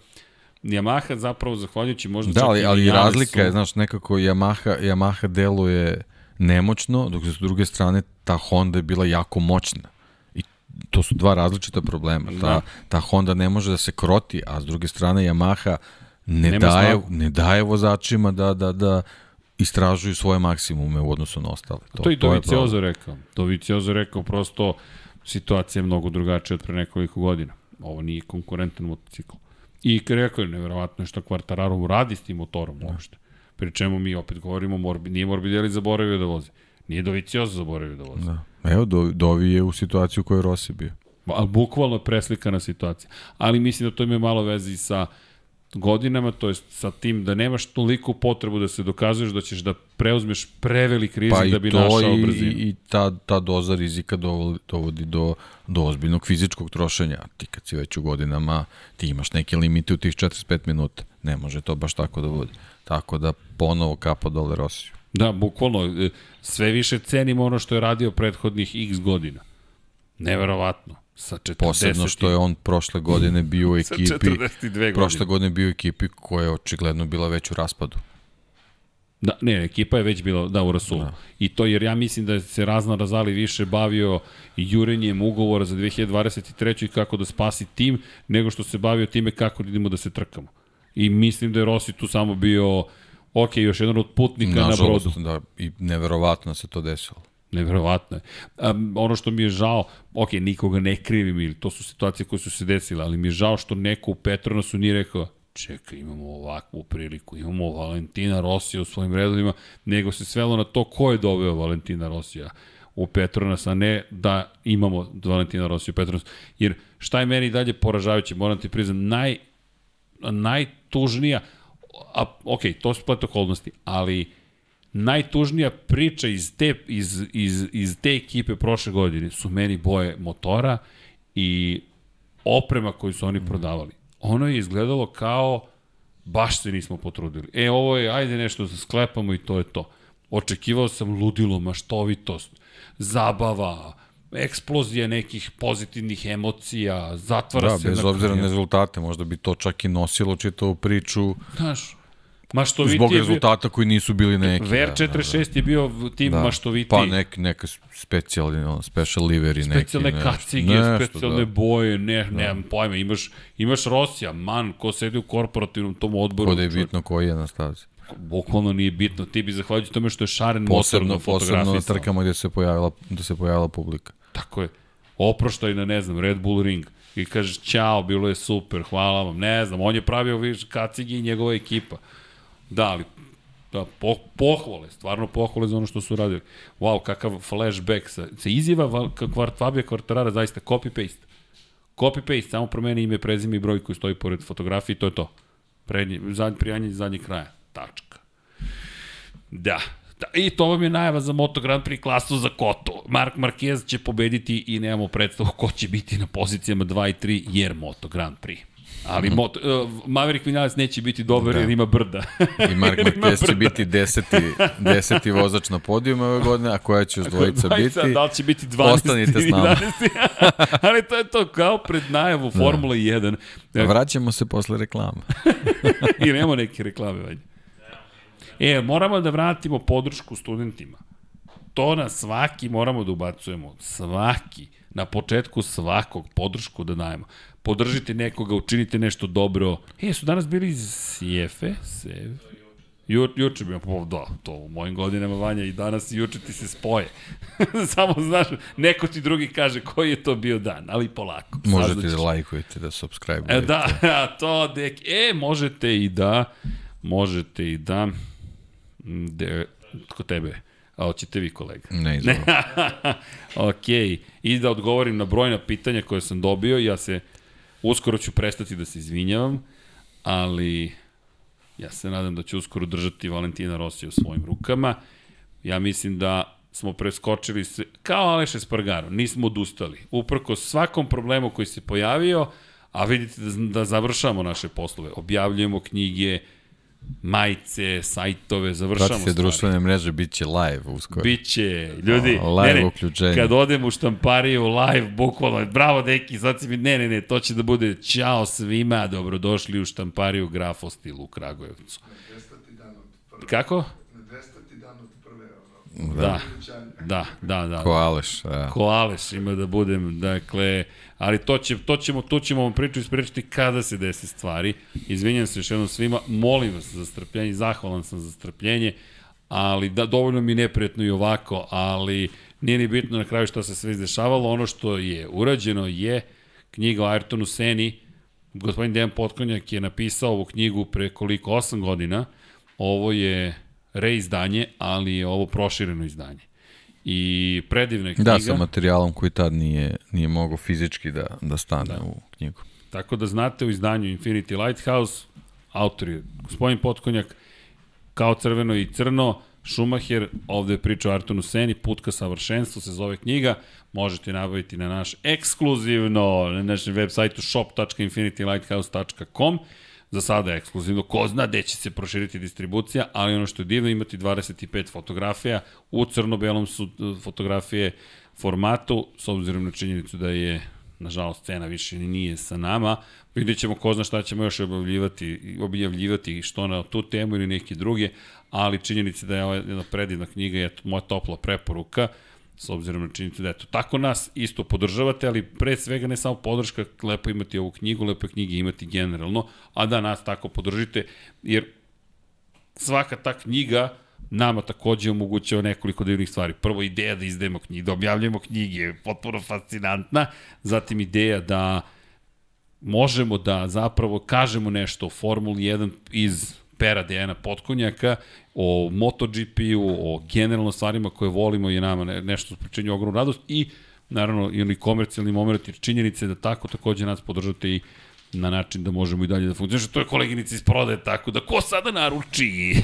Yamaha zapravo, zahvaljujući možda da, ali, ali razlika su... je, znaš, nekako Yamaha, Yamaha deluje nemoćno, dok s druge strane ta Honda je bila jako moćna. I to su dva različita problema. Ta, da. ta Honda ne može da se kroti, a s druge strane Yamaha ne, Nema daje, snagu. ne daje vozačima da, da, da istražuju svoje maksimume u odnosu na ostale. To, to i Doviciozo rekao. Doviciozo rekao prosto situacija je mnogo drugačija od pre nekoliko godina. Ovo nije konkurentan motocikl. I rekao je, nevjerovatno je što Quartararo radi s tim motorom da. uopšte. Pri čemu mi opet govorimo, Morbi, nije Morbidelli zaboravio da vozi. Nije Dovicioso zaboravio da vozi. Da. Evo, Dovi je u situaciji u kojoj Rossi bio. Ali bukvalno je preslikana situacija. Ali mislim da to ima malo veze i sa godinama, to jest sa tim da nemaš toliko potrebu da se dokazuješ da ćeš da preuzmeš prevelik rizik pa da bi našao i, brzinu. I, i ta, ta doza rizika dovodi, dovodi do, do ozbiljnog fizičkog trošenja. Ti kad si već u godinama, ti imaš neke limite u tih 45 minuta. Ne može to baš tako da bude. Tako da ponovo kapa dole Rosiju. Da, bukvalno, e, sve više cenim ono što je radio prethodnih x godina. Neverovatno. Sa 40. Posebno što je on prošle godine bio u [laughs] ekipi. Sa 42 godine. Prošle godine bio u ekipi koja je očigledno bila već u raspadu. Da, ne, ekipa je već bila da, u Rasulu. Da. I to jer ja mislim da se Razna Razali više bavio jurenjem ugovora za 2023. i kako da spasi tim, nego što se bavio time kako da idemo da se trkamo. I mislim da je Rossi tu samo bio, ok, još jedan od putnika na, na brodu. Da, i neverovatno se to desilo. Neverovatno je. Um, ono što mi je žao, ok, nikoga ne krivim, ili to su situacije koje su se desile, ali mi je žao što neko u Petronasu nije rekao, čekaj, imamo ovakvu priliku, imamo Valentina Rosija u svojim redovima, nego se svelo na to ko je doveo Valentina Rosija u Petronas, a ne da imamo Valentina Rosija u Petronas. Jer šta je meni dalje poražavajuće, moram ti priznam, naj, najtužnija, a, ok, to su splet okolnosti, ali najtužnija priča iz te, iz, iz, iz te ekipe prošle godine su meni boje motora i oprema koju su oni prodavali. Ono je izgledalo kao baš se nismo potrudili. E, ovo je, ajde nešto da sklepamo i to je to. Očekivao sam ludilo, maštovitost, zabava, eksplozija nekih pozitivnih emocija, zatvara da, se... Da, bez obzira na rezultate, možda bi to čak i nosilo čitavu priču. Znaš, Maštoviti Zbog rezultata koji nisu bili neki. Ver 46 da, da, da. je bio tim da. maštoviti. Pa nek, neka specijalni, special livery neki. Specijalne kacige, nešto, specijalne da. boje, ne, da. nemam pojma. Imaš, imaš Rosija, man, ko sedi u korporativnom tom odboru. Kod je bitno koji je na stazi. Bukvalno nije bitno. Ti bi zahvaljujući tome što je šaren posebno, motor na. Posebno trkamo gde se pojavila, da se pojavila publika. Tako je. Oproštaj na, ne znam, Red Bull Ring i kažeš, ćao, bilo je super, hvala vam, ne znam, on je pravio viš kacigi i njegova ekipa. Da, ali da, po, pohvale, stvarno pohvale za ono što su radili. Wow, kakav flashback sa, sa izjava kvart, Fabio Quartarara, zaista copy-paste. Copy-paste, samo promeni ime, prezime i broj koji stoji pored fotografije to je to. Prednje, zadnje, prijanje zadnjeg kraja. Tačka. Da, Da, I to vam je najava za Moto Grand Prix klasu za Koto. Mark Marquez će pobediti i nemamo predstavu ko će biti na pozicijama 2 i 3 jer Moto Grand Prix. Ali mm. moto, uh, Maverick Vinales neće biti dobar da. jer ima brda. I Mark [laughs] Marquez će biti deseti, deseti vozač na podijum ove godine, a koja će još dvojica, biti? Da li će biti 12. Ostanite s nama. [laughs] Ali to je to kao pred najavu da. Formula 1. Vraćamo se posle reklama. [laughs] I nema neke reklame, vanje. E, moramo da vratimo podršku studentima. To na svaki moramo da ubacujemo. Svaki. Na početku svakog podršku da dajemo. Podržite nekoga, učinite nešto dobro. E, su danas bili iz Sjefe? Sjefe? Ju, juče bi, po, da, to u mojim godinama vanja i danas i juče ti se spoje. [laughs] Samo znaš, neko ti drugi kaže koji je to bio dan, ali polako. Možete da lajkujete, da subscribe E, da, [laughs] to, dek, e, možete i da, možete i da, de, kod tebe, a hoćete vi kolega? Ne, izvoli. [laughs] ok, i da odgovorim na brojna pitanja koje sam dobio, ja se, uskoro ću prestati da se izvinjavam, ali Ja se nadam da će uskoro držati Valentina Rosija u svojim rukama. Ja mislim da smo preskočili sve, kao Aleš Espargaro, nismo odustali. Uprko svakom problemu koji se pojavio, a vidite da, da završavamo naše poslove. Objavljujemo knjige, majice, sajtove, završamo Pratite stvari. društvene mreže, bit će live uskoro. Biće, ljudi, o, live ne, ne, uključenje. kad odem u štampariju live, bukvalno, bravo deki, sad si mi, ne, ne, ne, to će da bude ćao svima, dobrodošli u štampariju Grafostil u Kragujevcu. Kako? Da, da, da, da. Ko Aleš, da. Ko Aleš ima da budem, dakle, ali to, će, to ćemo, tu ćemo vam priču ispričati kada se desi stvari. Izvinjam se još jednom svima, molim vas za strpljenje, zahvalan sam za strpljenje, ali da, dovoljno mi neprijatno i ovako, ali nije ni bitno na kraju šta se sve izdešavalo. Ono što je urađeno je knjiga o Ayrtonu Seni, gospodin Dejan Potkonjak je napisao ovu knjigu pre koliko, 8 godina, ovo je reizdanje, ali je ovo prošireno izdanje. I predivna knjiga. Da, sa materijalom koji tad nije, nije mogo fizički da, da stane da. u knjigu. Tako da znate u izdanju Infinity Lighthouse, autor je gospodin Potkonjak, kao crveno i crno, Schumacher, ovde je priča o Artonu Seni, Put ka savršenstvu se zove knjiga, možete nabaviti na naš ekskluzivno, na našem web sajtu shop.infinitylighthouse.com Za sada je ekskluzivno, ko zna gde će se proširiti distribucija, ali ono što je divno, imati 25 fotografija, u crno-belom su e, fotografije formatu, s obzirom na činjenicu da je nažalost cena više nije sa nama, vidjet ćemo ko zna šta ćemo još objavljivati, objavljivati što na tu temu ili neke druge, ali činjenica da je ova jedna predivna knjiga je moja topla preporuka, s obzirom na činjenicu da eto, tako nas isto podržavate, ali pre svega ne samo podrška, lepo imati ovu knjigu, lepo knjige imati generalno, a da nas tako podržite, jer svaka ta knjiga nama takođe omogućava nekoliko divnih stvari. Prvo ideja da izdajemo knjige, da objavljujemo knjige, potpuno fascinantna, zatim ideja da možemo da zapravo kažemo nešto o Formuli 1 iz pera Dejana Potkonjaka, o MotoGP-u, o generalno stvarima koje volimo je nama nešto pričinje ogromnu radost i naravno ili komercijalni moment jer činjenice da tako takođe nas podržate i na način da možemo i dalje da funkcioniš. To je koleginica iz prodaje, tako da ko sada naruči?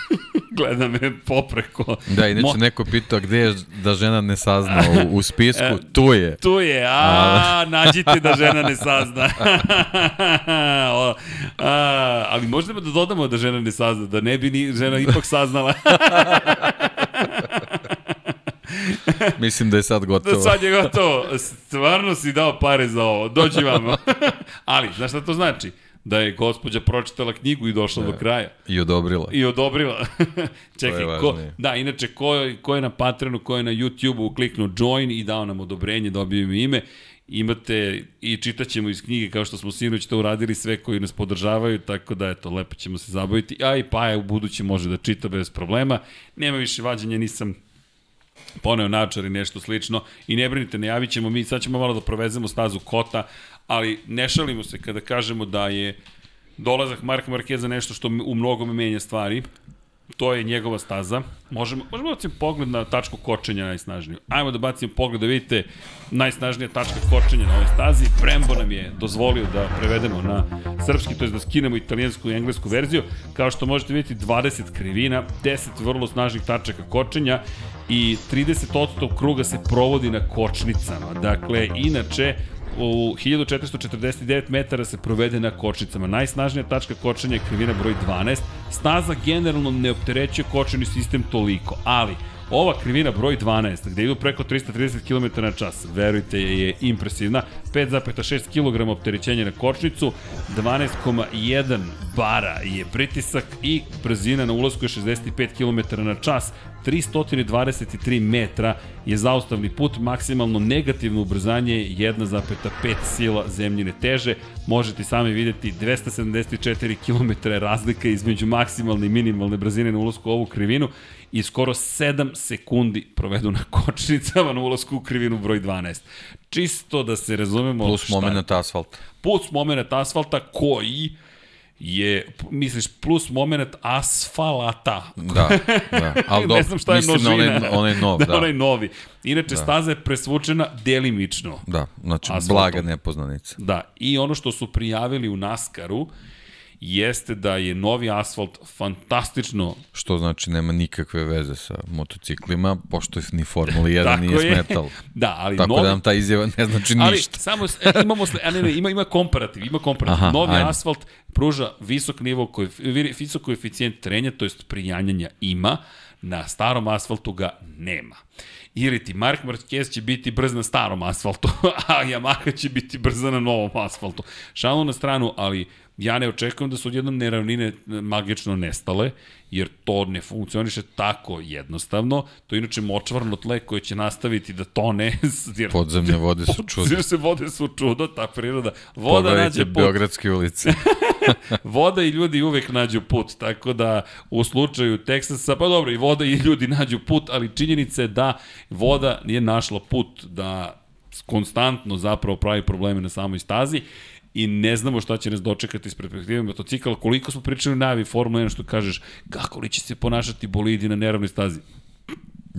[laughs] Gleda me popreko. Da, inače Mo... neko pitao gde je da žena ne sazna u, u spisku, [laughs] tu je. Tu je, a, [laughs] nađite da žena ne sazna. o, a, ali možemo da dodamo da žena ne sazna, da ne bi ni žena ipak saznala. [laughs] Mislim da je sad gotovo. Da sad je gotovo. Stvarno si dao pare za ovo. Dođi vamo. [laughs] Ali, znaš šta to znači? da je gospođa pročitala knjigu i došla da. do kraja. I odobrila. I odobrila. [laughs] Čekaj, ko, da, inače, ko, ko je na Patreonu, ko je na YouTube-u kliknuo join i dao nam odobrenje, dobio im ime, imate i čitaćemo iz knjige kao što smo sinoć to uradili sve koji nas podržavaju, tako da eto, lepo ćemo se zabaviti. A i Paja u budući može da čita bez problema. Nema više vađanja, nisam poneo načar i nešto slično i ne brinite, ne javit ćemo mi, sad ćemo malo da provezemo stazu kota, ali ne šalimo se kada kažemo da je dolazak Marka Markeza nešto što u mnogome menja stvari. To je njegova staza. Možemo, možemo da bacimo pogled na tačku kočenja najsnažniju. Ajmo da bacimo pogled da vidite najsnažnija tačka kočenja na ovoj stazi. Brembo nam je dozvolio da prevedemo na srpski, to je da skinemo italijansku i englesku verziju. Kao što možete vidjeti, 20 krivina, 10 vrlo snažnih tačaka kočenja i 30% kruga se provodi na kočnicama. Dakle, inače, u 1449 metara se provede na kočnicama. Najsnažnija tačka kočenja je krivina broj 12. Staza generalno ne opterećuje kočeni sistem toliko, ali ova krivina broj 12, gde idu preko 330 km na čas, verujte je impresivna, 5,6 kg opterećenja na kočnicu, 12,1 bara je pritisak i brzina na ulazku je 65 km na čas. 323 metra je zaustavni put, maksimalno negativno ubrzanje 1,5 sila zemljine teže. Možete sami videti 274 km razlika između maksimalne i minimalne brzine na ulazku u ovu krivinu i skoro 7 sekundi provedu na kočnicama na ulazku u krivinu broj 12. Čisto da se razumemo Plus moment asfalta. Plus moment asfalta koji je, misliš, plus moment asfalata. Da, da. Ali [laughs] ne znam šta je. Mislim onaj, onaj nov, [laughs] da. da. onaj novi. Inače, da. staza je presvučena delimično. Da, znači asfaltom. blaga nepoznanica. Da, i ono što su prijavili u Naskaru, jeste da je novi asfalt fantastično... Što znači nema nikakve veze sa motociklima, pošto je ni Formula 1 nije je. smetal. [laughs] Da, ali Tako novi... da nam ta izjava ne znači ali, ništa. samo, e, imamo, a ne, ne, ima, ima komparativ, ima komparativ. Aha, novi ajde. asfalt pruža visok nivo, koef, visok koeficijent trenja, to jest prijanjanja ima, na starom asfaltu ga nema. Ili ti Mark Marquez će biti brz na starom asfaltu, [laughs] a Yamaha će biti brza na novom asfaltu. Šalu na stranu, ali ja ne očekujem da su odjednom neravnine magično nestale, jer to ne funkcioniše tako jednostavno. To je inače močvarno tle koje će nastaviti da tone. [laughs] Jer, Podzemne vode su [laughs] čudo. Podzemne vode su čudo, ta priroda. Voda Pogledajte nađe put. Beogradske ulice. [laughs] voda i ljudi uvek nađu put, tako da u slučaju Teksasa, pa dobro, i voda i ljudi nađu put, ali činjenica je da voda nije našla put da konstantno zapravo pravi probleme na samoj stazi i ne znamo šta će nas dočekati iz perspektive motocikla, koliko smo pričali na najavi Formula 1 što kažeš, kako li će se ponašati bolidi na neravnoj stazi.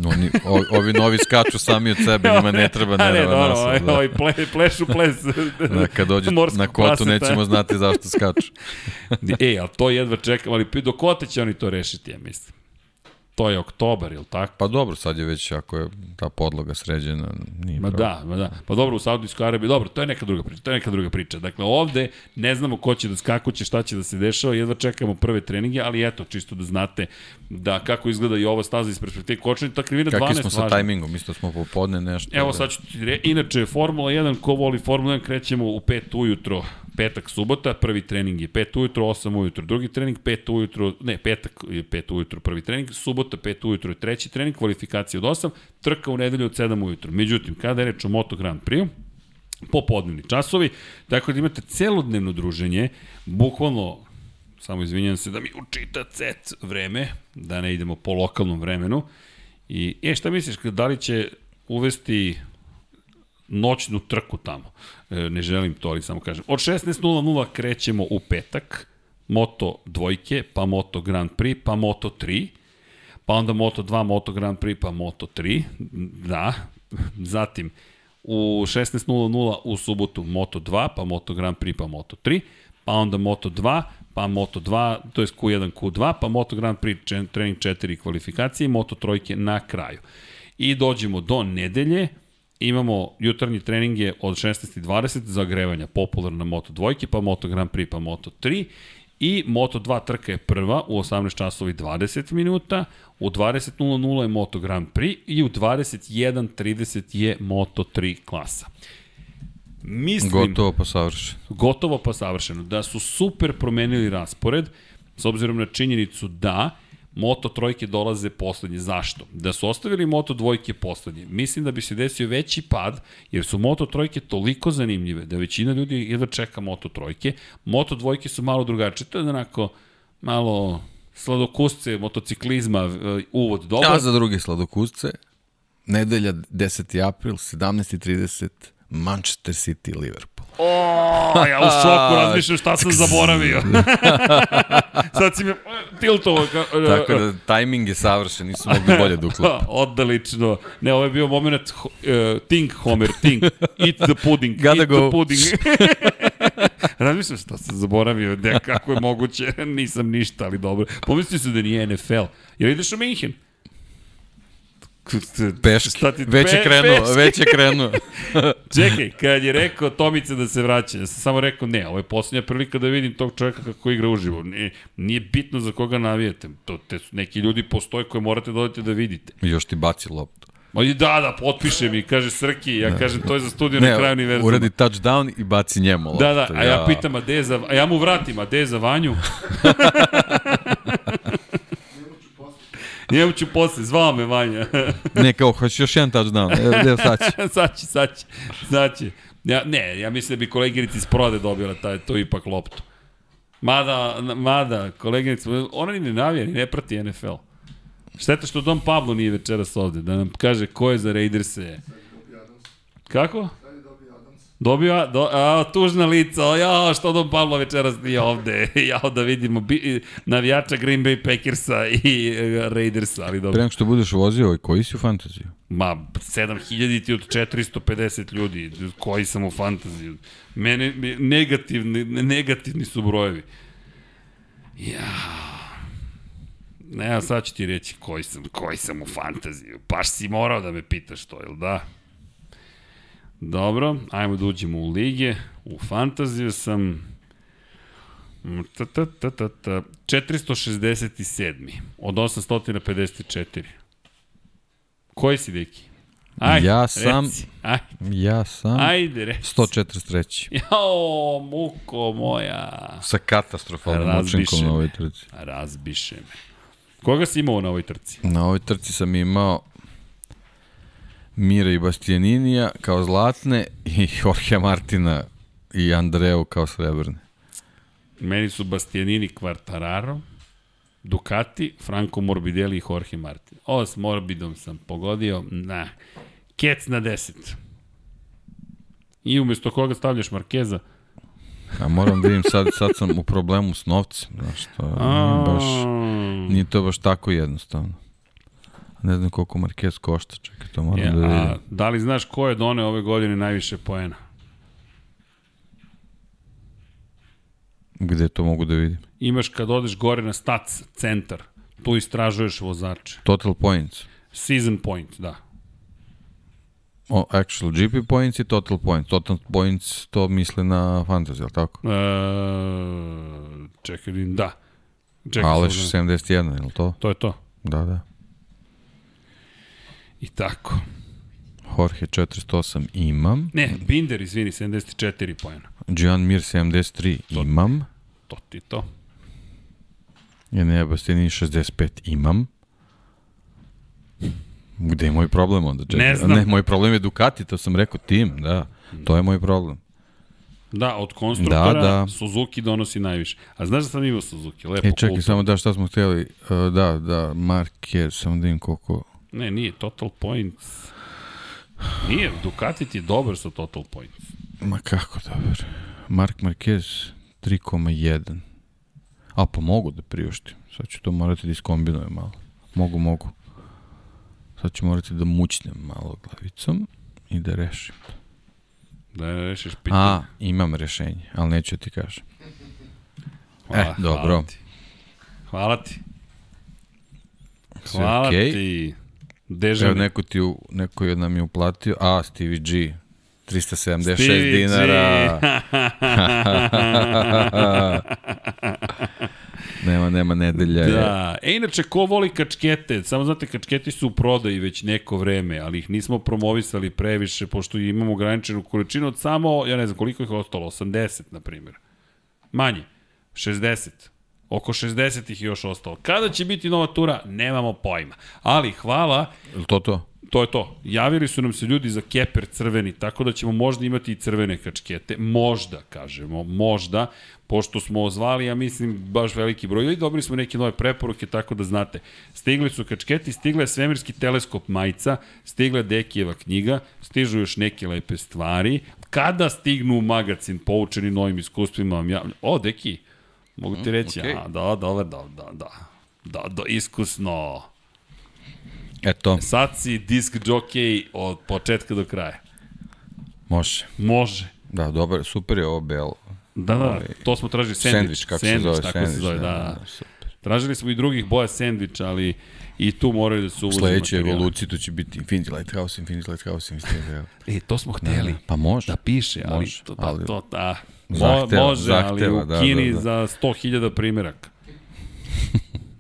Oni, ovi, ovi novi skaču sami od sebe, njima ne treba [laughs] nerava nasa. Ovaj, da. ovaj ple, plešu ples. [laughs] Da, kad dođe na kotu nećemo znati zašto skaču. [laughs] e, ali to jedva čekam, ali do kote će oni to rešiti, ja mislim to je oktobar, ili tako? Pa dobro, sad je već, ako je ta podloga sređena, nije ma pravo. da, ma da. Pa dobro, u Saudijskoj Arabiji, dobro, to je neka druga priča, to je neka druga priča. Dakle, ovde ne znamo ko će da skakuće, šta će da se dešava, jedva čekamo prve treninge, ali eto, čisto da znate da kako izgleda i ova staza iz perspektive kočenja, ta krivina 12 Kakvi smo sa tajmingom, isto smo popodne nešto. Evo, da... sad ću ti re... Inače, Formula 1, ko voli Formula 1, krećemo u 5 ujutro, petak, subota, prvi trening je 5 ujutro, 8 ujutro, drugi trening, 5 ujutro, ne, petak je 5 ujutro, prvi trening, subota 5 ujutro je treći trening, kvalifikacija od 8, trka u nedelju od 7 ujutro. Međutim, kada je reč o Moto Grand Prix, popodnevni časovi, tako da imate celodnevno druženje, bukvalno samo izvinjam se da mi učita cet vreme, da ne idemo po lokalnom vremenu. I, e, šta misliš, da li će uvesti noćnu trku tamo? E, ne želim to, ali samo kažem. Od 16.00 krećemo u petak, Moto dvojke, pa Moto Grand Prix, pa Moto 3, pa onda Moto 2, Moto Grand Prix, pa Moto 3, da, [laughs] zatim u 16.00 u subotu Moto 2, pa Moto Grand Prix, pa Moto 3, pa onda Moto 2, pa Moto 2, to je Q1, Q2, pa Moto Grand Prix trening 4 kvalifikacije Moto trojke na kraju. I dođemo do nedelje, imamo jutarnji treninge od 16.20 za grevanja, popularna Moto dvojke, pa Moto Grand Prix, pa Moto 3 i Moto 2 trka je prva u 18 časovi 20 minuta, u 20.00 je Moto Grand Prix i u 21.30 je Moto 3 klasa. Mislim, gotovo pa savršeno. Gotovo pa savršeno. Da su super promenili raspored, s obzirom na činjenicu da Moto trojke dolaze poslednje. Zašto? Da su ostavili Moto dvojke poslednje, mislim da bi se desio veći pad, jer su Moto trojke toliko zanimljive da većina ljudi jedva čeka Moto trojke. Moto dvojke su malo drugačije, to je onako malo sladokusce motociklizma, e, uvod dobar. Ja za druge sladokusce, nedelja 10. april, 17.30, Manchester City, Liverpool. O, ja u šoku razmišljam šta sam zaboravio. [laughs] Sad si me tiltovo. E, Tako da, tajming je savršen, nisu mogli bolje [laughs] da uklope. Odlično. Ne, ovo je bio moment uh, think, Homer, think. Eat the pudding. Gotta eat go. the pudding. [laughs] Razmišljam šta sam zaboravio, da kako je moguće, nisam ništa, ali dobro. Pomislio se da nije NFL. Jel ideš u Minhen? Peške. Već je krenuo, već je krenuo. Čekaj, kad je rekao Tomice da se vraća, ja sam samo rekao ne, ovo je posljednja prilika da vidim tog čovjeka kako igra uživo. Nije, nije bitno za koga navijete. To, te, neki ljudi postoje koje morate da odete da vidite. I još ti baci loptu. Ma i da, da, potpiše mi, kaže Srki, ja kažem, to je za studiju na kraju univerzuma. uradi touchdown i baci njemu loptu. Da, da, a ja pitam, a gde za, a ja mu vratim, a gde je za Vanju? [laughs] Njemu ću posle, zvao me Vanja. ne, kao, hoćeš još jedan touchdown. [laughs] Evo, evo sad će. sad će, sad će, sad će. Ja, ne, ja mislim da bi koleginici iz prode dobila taj, to ipak loptu. Mada, mada, koleginici, ona ni ne navija, ni ne prati NFL. Šteta što Dom Pablo nije večeras ovde, da nam kaže ko je za Raiderse. Kako? Dobio, do, a, tužna lica, ja, što Dom Pablo večeras nije ovde, [laughs] ja da vidimo bi, navijača Green Bay Packersa i uh, Raidersa, ali dobro. Pre što budeš vozio, koji si u fantaziju? Ma, 7000 ti od 450 ljudi, koji sam u fantaziju. Mene, negativni, negativni su brojevi. Ja, Ne, sad ću ti reći koji sam, koji sam u fantaziju. Baš si morao da me pitaš to, jel da? Dobro, ajmo da uđemo u lige. U fantaziju sam... Ta, ta, ta, ta, ta, 467. Od 854. Koji si, Deki? Ajde, ja sam, reci. Ajde. Ja sam Ajde, reci. 143. Jao, muko moja. Sa katastrofalnom učinkom na ovoj trci. Razbiše me. Koga si imao na ovoj trci? Na ovoj trci sam imao Mira i Bastianinija kao zlatne i Jorge Martina i Andreu kao srebrne. Meni su Bastianini Quartararo, Ducati, Franco Morbidelli i Jorge Martin. Ovo s Morbidom sam pogodio, na, kec na 10. I umesto koga stavljaš Markeza? A moram da vidim, sad, sad sam u problemu s novcem, znaš, to nije baš, nije to baš tako jednostavno. Ne znam koliko Marquez košta, čekaj, to moram ja, da vidim. A da li znaš ko je doneo ove godine najviše poena? Gde to mogu da vidim? Imaš kad odeš gore na Stats centar, tu istražuješ vozače. Total points. Season point, da. O, actual GP points i total points. Total points to misle na fantasy, ali tako? E, čekaj, da. Čekaj, Aleš 71, je li to? To je to. Da, da. I tako. Jorge 408 imam. Ne, Binder, izvini, 74 pojena. Gian Mir 73 to, imam. To ti to. Ja ne, Bastini 65 imam. Gde je moj problem onda? Čekaj. Ne znam. Ne, moj problem je Ducati, to sam rekao, tim, da. To je moj problem. Da, od konstruktora da, da. Suzuki donosi najviše. A znaš da sam imao Suzuki? Lepo e, čekaj, kultu. samo da, šta smo htjeli? Uh, da, da, Marquez, samo da im koliko... Ne, nije, Total Points. Nije, Ducati ti je dobar sa Total Points. Ma kako dobar? Mark Marquez 3,1. A pa mogu da priuštim. Sad ću to morati da iskombinujem malo. Mogu, mogu. Sad ću morati da mućnem malo glavicom i da rešim. Da rešiš pitanje. A, imam rešenje, ali neću ti kažem. Hvala, e, dobro. Hvala ti. Hvala ti. Hvala okay. ti. Dežani. Evo, neko, ti, u, neko je nam je uplatio. A, Stevie G. 376 Stevie dinara. [laughs] Nema, nema nedelja. Da. E, inače, ko voli kačkete? Samo znate, kačketi su u prodaji već neko vreme, ali ih nismo promovisali previše, pošto imamo ograničenu količinu od samo, ja ne znam koliko ih je ostalo, 80, na primjer. Manje. 60. Oko 60 ih još ostalo. Kada će biti nova tura? Nemamo pojma. Ali hvala. To to? To je to. Javili su nam se ljudi za keper crveni, tako da ćemo možda imati i crvene kačkete. Možda, kažemo, možda pošto smo ozvali, ja mislim, baš veliki broj, i dobili smo neke nove preporuke, tako da znate. Stigli su kačketi, stigla je svemirski teleskop majica, stigla je Dekijeva knjiga, stižu još neke lepe stvari. Kada stignu u magazin, poučeni novim iskustvima, vam ja... O, Deki, mogu ti mm, reći, mm, okay. a, da, da, da, da, da, da, da, iskusno. Eto. Sad si disk jockey od početka do kraja. Može. Može. Da, dobar, super je ovo belo. Da, da, ovaj, to smo tražili sandvič. Sandvič, kako sandvič, se zove. Tako sandvič, se zove, da. da. da super. Tražili smo i drugih boja sandvič, ali i tu moraju da se uvoze Sledeće evolucije to će biti Infinity Lighthouse, Infinity Lighthouse, Infinity Lighthouse. E, to smo hteli. Da, pa može. Da piše, ali može, to, ali, to, da, zahteva, može, zahteva, ali u da, Kini da, da. za 100.000 primjeraka.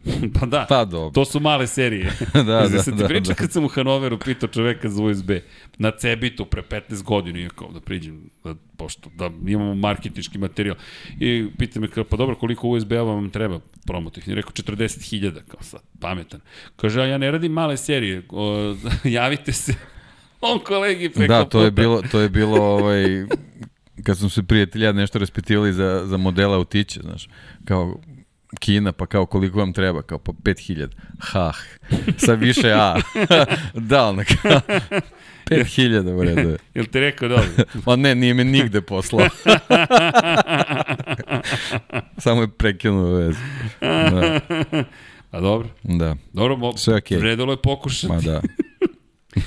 [laughs] pa da, Pa dobro. to su male serije. [laughs] da, da, da, sam ti da, priča da. kad sam u Hanoveru pitao čoveka za USB na Cebitu pre 15 godina i kao da priđem, da, pošto da imamo marketički materijal. I pita me kao, pa dobro, koliko USB-a vam treba promotih? I rekao 40.000, kao sad, pametan. Kaže, a ja ne radim male serije, o, [laughs] javite se on kolegi preko Da, to je puta. bilo, to je bilo ovaj, kad smo se prijatelja nešto raspitivali za, za modela autića, znaš, kao Kina, pa kao koliko vam treba, kao pa 5000. Ha, sa više A. [laughs] da, ono kao, [laughs] 5000 u redu je. Jel ti rekao dobro? [laughs] Ma ne, nije me nigde poslao. Samo je prekinuo vezu. Da, A dobro, da, dobro, mo, Sve okej. vredilo je pokušati. ma da.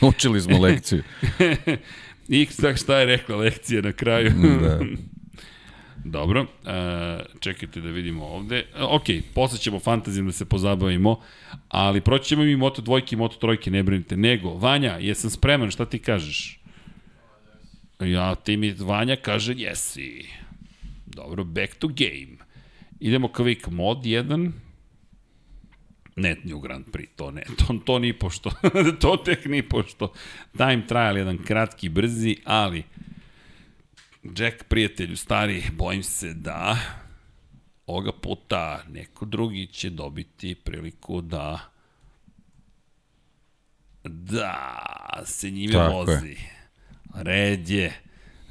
Učili smo lekciju. I šta, je rekla lekcija na kraju? Da. [laughs] Dobro, uh, čekajte da vidimo ovde. Uh, ok, posle ćemo fantazijom da se pozabavimo, ali proći ćemo i Moto dvojke i Moto trojke, ne brinite. Nego, Vanja, jesam spreman, šta ti kažeš? Ja, ti mi Vanja kaže, jesi. Dobro, back to game. Idemo quick mod 1. Ne, New Grand Prix, to ne, to, to ni pošto, [laughs] to tek ni pošto. Time trial, jedan kratki, brzi, ali Jack, prijatelju, stari, bojim se da ovoga puta neko drugi će dobiti priliku da da se njime Tako vozi. je. Red je,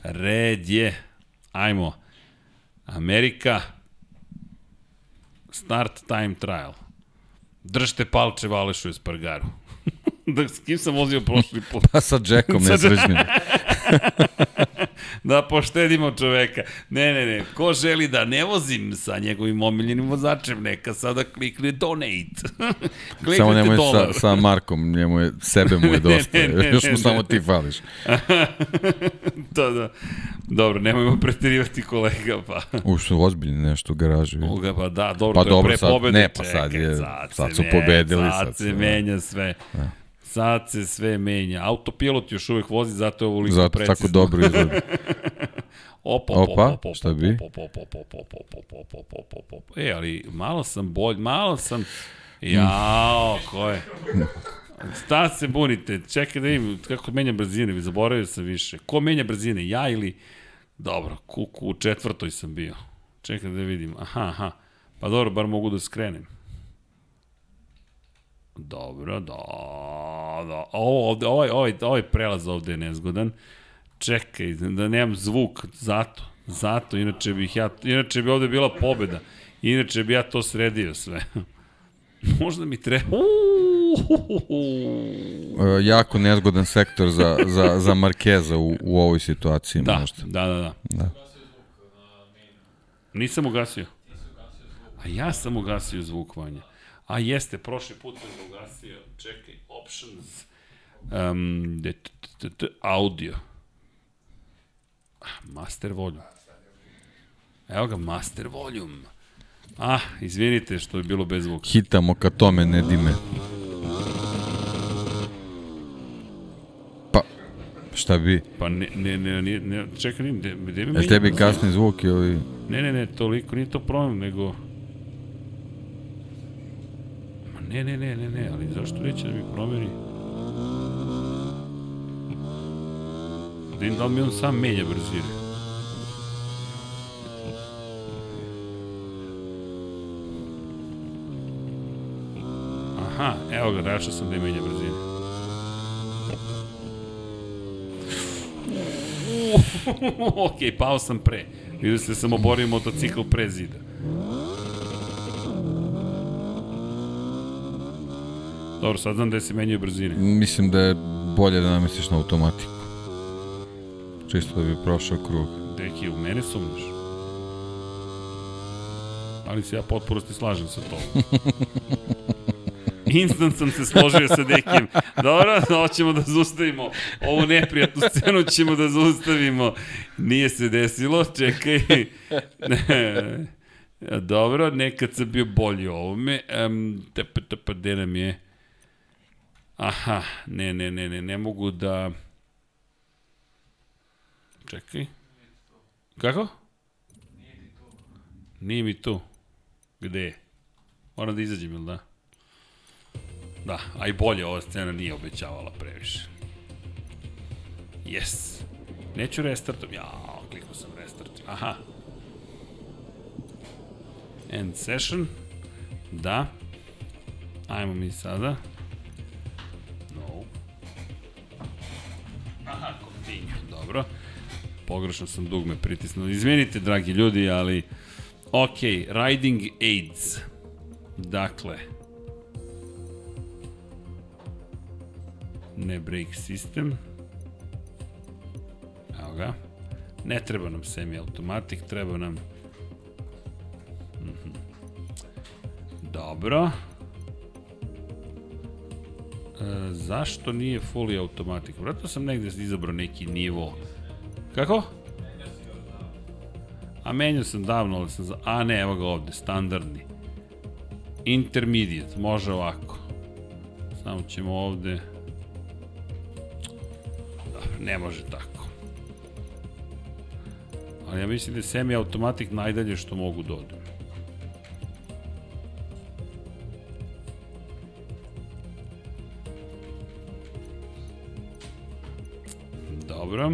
red je. Ajmo. Amerika, start time trial. Držte palče Valešu Espargaru. [laughs] da, s kim sam vozio prošli put? Pa sa Jackom [laughs] nesrećnim. [laughs] da poštedimo čoveka. Ne, ne, ne. Ko želi da ne vozim sa njegovim omiljenim vozačem, neka sada klikne donate. [laughs] Kliknite Samo nemoj dolar. sa, sa Markom, njemu je, sebe mu je [laughs] dosta. Ne, ne, ne, Još ne, mu samo ne. ti fališ. [laughs] da, da. Dobro, nemojmo pretirivati kolega, pa. Uš su ozbiljni nešto u garaži. vidim. Uga, pa da, dobro, Pa to dobro, je pre pobede. ne, pa sad je- sad, sad su menja, pobedili, Sad, sad se menja sve. Sad se sve menja. Autopilot još uvek vozi, zato je ovo liko Zato precizno. tako dobro izgleda. Opa, Opa, opa, opa, šta bi? Opa, opa, opa, opa, opa, opa, opa, opa, opa. E, ali malo sam bolj, malo sam... Jao, ko je? Šta se bunite? Čekaj da vidim kako menja brzine, zaboravio sam više. Ko menja brzine, ja ili... Dobro, ku, ku, u četvrtoj sam bio. Čekaj da vidim. Aha, aha. Pa dobro, bar mogu da skrenem. Dobro, da, da. Ovo ovde, ovaj, ovaj, ovaj prelaz ovde je nezgodan. Čekaj, da nemam zvuk, zato, zato, inače bih ja, inače bi ovde bila pobeda. Inače bi ja to sredio sve. [laughs] Možda mi treba... E, jako nezgodan sektor za, za, za Markeza u, u ovoj situaciji. Da, možda. da, da, da. Da. Nisam ugasio. A ja sam ugasio zvuk vanja. A jeste, prošli put sam ga ugasio. Čekaj, options. Um, de, t, t, audio. Ah, Master volume. Evo ga, master volume. Ah, izvinite što je bilo bez zvuka. Hitamo ka tome, ne dime. Pa, šta bi? Pa ne, ne, ne, ne, ne čekaj, gde, gde bi Jel tebi kasni zvuk ili... Ne, ne, ne, toliko, nije to problem, nego... Ma ne, ne, ne, ne, ne, ali zašto neće da mi promeri? Da vidim da mi on sam menja brzine. Aha, evo ga, našao sam da menja brzine. [laughs] ok, pao sam pre. Vidio ste da sam oborio motocikl pre zida. Dobro, sad znam da se menjaju brzine. Mislim da je bolje da namestiš na automatiku. Čisto da bi prošao krug. Deki, u mene sumnjaš. Ali se ja potpunosti slažem sa to. Instant sam se složio sa Dekijem. Dobro, hoćemo da zaustavimo. Ovu neprijatnu scenu ćemo da zaustavimo. Nije se desilo, čekaj. Dobro, nekad sam bio bolji u ovome. Um, tepe, tepe, gde nam je? Aha, ne, ne, ne, ne, ne mogu da... Čekaj. Kako? Nije mi tu. Gde je? Moram da izađem, ili da? Da, a i bolje ova scena nije obećavala previše. Yes. Neću restartom. Ja, kliknuo sam restart. Aha. End session. Da. Ajmo mi sada. Dobro. Pogrešno sam dugme pritisnuo. Izvinite, dragi ljudi, ali... Ok, riding aids. Dakle... Ne brake system. Evo ga. Ne treba nam semi-automatic, treba nam... Mhm. Dobro. E, zašto nije fully automatic? Vratno sam negde izabrao neki nivo. Kako? A menjao sam davno, ali sam za... A ne, evo ga ovde, standardni. Intermediate, može ovako. Samo ćemo ovde... Dobro, ne može tako. Ali ja mislim da je semi-automatic najdalje što mogu da. Dobro.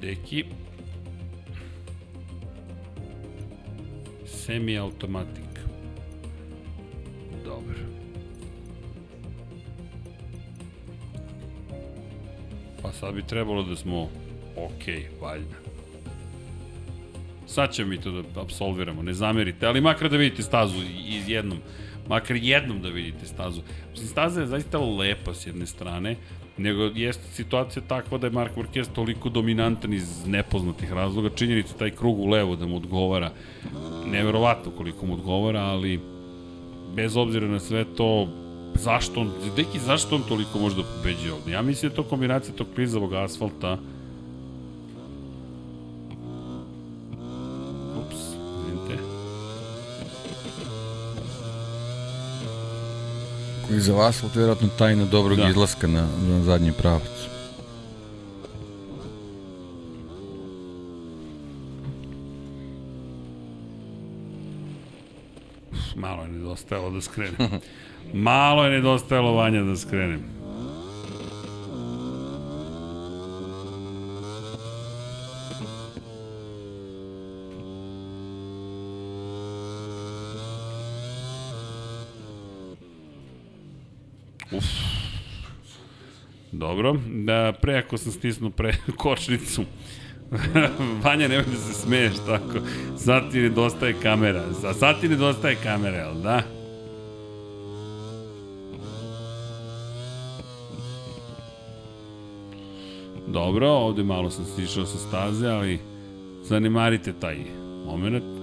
Deki. Semi-automatic. Dobro. Pa sad bi trebalo da smo ok, valjda. Sad ćemo mi to da absolviramo, ne zamerite, ali makar da vidite stazu iz jednom, makar jednom da vidite stazu. Staza je zaista lepa s jedne strane, nego jeste situacija takva da je Mark Marquez toliko dominantan iz nepoznatih razloga, činjenica taj krug u levo da mu odgovara, neverovatno koliko mu odgovara, ali bez obzira na sve to, zašto on, deki, zašto on toliko može da pobeđe ovde? Ja mislim da je to kombinacija tog klizavog asfalta, Koji za vas, je vjerojatno tajna dobrog da. izlaska na, na zadnji pravac. Malo je nedostajalo da skrenem. Malo je nedostajalo vanja da skrenem. Uf. Dobro, da pre ako sam stisnuo pre [laughs] kočnicu, [laughs] Vanja, nemoj da se smeješ tako. Sad ti nedostaje kamera. Za sad ti nedostaje kamera, jel da? Dobro, ovde malo sam stišao sa staze, ali zanimarite taj moment.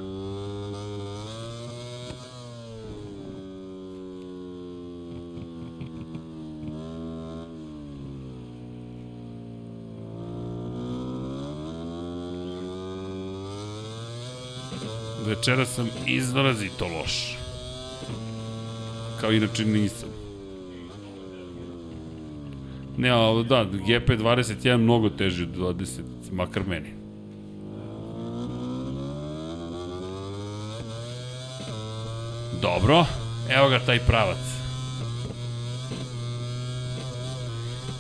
Večera sam izrazito loš. Kao inače nisam. Ne, ali da, GP21 mnogo teži od 20, makar meni. Dobro, evo ga taj pravac.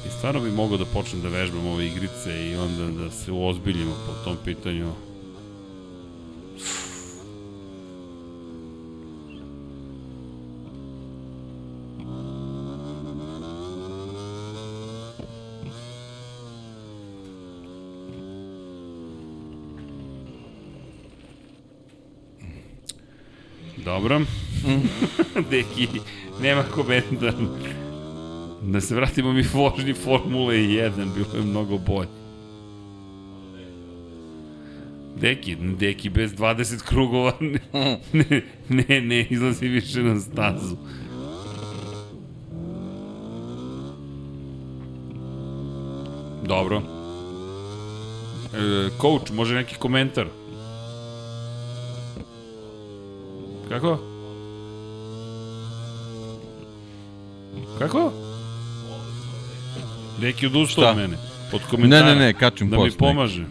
I stvarno bi mogao da počnem da vežbam ove igrice i onda da se uozbiljimo po tom pitanju. Dobro. [laughs] Deki, nema komentar. Da se vratimo mi vožnji Formule 1, bilo je mnogo bolje. Deki, Deki bez 20 krugova [laughs] ne, ne, ne, ne izlazi više na stazu. Dobro. E, coach, može neki komentar? Kako? Kako? Neki odustao od mene. Od Ne, komentara. ne, ne, kačim Da post. mi neki. pomaže.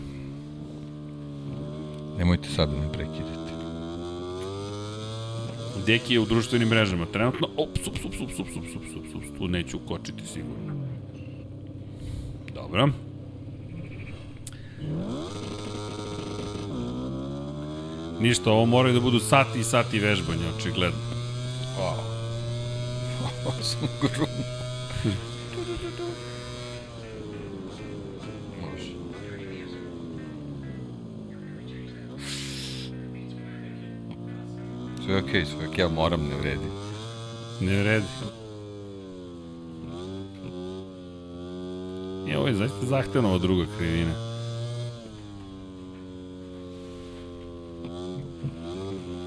Nemojte sad da me prekidate. Deki je u društvenim mrežama trenutno. Op, sup, sup, sup, sup, sup, sup, sup, sup, tu neću ukočiti sigurno. Dobro. Ništa, ovo moraju da budu sati i sati vežbanja, očigledno. Wow. [laughs] Ovo sam grum. Može. Sve je okej, okay, sve je okej, ja moram, ne vredi. Ne vredi. I ovo je zaista zahtevna ova druga krivina.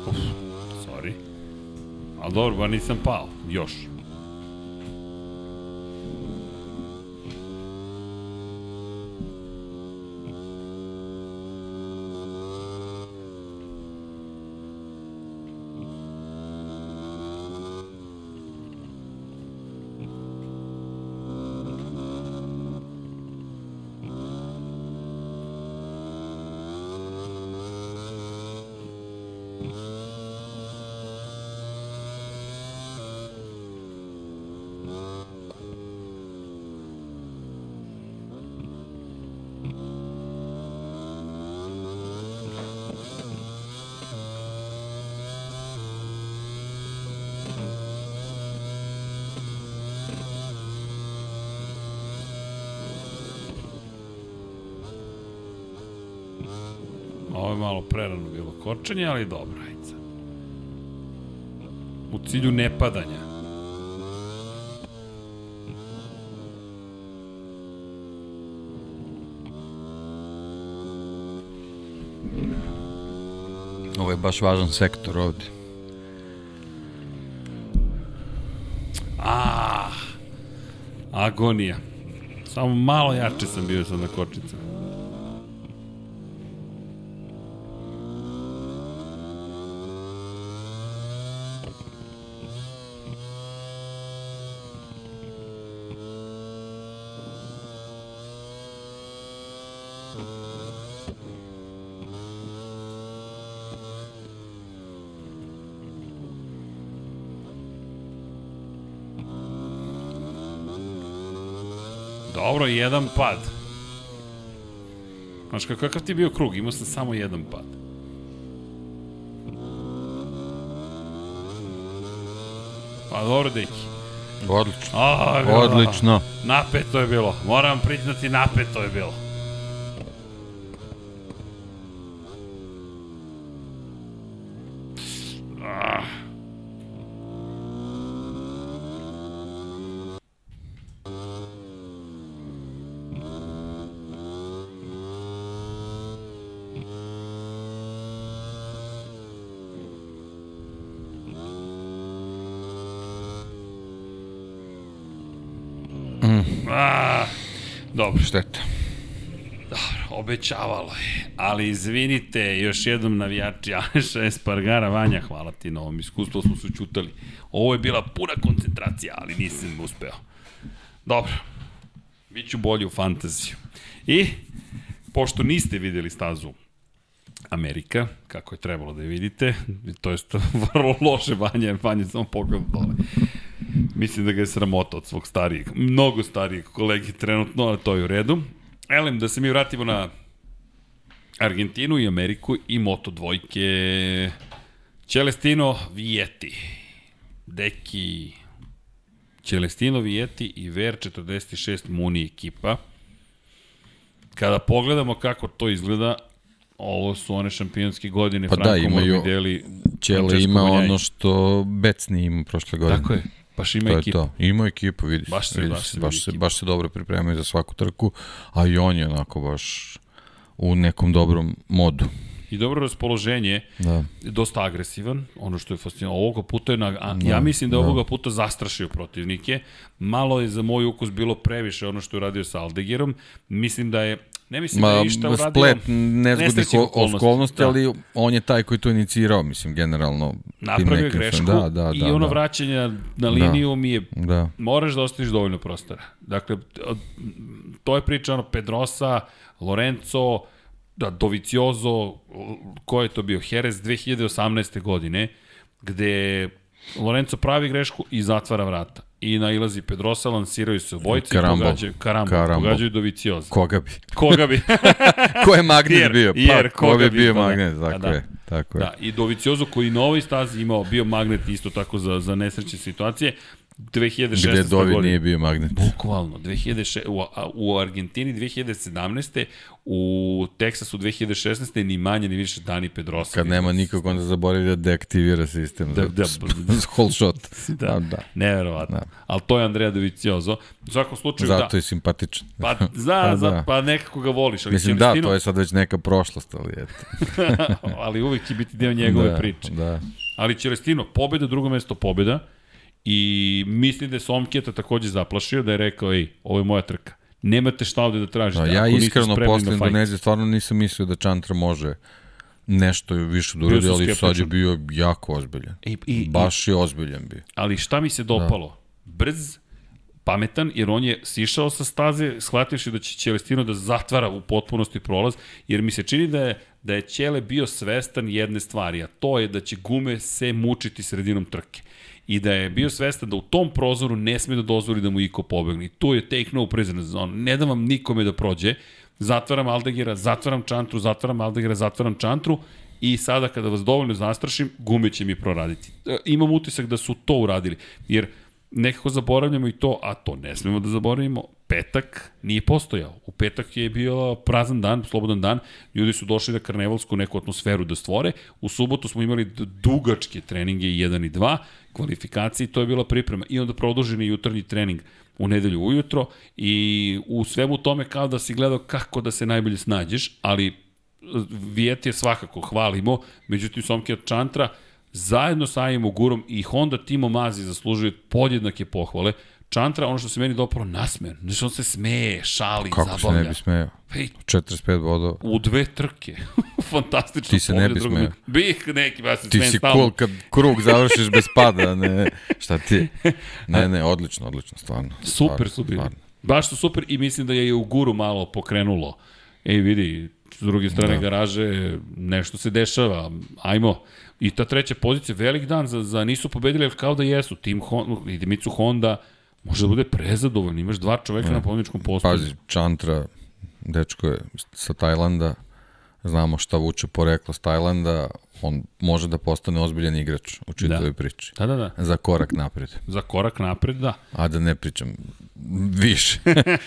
Uf, sorry. Ali dobro, ba nisam pao. Još. Kočenje, ali dobro, ajde sad. U cilju nepadanja. Ovo je baš važan sektor ovde. Ah, agonija. Samo malo jače sam bio sad na kočnicama. Jedan pad. Znaš kakav ti je bio krug? Imao sam samo jedan pad. Pa dobro, deki. Odlično. A, Odlično. Napeto je bilo. Moram priznati, napeto je bilo. Dobro, obećavalo je. Ali izvinite, još jednom navijači [laughs] Aleša Espargara, Vanja, hvala ti na ovom iskustvu, smo se učutali. Ovo je bila puna koncentracija, ali nisam uspeo. Dobro, Biću bolji u fantaziju. I, pošto niste videli stazu Amerika, kako je trebalo da je vidite, to je [laughs] vrlo loše Vanja, Vanja samo pogleda dole. Mislim da ga je sramota od svog starijeg, mnogo starijeg kolegi trenutno, ali to je u redu. Elem, da se mi vratimo na Argentinu i Ameriku i Moto dvojke. Celestino Vieti. Deki Celestino Vieti i Ver 46 Muni ekipa. Kada pogledamo kako to izgleda, ovo su one šampionske godine, Pa da, Franko imaju- Morbidelli, Francesco ima Banjaj. ono što Bec nije imao prošle godine. Tako je, baš ima To je ekipa. to. Ima ekipu, vidi Baš se- vidi baš se baš, se, baš se dobro pripremaju za svaku trku, a i on je onako baš u nekom dobrom modu. I dobro raspoloženje, Da. dosta agresivan, ono što je fascinantno. Ovoga puta je, na, a, ja mislim da je da. ovoga puta zastrašio protivnike. Malo je za moj ukus bilo previše ono što je uradio sa Aldegirom. Mislim da je, ne mislim da Ma, je išta uradio... splet nezgodnih okolnosti, okolnosti, da. ali on je taj koji to inicirao, mislim, generalno. Napravio grešku svojim- Da, da, i da, ono da. vraćanje na liniju mi je Da. moraš da ostaviš dovoljno prostora. Dakle, to je priča ono Pedrosa, Lorenzo, da, Doviciozo, ko je to bio, Jerez 2018. godine, gde Lorenzo pravi grešku i zatvara vrata. I nailazi Pedrosa, lansiraju se obojice i pogađaju, karambol, Karambol. pogađaju Dovicioza. Koga bi? Koga bi? [laughs] Ko je magnet Jer- bio? jer Pa, ko koga bi bi, bio pa da. magnet, tako da. je. Tako je. da, i Doviciozo koji na ovoj stazi imao bio magnet isto tako za, za nesrećne situacije. 2016. Gde Dovi godine. nije bio magnet. Bukvalno, 2006, u, u Argentini 2017. u Teksasu 2016. ni manje ni više Dani Pedrosa. Kad nema nikog, onda zaboravi da deaktivira sistem. Da, da, za whole shot. [laughs] Da, A, da. neverovatno. Da. Ali to je Andrea Doviciozo. U svakom slučaju, Zato da. je simpatičan. Pa, za, [laughs] Pa za, da. pa nekako ga voliš. Ali Mislim da, Celestino- to je sad već neka prošlost, ali eto. [laughs] ali uvijek će biti deo njegove da, priče. Da. Ali Celestino, pobjeda, drugo mesto pobjeda i mislim da je Somketa takođe zaplašio, da je rekao, ej, ovo je moja trka. Nemate šta ovde da tražite. Da, ja iskreno posle. Indonezije stvarno nisam mislio da Chantra može nešto više da uradi, ali sad je bio jako ozbiljan. I, i, Baš je ozbiljan bio. Ali šta mi se dopalo? Brz, pametan, jer on je sišao sa staze, shvativši da će Celestino da zatvara u potpunosti prolaz, jer mi se čini da je, da je Ćele bio svestan jedne stvari, a to je da će gume se mučiti sredinom trke. I da je bio svestan da u tom prozoru ne sme da dozvoli da mu Iko pobegne. Tu je take no prisoner zone. Ne da vam nikome da prođe. Zatvaram Aldegira, zatvaram Čantru, zatvaram Aldegira, zatvaram Čantru i sada kada vas dovoljno zastrašim, gume će mi proraditi. E, Imam utisak da su to uradili, jer nekako zaboravljamo i to, a to ne smemo da zaboravimo, petak nije postojao. U petak je bio prazan dan, slobodan dan, ljudi su došli da karnevalsku neku atmosferu da stvore. U subotu smo imali dugačke treninge i 1 i 2, kvalifikacije to je bila priprema. I onda produženi jutarnji trening u nedelju ujutro i u svemu tome kao da si gledao kako da se najbolje snađeš, ali Vijet je svakako hvalimo, međutim Somke Čantra zajedno sa Ajim Gurom i Honda Timo Mazi zaslužuju podjednake pohvale. Čantra, ono što se meni dopalo, nasmen. Znači on se smeje, šali, Kako se zabavlja. ne bi smeo? Ej, 45 bodova. u dve trke. [laughs] Fantastično. Ti se ne bi mesta. Bih neki, ja se Ti si stalno. cool kad krug završiš bez pada, ne, šta ti? [laughs] Ne, ne, odlično, odlično, stvarno. Super Stvarno, su bili. stvarno. Baš su super i mislim da je i u guru malo pokrenulo. Ej, vidi, s druge strane da. garaže nešto se dešava. Ajmo. I ta treća pozicija, velik dan za, za nisu pobedili, ali kao da jesu. Tim Honda, i Dimicu Honda može da bude prezadovoljno. Imaš dva čoveka Da. na pobedničkom postoju. Pazi, Čantra, dečko je sa Tajlanda, znamo šta vuče poreklo s Tajlanda, on može da postane ozbiljan igrač u čitavoj Da. priči. Da, da, da. Za korak napred. Za korak napred, da. A da ne pričam više.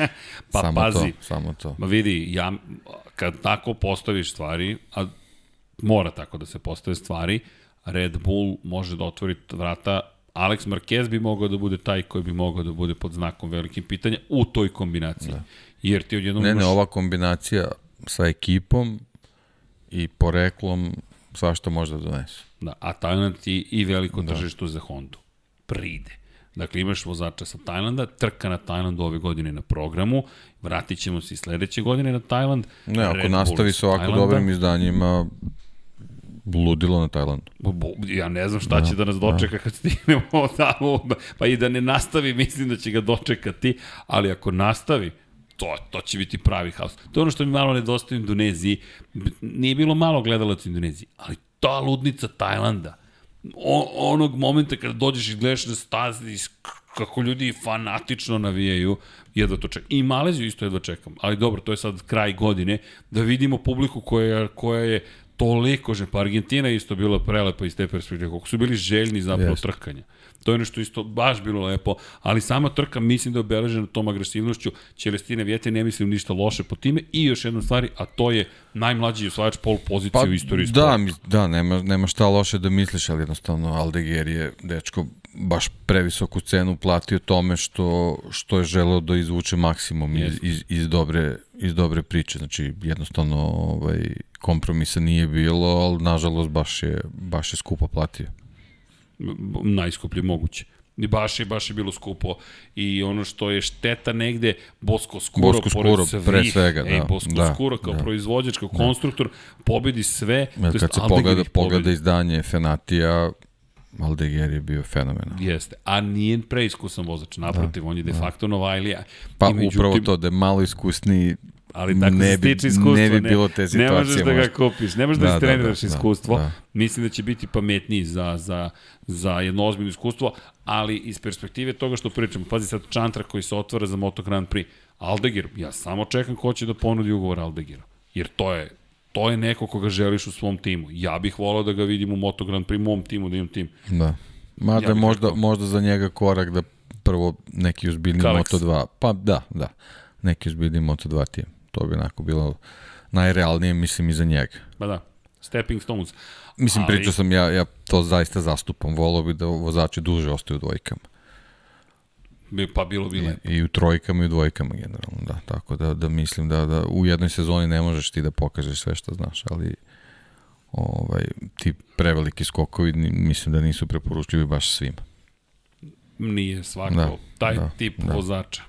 [laughs] Pa samo pazi. to, samo to. Ma vidi, ja, kad tako postaviš stvari, a mora tako da se postave stvari, Red Bull može da otvori vrata Alex Marquez bi mogao da bude taj koji bi mogao da bude pod znakom velikim pitanja u toj kombinaciji. Da. Jer ti odjednom Ne, imaš... ne, ova kombinacija sa ekipom i poreklom svašta može da donese. Da, a Tajland je i veliko da. tržište za Hondu. Pride. Dakle, imaš vozača sa Tajlanda, trka na Tajlandu ove godine na programu, vratit ćemo se i sledeće godine na Tajland. Ne, ako Red nastavi sa ovako Tajlanda. dobrim izdanjima, ludilo na Tajlandu. Ja ne znam šta da, će da nas dočeka kad stignemo [laughs] tamo, pa i da ne nastavi, mislim da će ga dočekati, ali ako nastavi, to, to će biti pravi haos. To je ono što mi malo nedostaje u Indoneziji. Nije bilo malo gledalaca u Indoneziji, ali ta ludnica Tajlanda, o, onog momenta kada dođeš i gledaš na stazi i kako ljudi fanatično navijaju, jedva to čekam. I Maleziju isto jedva čekam, ali dobro, to je sad kraj godine, da vidimo publiku koja, koja je toliko že, pa Argentina je isto bila prelepa iz te perspektive, koliko su bili željni zapravo Yes. trkanja. To je nešto isto baš bilo lepo, ali sama trka mislim da je obeležena tom agresivnošću Celestine Vjete, ne mislim ništa loše po time i još jedna stvari, a to je najmlađi osvajač pol pozicije u istoriji sporta. da, da nema, nema šta loše da misliš, ali jednostavno Aldeguer je, dečko, baš previsoku cenu platio tome što, što je želeo da izvuče maksimum iz, iz, iz, dobre, iz dobre priče. Znači, jednostavno ovaj, kompromisa nije bilo, ali nažalost baš je, baš je skupo platio. najskuplje moguće. I baš je, baš je bilo skupo. I ono što je šteta negde, Bosko Skuro, Bosko Skuro, svih, pre svega, ej, da, Bosko da, Skuro kao da. proizvođač, kao konstruktor, pobedi sve. Jer to jest kad se Aldeguer pogleda, pogleda izdanje Fenatija, Aldeguer je bio fenomenal. Jeste, a nije preiskusan vozač, naprotiv, on je de facto Novajlija. Pa međutim, upravo to, da je malo iskusniji ali tako Ne bi- iskustvo. ne bi bilo te Ne situacije možeš da ga kupiš, ne možeš da, Da, da da, istreniraš da, da, iskustvo. da. Mislim da će biti pametniji za, za, za jedno ozbiljno iskustvo, ali iz perspektive toga što pričamo, pazi sad Čantra koji se otvara za Moto Grand Prix, Aldegir, ja samo čekam ko će da ponudi ugovor Aldegiru, jer to je to je neko koga želiš u svom timu. Ja bih volao da ga vidim u Moto Grand Prix, mom timu, da imam tim. Da. Mada Ja možda, rekao. možda za njega korak da prvo neki uzbiljni Kalex. Moto2. Pa da, da. Neki uzbiljni Moto2 tim. To bi onako bilo najrealnije, mislim, i za njega. Pa da, stepping stones. Mislim, Ali- pričao sam, ja, ja to zaista zastupam. Volao bi da vozači duže ostaju u dvojkama. Bi- Pa bilo bi lepo. I, I u trojkama i u dvojkama generalno, da. Tako da, da mislim da, da u jednoj sezoni ne možeš ti da pokažeš sve što znaš, ali ovaj, ti preveliki skokovi mislim da nisu preporučljivi baš svima. Nije svako Da, taj da, tip da. vozača.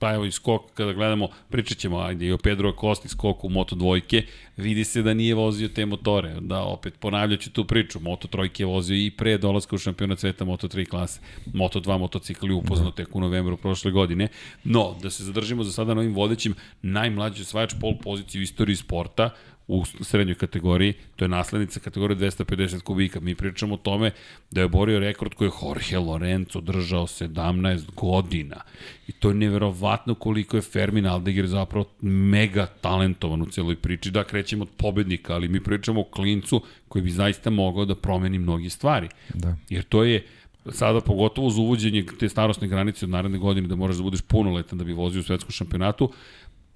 Pa evo i skok, kada gledamo, pričat ćemo, ajde, i o Pedro Acosti skok u Moto dvojke, vidi se da nije vozio te motore. Da, opet, ponavljaću tu priču, Moto trojke je vozio i pre dolaska u šampionat sveta Moto 3 klase. Moto 2 motocikli upoznao tek u novembru prošle godine. No, da se zadržimo za sada na ovim vodećim, najmlađi osvajač pol pozicije u istoriji sporta, u srednjoj kategoriji, to je naslednica kategorije 250 kubika. Mi pričamo o tome da je oborio rekord koji je Jorge Lorenzo držao 17 godina. I to je neverovatno koliko je Fermin Aldeguer zapravo mega talentovan u celoj priči. Da, krećemo od pobednika, ali mi pričamo o klincu koji bi zaista mogao da promeni mnogi stvari. Da. Jer to je sada pogotovo uz uvođenje te starosne granice od naredne godine da moraš da budeš punoletan da bi vozio u svetskom šampionatu,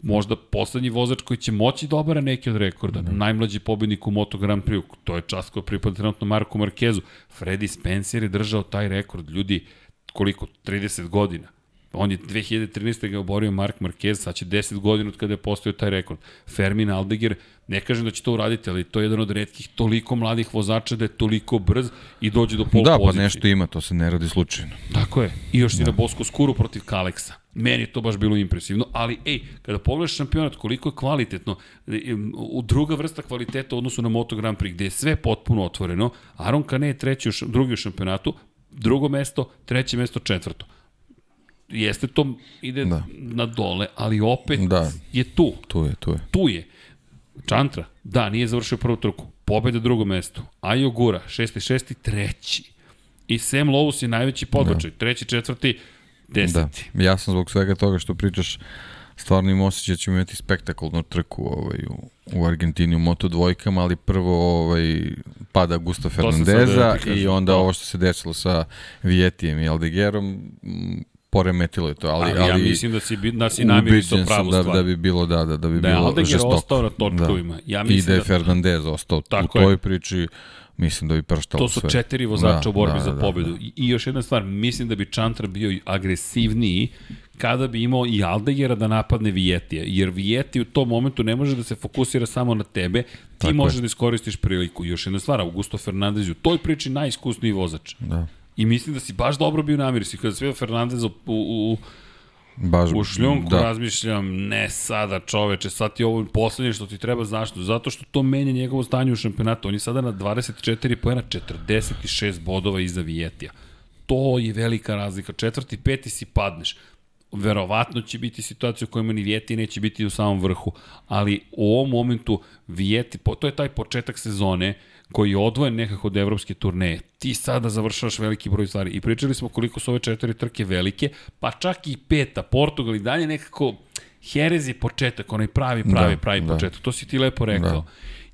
možda poslednji vozač koji će moći da obara neki od rekorda. Da. Najmlađi pobednik u Moto Grand Prix, to je čast koja pripada trenutno Marku Markezu. Freddy Spencer je držao taj rekord, ljudi, koliko? 30 godina. On je 2013. ga oborio Mark Marquez, sad će 10 godina od kada je postao taj rekord. Fermin Aldeguer, ne kažem da će to uraditi, ali to je jedan od redkih toliko mladih vozača da je toliko brz i dođe do pol Da, pa nešto ima, to se ne radi slučajno. Tako je. I još da. na Bosko Skuru protiv Kaleksa. Meni je to baš bilo impresivno, ali ej, kada pogledaš šampionat koliko je kvalitetno, e, u druga vrsta kvaliteta u odnosu na Moto Grand Prix, gde je sve potpuno otvoreno, Aron Kane je treći, drugi u šampionatu, drugo mesto, treće mesto, četvrto. Jeste to, ide da. Na dole, ali opet Da. je tu Tu je, tu je. tu je. Čantra, da, nije završio prvu trku. Pobeda drugo mesto. Ajo Gura, šesti, šesti, treći. I Sam Lowe's je najveći podbačaj. Da. Treći, četvrti, Da. Ja sam zbog svega toga što pričaš stvarno im osjećaj da ćemo imati spektakulnu trku ovaj, u, u Argentini u Moto dvojkama, ali prvo ovaj, pada da Fernandeza kažem, i onda da. ovo što se desilo sa Vijetijem i Aldegerom poremetilo je to, ali, Ali, ali, ja mislim da si, da si namirisao pravu sam da, stvar. da bi bilo da, da, da bi Da je bilo Aldeguer žestoko. ostao na točkovima. Ja I da mislim je da- Fernandez ostao Tako u je. toj priči, mislim da bi prštalo To su sve. četiri vozača Da, u borbi da, za da, pobedu. I, I još jedna stvar, mislim da bi Čantar bio agresivniji kada bi imao i Aldegera da napadne Vijetija. Jer Vijeti u tom momentu ne može da se fokusira samo na tebe, ti Tako je. možeš da iskoristiš priliku. I još jedna stvar, Augusto Fernandez je u toj priči najiskusniji vozač. Da. I mislim da si baš dobro bio namiris. I kada sve Fernandeza u, u, u Baš, U šljunku da. razmišljam, ne sada čoveče, sad ti ovo poslednje što ti treba, zašto? Zato što to menja njegovo stanje u šampionatu. On je sada na 24 pojena, 46 bodova iza Vijetija. To je velika razlika. Četvrti, peti si padneš. Verovatno će biti situacija u kojima ni Vijeti neće biti u samom vrhu, ali u ovom momentu Vijeti, to je taj početak sezone koji je odvojen nekako od evropske turneje. Ti sada završavaš veliki broj stvari i pričali smo koliko su ove četiri trke velike, pa čak i peta, Portugal i dalje nekako Herez je početak, onaj pravi, pravi, Da, pravi da. početak. To si ti lepo rekao. Da.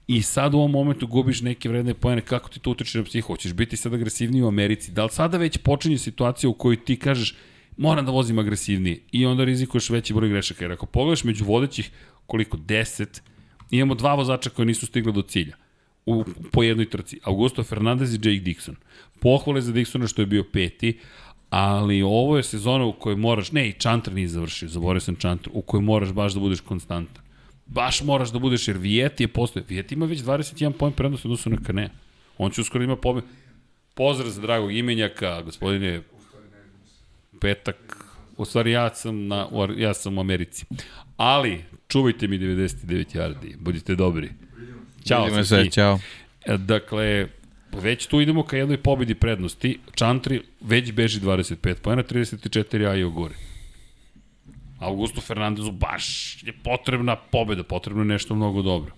I sad u ovom momentu gubiš neke vredne pojene, kako ti to utiče na psihu? Hoćeš biti sad agresivniji u Americi? Da li sada već počinje situacija u kojoj ti kažeš moram da vozim agresivnije i onda rizikuješ veći broj grešaka. Jer ako pogledaš među vodećih koliko, 10, imamo dva vozača koji nisu stigli do cilja u, po jednoj trci. Augusto Fernandez i Jake Dixon. Pohvale za Dixona što je bio peti, ali ovo je sezona u kojoj moraš, ne i Chantra nije završio, zaboravio sam Chantra, u kojoj moraš baš da budeš konstantan. Baš moraš da budeš, jer Vijeti je postoje. Vijeti ima već 21 poen prednost odnosu na Kane. On će uskoro ima pobed. Pozdrav za dragog imenjaka, gospodine petak. U stvari ja sam, na, ja sam u Americi. Ali, čuvajte mi 99 yardi. Budite dobri. Ćao. Vidimo se, ćao. E, Dakle, već tu idemo ka jednoj pobedi prednosti. Čantri već beži 25 pojena, 34 a i gore. Augusto Fernandezu baš je potrebna pobeda, potrebno je nešto mnogo dobro.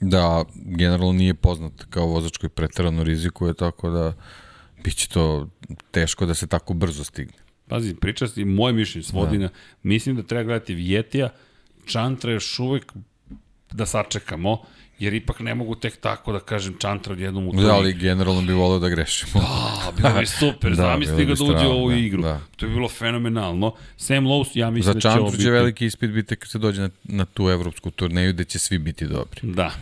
Da, generalno nije poznat kao vozač koji pretarano rizikuje, tako da biće to teško da se tako brzo stigne. Pazi, priča i moje mišljenje svodi da. mislim da treba gledati Vjetija, Čantra još uvek da sačekamo, jer ipak ne mogu tek tako da kažem Čantra odjednom u to. Da, ali generalno bi volio da grešimo. Da, bilo bi [laughs] super, da, zamisli ga da uđe u ovu da, igru. Da. To bi bilo fenomenalno. Sam Lowe's, ja mislim Za da će ovo biti... Za Čantru će veliki ispit biti kad se dođe na, na tu evropsku turneju gde će svi biti dobri. Da,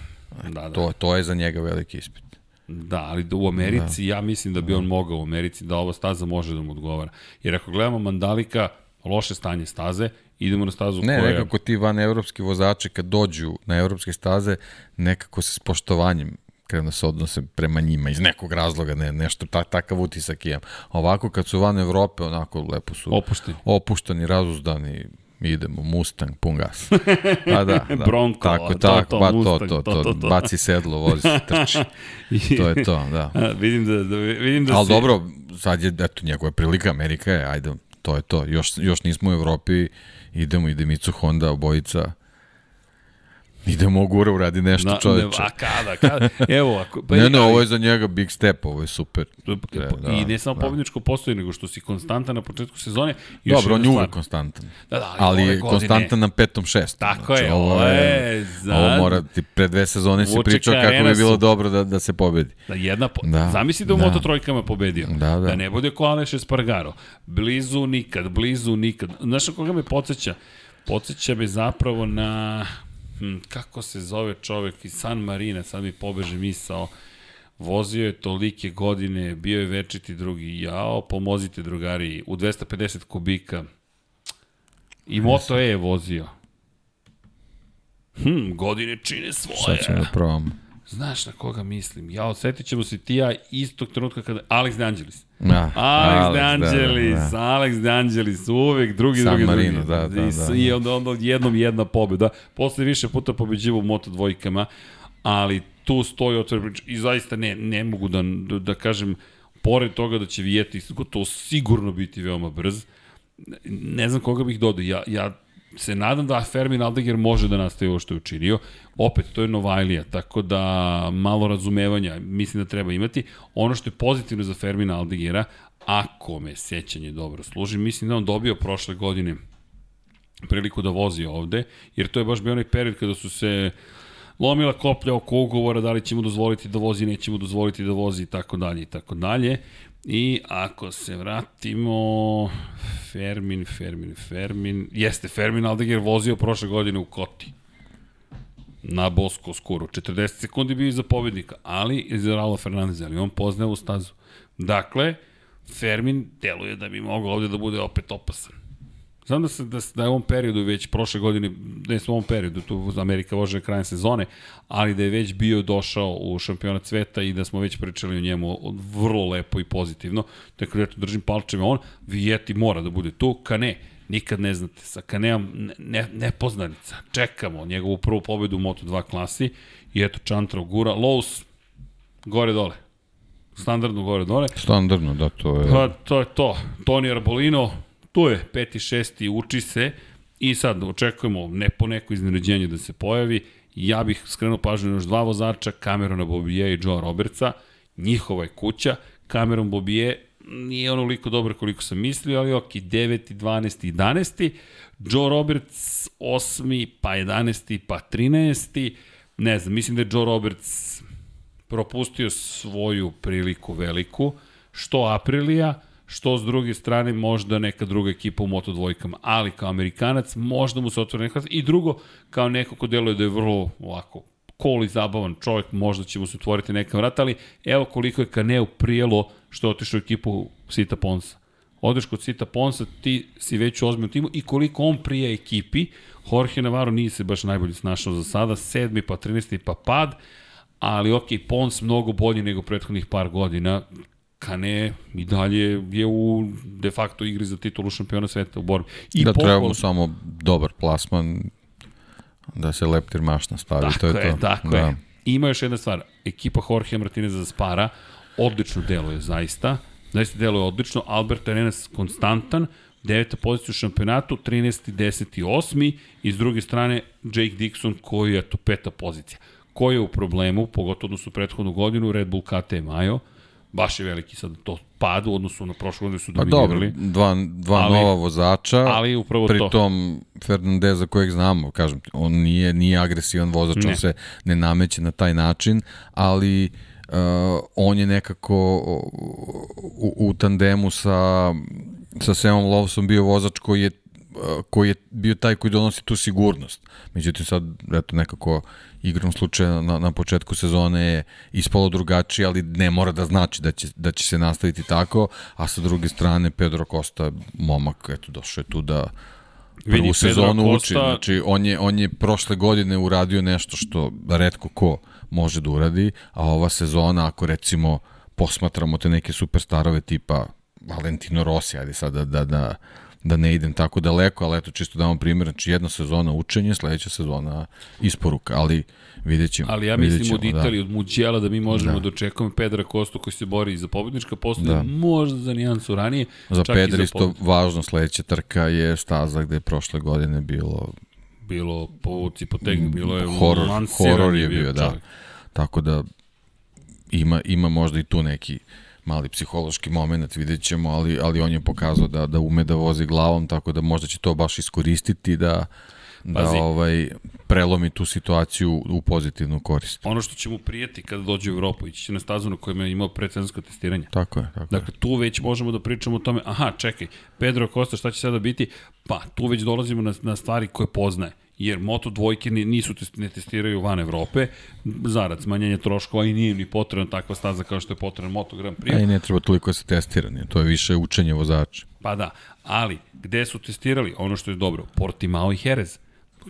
da, da. To, to je za njega veliki ispit. Da, ali u Americi, da. ja mislim da bi on mogao u Americi, da ova staza može da mu odgovara. Jer ako gledamo Mandalika, loše stanje staze, idemo na stazu ne, koja... Ne, nekako ti van evropski vozači kad dođu na evropske staze, nekako se s poštovanjem krenu da se odnose prema njima iz nekog razloga, ne, nešto, ta, takav utisak imam. Ovako kad su van Evrope, onako lepo su opušteni, opušteni razuzdani, idemo, Mustang, pun gas. Pa da, [laughs] da. Bronco, tako, to, tako, to, pa Mustang, to, to, to, to, to, baci sedlo, vozi se, trči. [laughs] to je to, da. A, vidim da, da, vidim da Ali si... dobro, sad je, eto, njegova prilika, Amerika je, ajde, to je to. Još, još nismo u Evropi, idemo i Demicu Honda, obojica, Idemo gura uradi nešto Na, čoveče. Ne, a kada, kada? Evo, ako, pa [laughs] ne, ne, ovo je za njega big step, ovo je super. Da, I ne samo da. pobjedničko postoji, nego što si konstantan na početku sezone. Dobro, on je uvek konstantan. Da, da, ali, ali je konstantan na petom šestom. Tako znači, je, ovo je, za... ovo mora, ti pre dve sezone si pričao kako bi bilo su... dobro da, da se pobedi. Da jedna, po... da, zamisli da u da. Moto trojkama pobedio. Da, da. da ne bude ko Aleš Espargaro. Blizu nikad, blizu nikad. Znaš koga me podsjeća? Podsjeća me zapravo na kako se zove čovek iz San Marina, sad mi pobeže misao, vozio je tolike godine, bio je večiti drugi, jao, pomozite drugari, u 250 kubika. I Moto E je vozio. Hm, godine čine svoje. Sad ćemo da probamo. Znaš na koga mislim? Ja, osjetit ćemo se ti ja istog trenutka kada... Alex De Angelis. Da, Alex, Alex De Angelis, da, da. Alex De Angelis, uvek drugi, San drugi, Marino, drugi. Da, da, da, da. I onda, onda jednom jedna pobjeda. Posle više puta pobeđivo u Moto dvojkama, ali tu stoji otvoren i zaista ne, ne mogu da, da, da kažem, pored toga da će Vijeti to sigurno biti veoma brz, ne znam koga bih dodao. Ja, ja se nadam da Fermin Aldeger može da nastaje ovo što je učinio. Opet, to je Novajlija, tako da malo razumevanja mislim da treba imati. Ono što je pozitivno za Fermin Aldegera, ako me sećanje dobro služi, mislim da on dobio prošle godine priliku da vozi ovde, jer to je baš bio onaj period kada su se lomila koplja oko ugovora, da li ćemo dozvoliti da vozi, nećemo dozvoliti da vozi i tako dalje i tako dalje. I ako se vratimo, Fermin, Fermin, Fermin, jeste, Fermin Aldeger vozio prošle godine u Koti na Bosko skoro. 40 sekundi bio iza pobednika, ali iza Raula Fernandez, ali on poznaje u stazu. Dakle, Fermin deluje da bi mogao ovde da bude opet opasan. Znam da, se, da, da je u ovom periodu već prošle godine, ne u ovom periodu, tu Amerika vože krajem sezone, ali da je već bio došao u šampionat sveta i da smo već pričali o njemu vrlo lepo i pozitivno. Tako da držim palčeve on, Vijeti mora da bude tu, Kane, nikad ne znate, sa Kaneom ne, nepoznanica. Čekamo njegovu prvu pobedu u Moto2 klasi i eto Čantra gura. Lowe's, gore dole. Standardno gore dole. Standardno, da, to je... Pa, to je to. Toni Arbolino, tu je, peti, šesti, uči se i sad očekujemo ne po neko iznenađenje da se pojavi. Ja bih skrenuo pažnju na još dva vozača, Camerona Bobije i Joe Robertsa. Njihova je kuća. Cameron Bobije nije onoliko dobro koliko sam mislio, ali ok, 9. 12. 11. Joe Roberts 8. pa 11. pa 13. Ne znam, mislim da je Joe Roberts propustio svoju priliku veliku, što Aprilija, što s druge strane možda neka druga ekipa u Moto dvojkama, ali kao Amerikanac možda mu se otvore neka i drugo kao neko ko deluje da je vrlo ovako cool i zabavan čovjek, možda će mu se otvoriti neka vrata, ali evo koliko je Kaneu prijelo što je otišao u ekipu Sita Ponsa. Odeš kod Sita Ponsa, ti si već u ozbiljnom timu i koliko on prije ekipi, Jorge Navarro nije se baš najbolje snašao za sada, sedmi pa 13. pa pad, ali ok, Pons mnogo bolji nego prethodnih par godina, Kane i dalje je u de facto igri za titulu šampiona sveta u borbi. I da treba mu samo dobar plasman da se leptir mašna stavi, tako to je, je to. Tako da. je. Ima još jedna stvar, ekipa Jorge Martinez za Spara odlično deluje zaista, zaista deluje odlično, Albert Arenas konstantan, deveta pozicija u šampionatu, 13. 10. 8. i s druge strane Jake Dixon koji je to peta pozicija. Ko je u problemu, pogotovo odnosu prethodnu godinu, Red Bull KTM Majo, baš je veliki sad to pad u odnosu na prošlu godinu su dominirali. Pa dobro, dva, dva ali, nova vozača, ali upravo pri to. tom Fernandeza kojeg znamo, kažem on nije, nije agresivan vozač, ne. on se ne nameće na taj način, ali uh, on je nekako u, u tandemu sa, sa Semom Lovsom bio vozač koji je koji je bio taj koji donosi tu sigurnost. Međutim, sad, eto, nekako igrom slučaja na, na početku sezone je ispalo drugačije, ali ne mora da znači da će, da će se nastaviti tako, a sa druge strane Pedro Costa, momak, eto, došao je tu da prvu Vidi, sezonu Costa... uči. Znači, on je, on je prošle godine uradio nešto što redko ko može da uradi, a ova sezona, ako recimo posmatramo te neke superstarove tipa Valentino Rossi, ajde sad da, da, da da ne idem tako daleko, ali eto čisto da vam primjer, znači jedna sezona učenje, sledeća sezona isporuka, ali vidjet ćemo. Ali ja mislim od da. Italije, da. od Muđela da mi možemo da, da očekujemo Pedra Kostu koji se bori za pobednička postoja, da. možda za nijansu ranije. Za Pedra za isto važno sledeća trka je staza gde je prošle godine bilo bilo povuci potegni, bilo je horor, horor je bio, da. Tako da ima, ima možda i tu neki mali psihološki moment, vidjet ćemo, ali, ali on je pokazao da, da ume da vozi glavom, tako da možda će to baš iskoristiti da, da Pazi. ovaj prelomi tu situaciju u pozitivnu korist. Ono što će mu prijeti kada dođe u Evropu, ići će na stazu na kojem je imao predsezonsko testiranje. Tako je, tako Dakle, tu već možemo da pričamo o tome, aha, čekaj, Pedro Costa šta će sada biti? Pa, tu već dolazimo na, na stvari koje poznaje jer Moto dvojke nisu ne testiraju van Evrope, zarad smanjenja troškova i nije ni potrebna takva staza kao što je potrebna Moto Grand Prix. A i ne treba toliko da se tesira, ne? to je više učenje vozača. Pa da, ali gde su testirali? Ono što je dobro, Portimao i Jerez.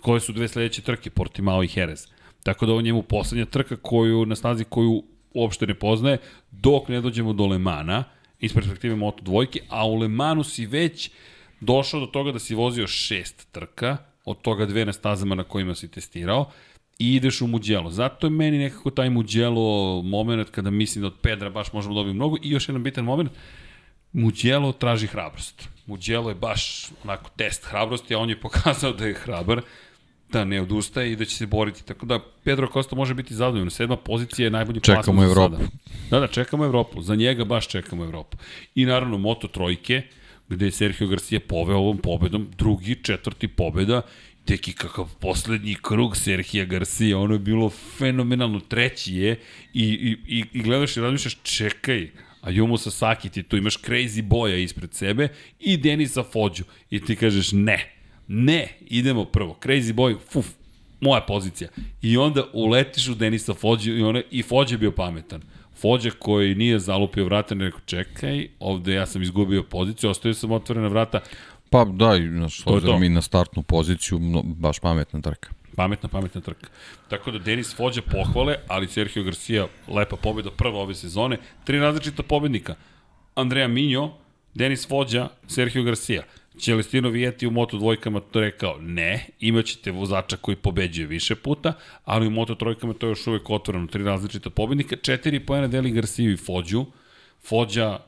Koje su dve sledeće trke? Portimao i Jerez. Tako da ovo njemu poslednja trka koju, na stazi koju uopšte ne poznaje, dok ne dođemo do Lemana, iz perspektive Moto dvojke, a u Lemanu si već došao do toga da si vozio šest trka, od toga dve na stazama na kojima si testirao, i ideš u Muđelo. Zato je meni nekako taj Muđelo moment kada mislim da od Pedra baš možemo dobiti mnogo. I još jedan bitan moment, Muđelo traži hrabrost. Muđelo je baš onako test hrabrosti, a on je pokazao da je hrabar, da ne odustaje i da će se boriti. Tako da Pedro Costa može biti zadovoljno. Sedma pozicija je najbolji plasman Čekamo Evropu. Sada. Da, da, čekamo Evropu. Za njega baš čekamo Evropu. I naravno Moto trojke, gde je Sergio Garcia poveo ovom pobedom, drugi, četvrti pobeda, teki kakav poslednji krug Serhija Garcia, ono je bilo fenomenalno, treći je i, i, i, i gledaš i razmišljaš, čekaj, a Jumo Sasaki ti tu imaš Crazy Boja ispred sebe i Denisa Fođu i ti kažeš ne, ne, idemo prvo, Crazy Boy, fuf, moja pozicija. I onda uletiš u Denisa Fođu i, one, i Fođe bio pametan. Fođa koji nije zalupio vrata, ne rekao čekaj, ovde ja sam izgubio poziciju, ostavio sam otvorena vrata. Pa da, s obzirom i na startnu poziciju, no, baš pametna trka. Pametna, pametna trka. Tako da Denis Fođa pohvale, ali Sergio Garcia lepa pobjeda prva ove sezone. Tri različita pobednika. Andrea Minjo, Denis Fođa, Sergio Garcia. Celestino Vijeti u Moto dvojkama to rekao ne, imaćete vozača koji pobeđuje više puta, ali u Moto trojkama to je još uvek otvoreno, tri različita pobednika, četiri pojena deli Garciju i Fođu, Fođa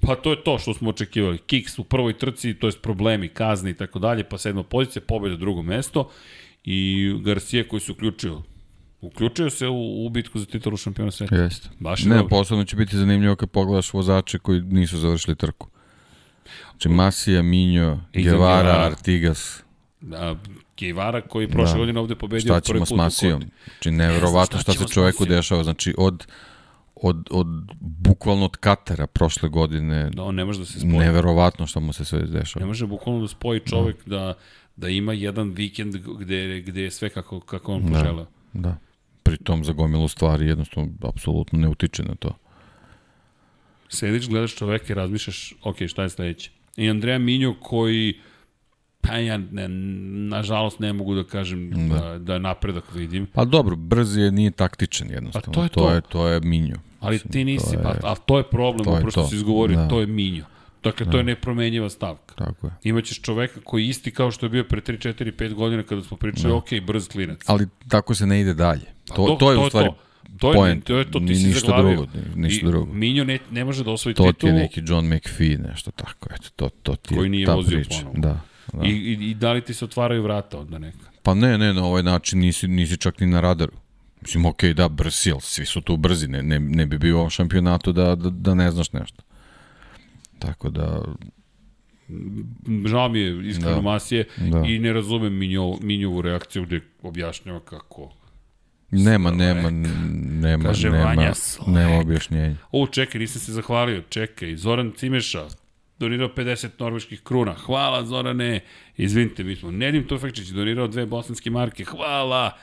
Pa to je to što smo očekivali. Kiks u prvoj trci, to je problemi, kazne i tako dalje, pa sedma pozicija, pobeda drugo mesto i Garcia koji se uključio Uključio se u, u bitku za titulu šampiona sveta. Jeste. Baš ne, dobro. posebno će biti zanimljivo kad pogledaš vozače koji nisu završili trku. Znači Masija, Minjo, Guevara, Artigas. Da, Guevara koji je prošle da. godine ovde pobedio šta ćemo s Masijom? Znači nevjerovatno šta, šta se čoveku dešava. Znači od od, od bukvalno od Katara prošle godine. Da, on ne može da se spoji. Neverovatno šta mu se sve dešava. Ne može bukvalno da spoji čovek da, da, da ima jedan vikend gde, gde je sve kako, kako on da, poželeo. Da. Pritom za gomilu stvari jednostavno apsolutno ne utiče na to. Sediš, gledaš čoveka i razmišljaš, ok, šta je sledeće? I Andreja Minjo koji pa ja ne, nažalost ne mogu da kažem da, da, da napredak vidim. Pa dobro, brz je, nije taktičan jednostavno. Pa to je to. To je, to je Minjo. Ali ti nisi, je, pa, a to je problem, to upravo što si izgovorio, da. to je Minjo. Dakle, to da. je nepromenjiva stavka. Tako je. Imaćeš čoveka koji isti kao što je bio pre 3, 4, 5 godina kada smo pričali, da. ok, brz klinac. Ali tako se ne ide dalje. To, pa to, to je to, u stvari to. To je, point. to je to ti si ništa zaglavio. drugo, ni- ništa I drugo. Minjo ne, ne može da osvoji To ti titulu. je neki John McPhee, nešto tako, eto, to, to ti je Koji nije ta vozio priča. ponovo. Da, da. I, i, I da li ti se otvaraju vrata onda neka? Pa ne, ne, na ovaj način nisi, nisi čak ni na radaru. Mislim, okej, da, brz sil, svi su tu brzi, ne, ne, ne bi bio u ovom šampionatu da, da, da ne znaš nešto. Tako da, Žao mi je iskreno Da. Masije Da. i ne razumem Minjo, Minjovu reakciju gde objašnjava kako... nema, nema, nema, Kaže nema, Vanja nema objašnjenja. O, čekaj, nisam se zahvalio, čekaj, Zoran Cimeša, donirao 50 norveških kruna. Hvala, Zorane. Izvinite, mi smo. Nedim Tufekčić donirao dve bosanske marke. Hvala.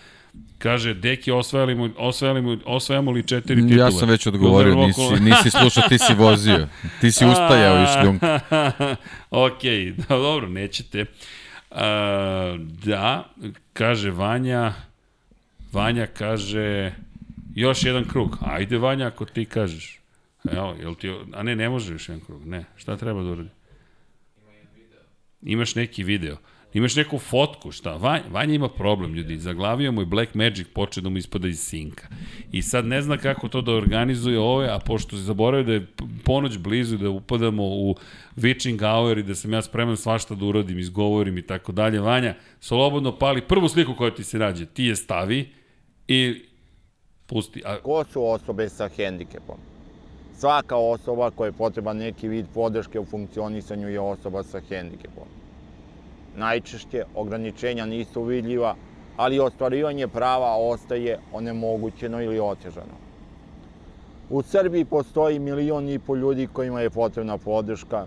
Kaže, deki, osvajali mu, osvajali mu, osvajamo li četiri titule? Ja sam već odgovorio, nisi, nisi slušao, ti si vozio. Ti si ustajao i šljunk. [laughs] ok, da, dobro, nećete. A, da, kaže Vanja, Vanja kaže, još jedan krug. Ajde Vanja, ako ti kažeš. Evo, jel ti, a ne, ne može još jedan krug, ne. Šta treba da uradi? Imaš neki video. Imaš neku fotku, šta? Vanja, Vanja ima problem, ljudi. Zaglavio mu i Black Magic poče da mu ispada iz sinka. I sad ne zna kako to da organizuje ove, a pošto se zaboravio da je ponoć blizu, da upadamo u witching hour i da sam ja spreman svašta da uradim, izgovorim i tako dalje. Vanja, slobodno pali prvu sliku koja ti se nađe. Ti je stavi i pusti. A, Ko su osobe sa hendikepom? Svaka osoba koja je potreban neki vid podrške u funkcionisanju je osoba sa hendikepom. Najčešće ograničenja nisu vidljiva, ali ostvarivanje prava ostaje onemogućeno ili otežano. U Srbiji postoji milion i po ljudi kojima je potrebna podrška.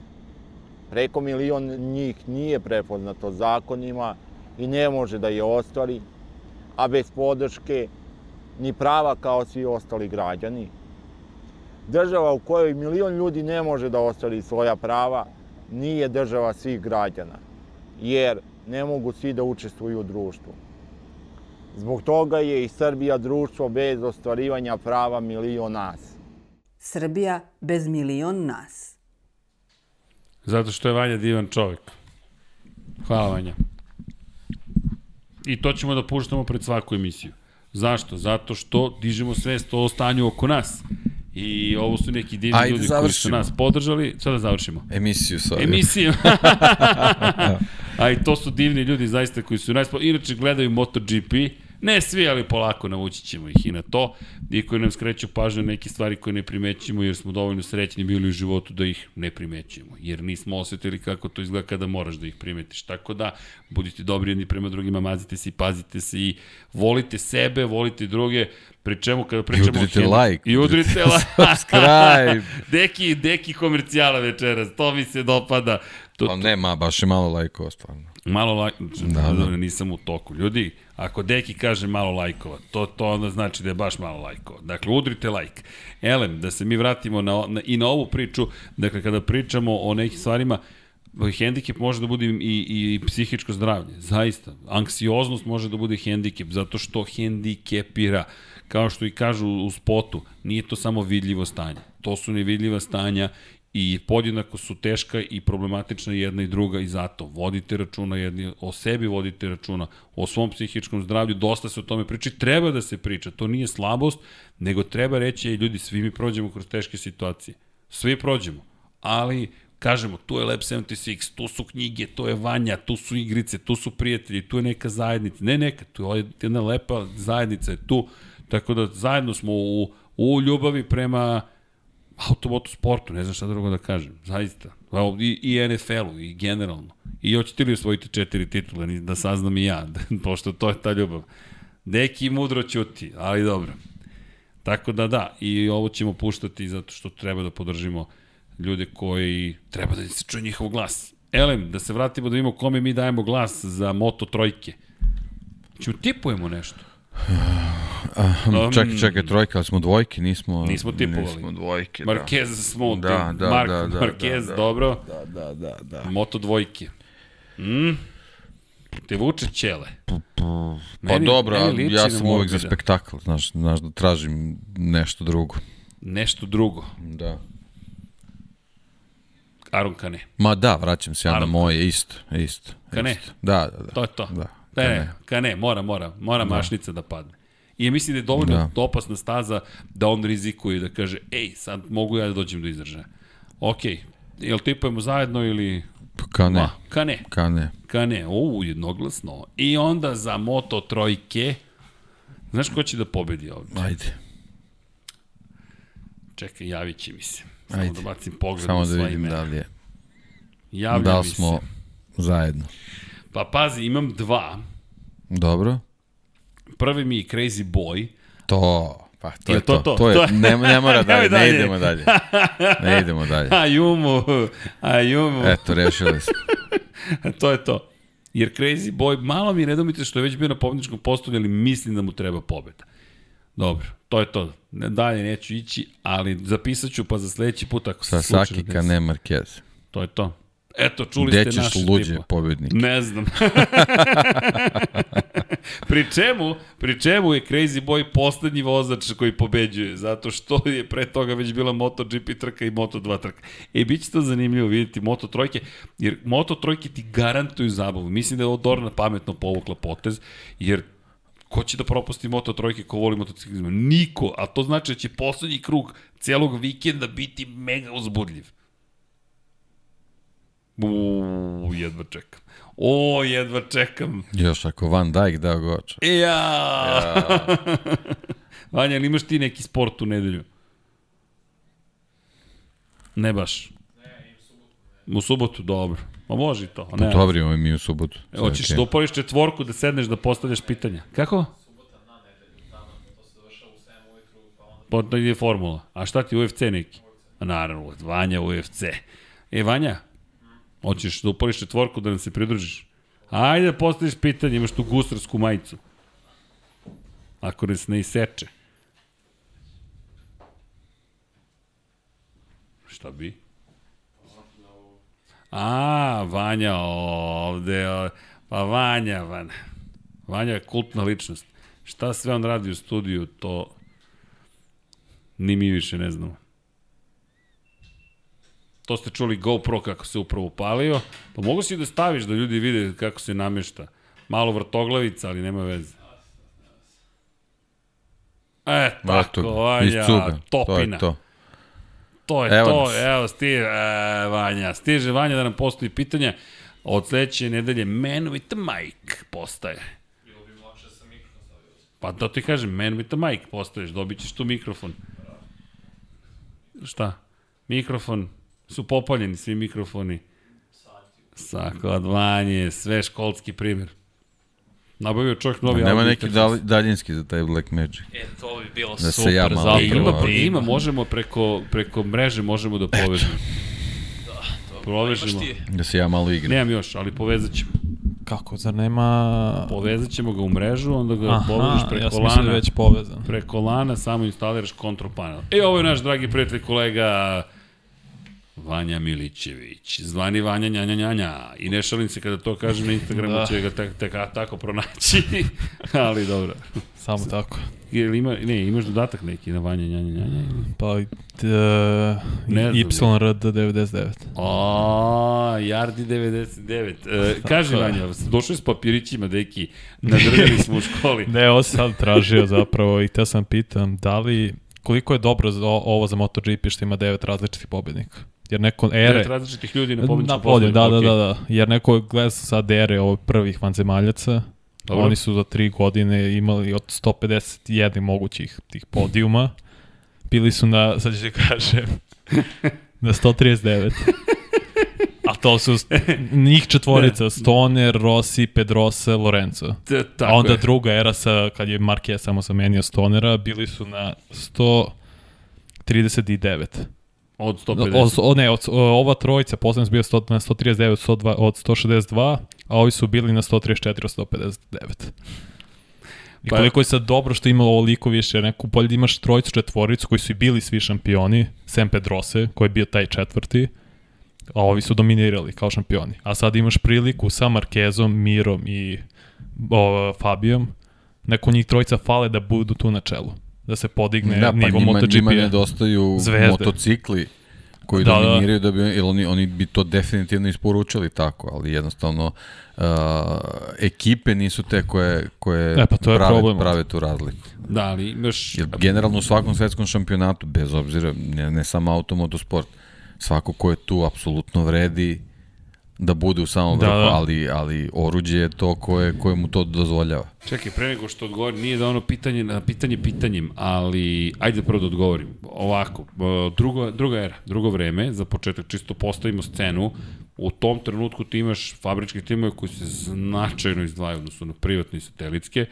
Preko milion njih nije prepoznato zakonima i ne može da je ostvari, a bez podrške ni prava kao svi ostali građani. Država u kojoj milion ljudi ne može da ostvari svoja prava nije država svih građana, jer ne mogu svi da učestvuju u društvu. Zbog toga je i Srbija društvo bez ostvarivanja prava milion nas. Srbija bez milion nas. zato što je Vanja divan čovjek. Hvala Vanja. I to ćemo da puštamo pred svaku emisiju. Zašto? Zato što dižemo svest o stanju oko nas. I ovo su neki divni Ajde, ljudi koji su završimo. nas podržali. Sada da završimo. Emisiju sa. Emisiju. [laughs] A i to su divni ljudi zaista koji su nas... Inače gledaju MotoGP. Ne svi, ali polako navući ćemo ih i na to. I koji nam skreću pažnju na neke stvari koje ne primećujemo jer smo dovoljno srećni bili u životu da ih ne primećujemo. Jer nismo osetili kako to izgleda kada moraš da ih primetiš. Tako da, budite dobri jedni prema drugima, mazite se i pazite se i volite sebe, volite druge. Pri čemu kada pričamo... o udrite like, I udrite [laughs] like. Subscribe. [laughs] deki, deki komercijala večeras, to mi se dopada. To, Pa ne, ma, baš je malo lajkova, stvarno. Malo lajk... Da, Da, da. Nisam u toku. Ljudi, ako Deki kaže malo lajkova, to, to onda znači da je baš malo lajkova. Dakle, udrite lajk. Elem, da se mi vratimo na, na, i na ovu priču, dakle, kada pričamo o nekim stvarima, hendikep može da bude i, i psihičko zdravlje, zaista. Anksioznost može da bude hendikep, zato što hendikepira. Kao što i kažu u spotu, nije to samo vidljivo stanje. To su nevidljiva stanja i podjednako su teška i problematična jedna i druga i zato vodite računa jedni o sebi, vodite računa o svom psihičkom zdravlju, dosta se o tome priča treba da se priča, to nije slabost, nego treba reći, ej ljudi, svi mi prođemo kroz teške situacije, svi prođemo, ali kažemo, tu je Lab 76, tu su knjige, tu je Vanja, tu su igrice, tu su prijatelji, tu je neka zajednica, ne neka, tu je jedna lepa zajednica je tu, tako da zajedno smo u, u ljubavi prema automoto sportu, ne znam šta drugo da kažem, zaista. I, i NFL-u, i generalno. I hoćete li osvojiti četiri titule, da saznam i ja, [laughs] pošto to je ta ljubav. Deki mudro ćuti, ali dobro. Tako da da, i ovo ćemo puštati zato što treba da podržimo ljude koji treba da se čuje njihov glas. Elem, da se vratimo da vidimo kome mi dajemo glas za Moto trojke. Ćemo tipujemo nešto. Um, Čekaj, čekaj, trojka, ali smo dvojke, nismo... Nismo tipovali. Nismo dvojke, da. Marquez smo, Da, da, Mark, da, da, Marquez, da, da. dobro. Da, da, da, da. Moto dvojke. Mm? Te vuče ćele. Pa Meni- dobro, meni ja na sam uvek za spektakl, znaš, znaš da tražim nešto drugo. Nešto drugo. Da. Aron Kane. Ma da, vraćam se ja na Naravno. moje, isto, isto. Kane? isto. Da, da, da. To je to. Da, Ne, ne, Kane, mora, mora. Mora da. mašnica da padne. I ja mislim da je dovoljno Da. opasna staza da on rizikuje da kaže, ej, sad mogu ja da dođem do izražaja. Ok, jel tipujemo zajedno ili... Ka ne, Ma, ka ne, ka ne. ka ne, u, jednoglasno. I onda za Moto trojke, znaš ko će da pobedi ovde? Ajde. Čekaj, javit će mi se. Samo Ajde. da bacim pogled Samo na da vidim ime. da li je. Javlja Da li smo se. zajedno. Pa pazi, imam dva. Dobro. Prvi mi je Crazy Boy. To, pa to Je je to to. to? To, je, ne, ne mora [laughs] dalje, ne idemo dalje. Ne idemo [laughs] dalje. Ajumu, ajumu. Eto, rešili smo. [laughs] to je to. Jer Crazy Boy, malo mi je nedomite što je već bio na pobedničkom postolju, ali mislim da mu treba pobeda. Dobro, to je to. Dalje neću ići, ali zapisat ću pa za sledeći put ako se Sasaki slučajno ka desi. ne Marquez. To je to. Eto, čuli Gde ste naše luđe pobednik? Ne znam. [laughs] pri čemu, pri čemu je Crazy Boy poslednji vozač koji pobeđuje, zato što je pre toga već bila MotoGP trka i Moto2 trka. E, bit će to zanimljivo vidjeti Moto trojke, jer Moto trojke ti garantuju zabavu. Mislim da je ovo Dorna pametno povukla potez, jer ko će da propusti Moto trojke ko voli motociklizma? Niko, a to znači da će poslednji krug celog vikenda biti mega uzbudljiv. Uuu, jedva čekam. O, jedva čekam. Još ako Van Dijk dao goč. Ja. ja. [laughs] Vanja, ali imaš ti neki sport u nedelju? Ne baš. U subotu, dobro. Ma može i to. Ne, Dobro imamo mi u subotu. Sve Hoćeš okej. da upališ četvorku da sedneš da postavljaš pitanja. Kako? Pa to je formula. A šta ti UFC neki? A naravno, Vanja UFC. E, Vanja, hoćeš da upališ četvorku da nam se pridružiš? Ajde da postaviš pitanje, imaš tu gustarsku majicu. Ako nas ne iseče. Šta bi? A, Vanja ovde, o, pa Vanja, Vanja. Vanja je kultna ličnost. Šta sve on radi u studiju, to ni mi više ne znamo. To ste čuli GoPro kako se upravo upalio. Pa mogu si da staviš da ljudi vide kako se namješta. Malo vrtoglavica, ali nema veze. E, tako, Vanja, topina. To je to. To je Evo to, nas. evo stiže, e, Vanja, stiže Vanja da nam postoji pitanja. Od sledeće nedelje Man with the Mic postaje. Pa da ti kažem, Man with the Mic postaješ, dobit ćeš tu mikrofon. Šta? Mikrofon, su popaljeni svi mikrofoni. Sako od Vanje, sve školski primjer. Nabavio čovjek novi Nema neki dal, daljinski za taj Black Magic. E, to bi bilo Da se super, ja malo zapravo. E, ima, Zapravo, ima, možemo preko, preko mreže možemo da povežemo. Povežemo. Imaš ti? Da se ja malo igram. Nemam još, ali povezat ćemo. Kako, zar nema... Povezat ćemo ga u mrežu, onda ga povežeš Aha, preko ja sam da lana. je već povezan. Preko lana samo instaliraš control panel. E, ovo je naš dragi prijatelj kolega Vanja Milićević, zvani Vanja Njanja Njanja. I ne šalim se kada to kažem na Instagramu, da. Će ga tek, tek, tako pronaći. [laughs] ali dobro. Samo tako. Jel ima, ne, imaš dodatak neki na Vanja Njanja Njanja? Pa, Ne znam. YRD 99. O, Jardi 99. E, kaži Vanja, došli s papirićima, deki, nadrljali smo u školi. [laughs] Ne, ovo sam tražio zapravo i te sam pitam da li, koliko je dobro za, ovo za MotoGP što ima devet različitih pobednika? Jer neko ere... Devet različitih ljudi na pobedničkom podiju, da, da, okej. da, da. Jer neko gleda sad ere ovih prvih vanzemaljaca. Dobro. Oni su za tri godine imali od 151 mogućih tih podijuma. Bili su na, sad ću ti kažem, [laughs] na 139. A to su njih četvorica, Stoner, Rossi, Pedrosa, Lorenzo. T- tako A onda je. druga era sa, kad je Marquez samo zamenio Stonera, bili su na 139. Od O, 150. o, ne, od, ova trojica, poslednji su bio 100, na 139 102, od 162, a ovi su bili na 134 od 159. I Pa- koliko je sad dobro što ima ovoliko više, neku bolje da imaš trojicu, četvoricu koji su i bili svi šampioni, Sem Pedrose, koji je bio taj četvrti, a ovi su dominirali kao šampioni. A sad imaš priliku sa Markezom, Mirom i o, Fabijom, neko njih trojica fale da budu tu na čelu da se podigne Da, pa nivo njima, MotoGP. njima nedostaju Zvezde. motocikli koji Da, da. dominiraju da bi, jer oni, oni bi to definitivno isporučili tako, ali jednostavno uh, ekipe nisu te koje, koje E, pa to je prave, problem. prave tu razliku. Da, ali imaš... Jer generalno u svakom svetskom šampionatu, bez obzira, ne, ne samo automotosport, svako ko je tu apsolutno vredi da bude u samom Da, vrhu, da. ali, ali oruđe je to koje, koje mu to dozvoljava. Čekaj, pre nego što odgovorim, nije da ono pitanje na pitanje pitanjem, ali ajde prvo da odgovorim. Ovako, e, drugo, druga era, drugo vreme, za početak čisto postavimo scenu, u tom trenutku ti imaš fabričke timove koji se značajno izdvajaju, odnosno na privatne i satelitske,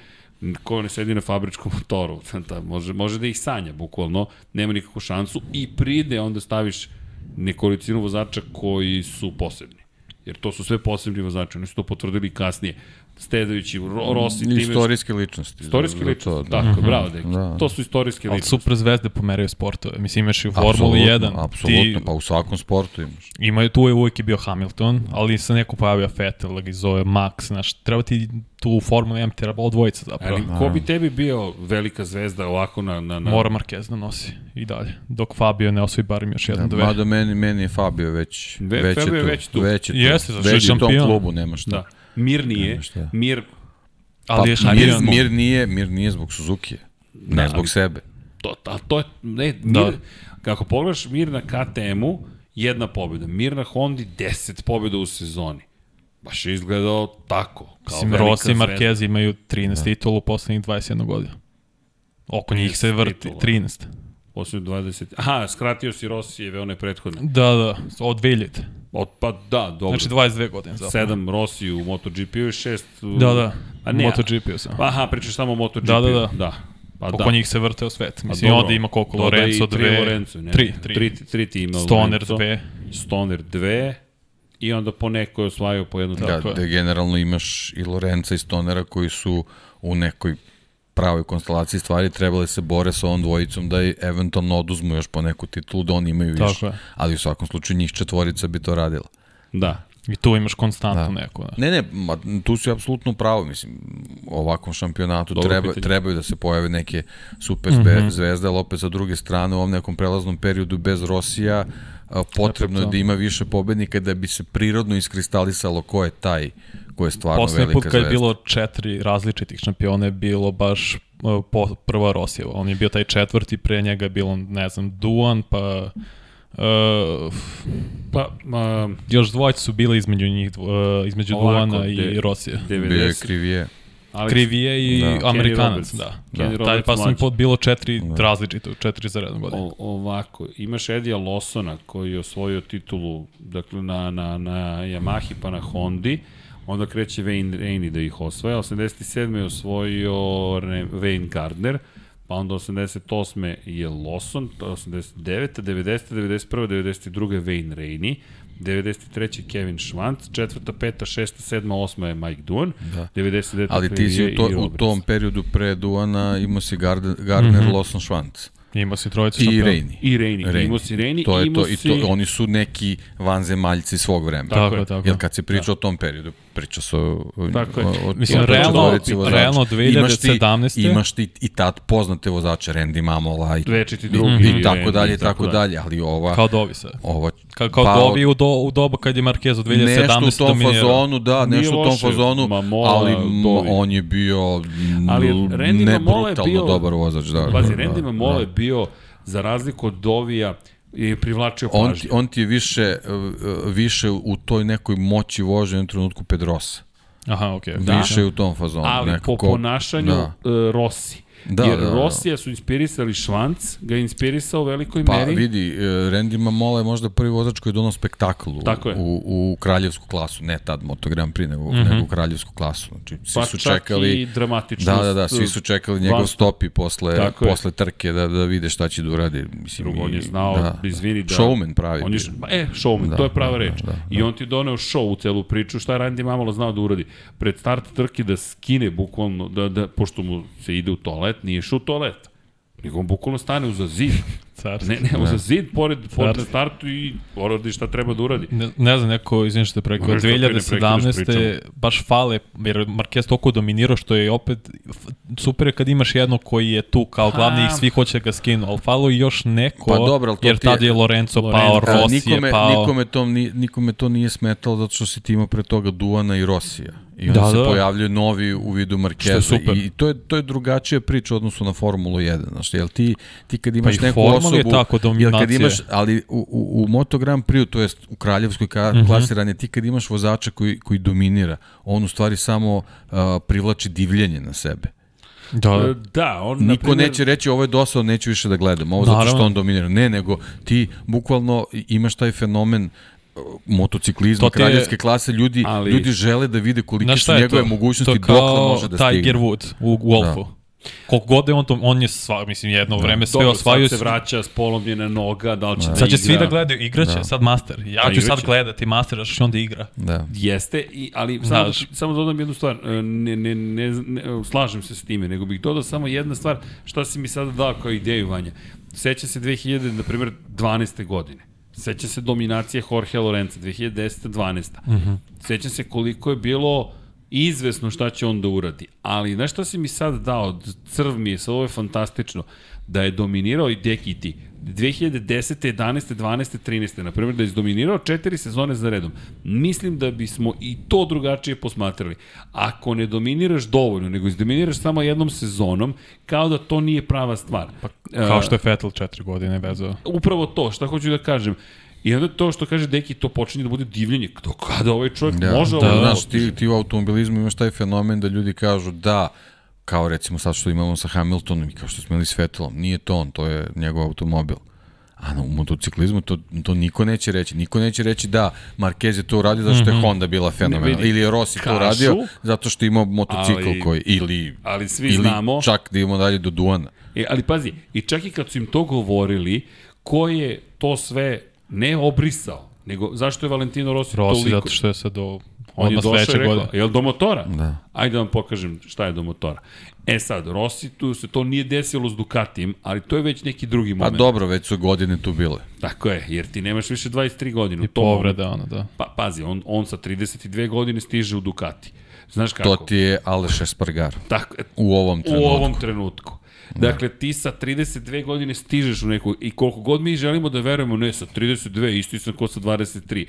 ko ne sedi na fabričkom motoru, [laughs] da, može, može da ih sanja, bukvalno, nema nikakvu šansu i pride onda staviš nekolicinu vozača koji su posebni. Jer to su sve posebni vozači, oni su to potvrdili kasnije. Stedajući, Ro, Rossi, time... Istorijske ličnosti. Istorijske za ličnosti, to, tako, bravo, deki. Da. To su istorijske Ali ličnosti. super zvezde pomeraju sportove. Mislim, imaš i u Formuli 1. Apsolutno, Ti, pa u svakom sportu imaš. imaju, tu je uvijek je bio Hamilton, ali se neko pojavio Vettel, da ga zove Max, znaš, treba ti tu u Formuli 1 ti treba odvojica zapravo. Ali ko bi tebi bio velika zvezda ovako na... na, na... Mora Marquez da nosi i dalje. Dok Fabio ne osvoji barem još jedno, Da, dve. mada meni, meni je Fabio već, Ve- već, Fabio je je tu. već tu. Već je tu. Jeste, zato što je već je u tom šampion. klubu, nema šta. Da. Mir nije. Mir, ali je Pa, mir, šampion. mir, nije, mir nije zbog Suzuki. Ne Da, zbog ali- sebe. to, a to je, ne, Mir, Da. kako pogledaš Mir na KTM-u, jedna pobjeda. Mir na Hondi, 10 pobjeda u sezoni. Baš je izgledao tako. Kao Mislim, Rossi i. Marquez imaju 13 titula u poslednjih 21 godina. Oko njih se 13 vrti, titula. 13. Poslije 20. Aha, skratio si Rosijeve, one prethodne. Da, da, od 2000. Od, pa da, dobro. Znači 22 godine zapravo. Sedam Rossi u MotoGP-u i šest u... Da, da, A ne, MotoGP-u sam. Aha, pričaš samo o MotoGP. Da, da, da. da. Pa Oko da. njih se vrteo svet. Pa Mislim, dobro, ovde ima koliko? Lorenzo i tri dve, Lorenzo, ne, tri, ne, tri. tri, tri ti ima Stoner Lorenzo, dve. Stoner dve i onda po neko je osvajao po jednu Da, tako. da generalno imaš i Lorenza i Stonera koji su u nekoj pravoj konstelaciji stvari trebali se bore sa ovom dvojicom da i eventualno oduzmu još po neku titulu, da oni imaju više. Je. Ali u svakom slučaju njih četvorica bi to radila. Da. I tu imaš konstantno Da. neko. Da. Ne, ne, ma, tu si apsolutno pravo, mislim, u ovakvom šampionatu Dobro treba, pitanje. trebaju da se pojave neke super mm -hmm. zvezde, ali opet sa druge strane u ovom nekom prelaznom periodu bez Rosija a, potrebno je da ima više pobednika da bi se prirodno iskristalisalo ko je taj ko je stvarno Poslednji velika put kad je zvezda. bilo četiri različitih šampiona je bilo baš uh, po, prva Rosijeva. On je bio taj četvrti, pre njega je bilo, ne znam, Duan, pa uh, Pa, ma, još dvojice su bile između njih, dvo- uh, između Ovako, Duana i Rosije. 90. Bio je Krivije. Alex, Krivije i Da. da. Amerikanac, da. Kenny da. Taj, pa mlađi. pod bilo četiri da. različito, četiri za redom godine. O, ovako, imaš Edija Lawsona koji je osvojio titulu dakle, na, na, na Yamahi pa na Hondi, onda kreće Wayne Rainey da ih osvaja, 87. je osvojio Wayne Gardner, pa onda 88. je Lawson, 89. 90. 91. 92. Wayne Rainey, 93. Kevin Schwantz, četvrta, peta, šesta, sedma, osma je Mike Duan, Da. 99. Ali ti si u, to, u tom periodu pre Duana imao si Gardner, Gardner mm -hmm. Lawson Schwantz Imao si trojicu i šampiona. Rainey. I Rainey, Rainey. imao si Rainey, To je imao to, i si... to, oni su neki vanzemaljci svog vremena. Tako je, tako je. Jer kad se priča o tom periodu, priča se o, Tako je. o, o Mislim, o realno- realno Imaš ti- 2017. Imaš ti i tad poznate vozače, Randy Mamola i, Večiti i, drugi. i tako Randy, dalje, i tako dalje, ali ova, Kao Dovi sad. ova Kao, kao pa, Dovi u, do, u dobu kad je Marquez u 2017. Nešto u tom fazonu, da, nešto u tom fazonu, ali on je bio Ali Randy Mamola je brutalno bio- dobar vozač. Da, Pazi, da, Randy da, Mamola da. je bio, za razliku od Dovija, je privlačio On pažnju. ti, on ti je više, uh, više u toj nekoj moći vožnje u trenutku Pedrosa. Aha, okej. Da. Više je u tom fazonu. ali nekako, po ponašanju Da. uh, Rossi. Da, Jer da, da. Rosija su inspirisali Švanc, ga je inspirisao u velikoj Pa meri. vidi, e, Randy Mamola je možda prvi vozač koji je donao spektakl u, Tako je. u, u kraljevsku klasu, ne tad Moto Grand Prix, nego, mm -hmm. nego u kraljevsku klasu. Znači, svi pa su čak čekali... i dramatičnost. Da, da, da, svi su čekali njegov van- stopi posle, Tako je. posle trke da, da vide šta će da uradi. Mislim, Drugo, on je znao, da, izvini, da... Showman pravi. On je, e, showman, Da, to je prava da, reč. da, da, I on ti je doneo show u celu priču, šta je Randy Mamola znao da uradi. Pred start trke da skine bukvalno, da, da, pošto mu se ide u toalet, nije išao u toalet. Nego on bukvalno stane uza zid. Carski. Ne, ne, za zid pored, pored startu i uradi šta treba da uradi. Ne, ne znam, neko, izvim što te preko, Možeš da te ne prekidaš 2017. pričom. baš fale, jer Marquez toliko dominirao što je opet, super je kad imaš jednog koji je tu kao glavni Ha. i svi hoće ga skinu, ali falo i još neko, Pa dobro, ali to jer ti je- tad je Lorenzo, Lorenzo. pao, A, Rossi nikome, je pao. nikome, to, ni, nikome to nije smetalo zato što si ti imao pre toga Duana i Rosija. I onda Da, se da. pojavljaju novi u vidu Markeza. I to je, to je drugačija priča u odnosu na Formulu 1. Znaš, jel ti, ti kad imaš Pa i neku Formula osobu... je tako, jel kad dominacija. imaš, ali u, u, u Moto Grand Prix, to jest u kraljevskoj ka, Mhm. klasiranje, ti kad imaš vozača koji, koji dominira, on u stvari samo uh, privlači divljenje na sebe. Da, E, da. Da, on, Niko na primjer, neće reći ovo je dosadno, neću više da gledam, ovo zato što Naravno. on dominira. Ne, nego ti bukvalno imaš taj fenomen uh, motociklizma, je- kraljevske klase, ljudi, Ali- ljudi žele da vide kolike su njegove to? mogućnosti to kao može da stigne. Tiger Wood u golfu. Koliko god je on to, on je sva, mislim, jedno vreme sve dobro, osvajao. sad se vraća s polomljena noga, da li će da, Sad će igra. svi da gledaju, igraće Da. sad master. Ja Pa ću sad igraće. gledati master, zato što onda igra. Da. Jeste, i, ali samo, Znaš. samo da dodam jednu stvar, e, ne, ne, ne, ne, slažem se s time, nego bih dodao samo jedna stvar, šta si mi sada dao kao ideju, Vanja. Seća se 2000, na primjer, 12. godine. Seća se dominacije Jorge Lorenza, 2010. 12. Mm -hmm. Seća se koliko je bilo izvesno šta će on da uradi. Ali, znaš šta si mi sad dao? Crv mi je, sad ovo je fantastično. Da je dominirao i Deki ti. 2010. 11. 12. 13. Na primjer, da je izdominirao četiri sezone za redom. Mislim da bismo i to drugačije posmatrali. Ako ne dominiraš dovoljno, nego izdominiraš samo jednom sezonom, kao da to nije prava stvar. Pa, Kao što je Vettel četiri godine vezao. upravo to, šta hoću da kažem. I onda to što kaže Deki, to počinje da bude divljenje. Do kada ovaj čovjek Da, može da, ovo da znaš, ti, ti u automobilizmu imaš taj fenomen da ljudi kažu da, kao recimo sad što imamo sa Hamiltonom i kao što smo imali s Vettelom, nije to on, to je njegov automobil. A na, u motociklizmu to, to niko neće reći. Niko neće reći da Marquez je to uradio zato što je Honda bila fenomenalna. Ili je Rossi to uradio zato što je imao motocikl ali- koji... Ili, ali svi ili znamo- čak da idemo dalje do Duana. E, ali pazi, i čak i kad su im to govorili, ko je to sve ne obrisao, nego zašto je Valentino Rossi, Rossi toliko... zato što je sad do... On je odmah došao i sledeće rekao, godine. je li do motora? Da. Ajde da vam pokažem šta je do motora. E sad, Rossi tu se to nije desilo s Ducatijem, ali to je već neki drugi Pa moment. dobro, već su godine tu bile. Tako je, jer ti nemaš više 23 godine. u I povreda, ono, da. Pa, pazi, on, on sa 32 godine stiže u Ducati. Znaš kako? To ti je Aleš Espargar Tako, u ovom u trenutku. ovom trenutku. Dakle, ti sa 32 godine stižeš u neku, i koliko god mi želimo da verujemo, ne, sa 32, isti sam ko sa 23.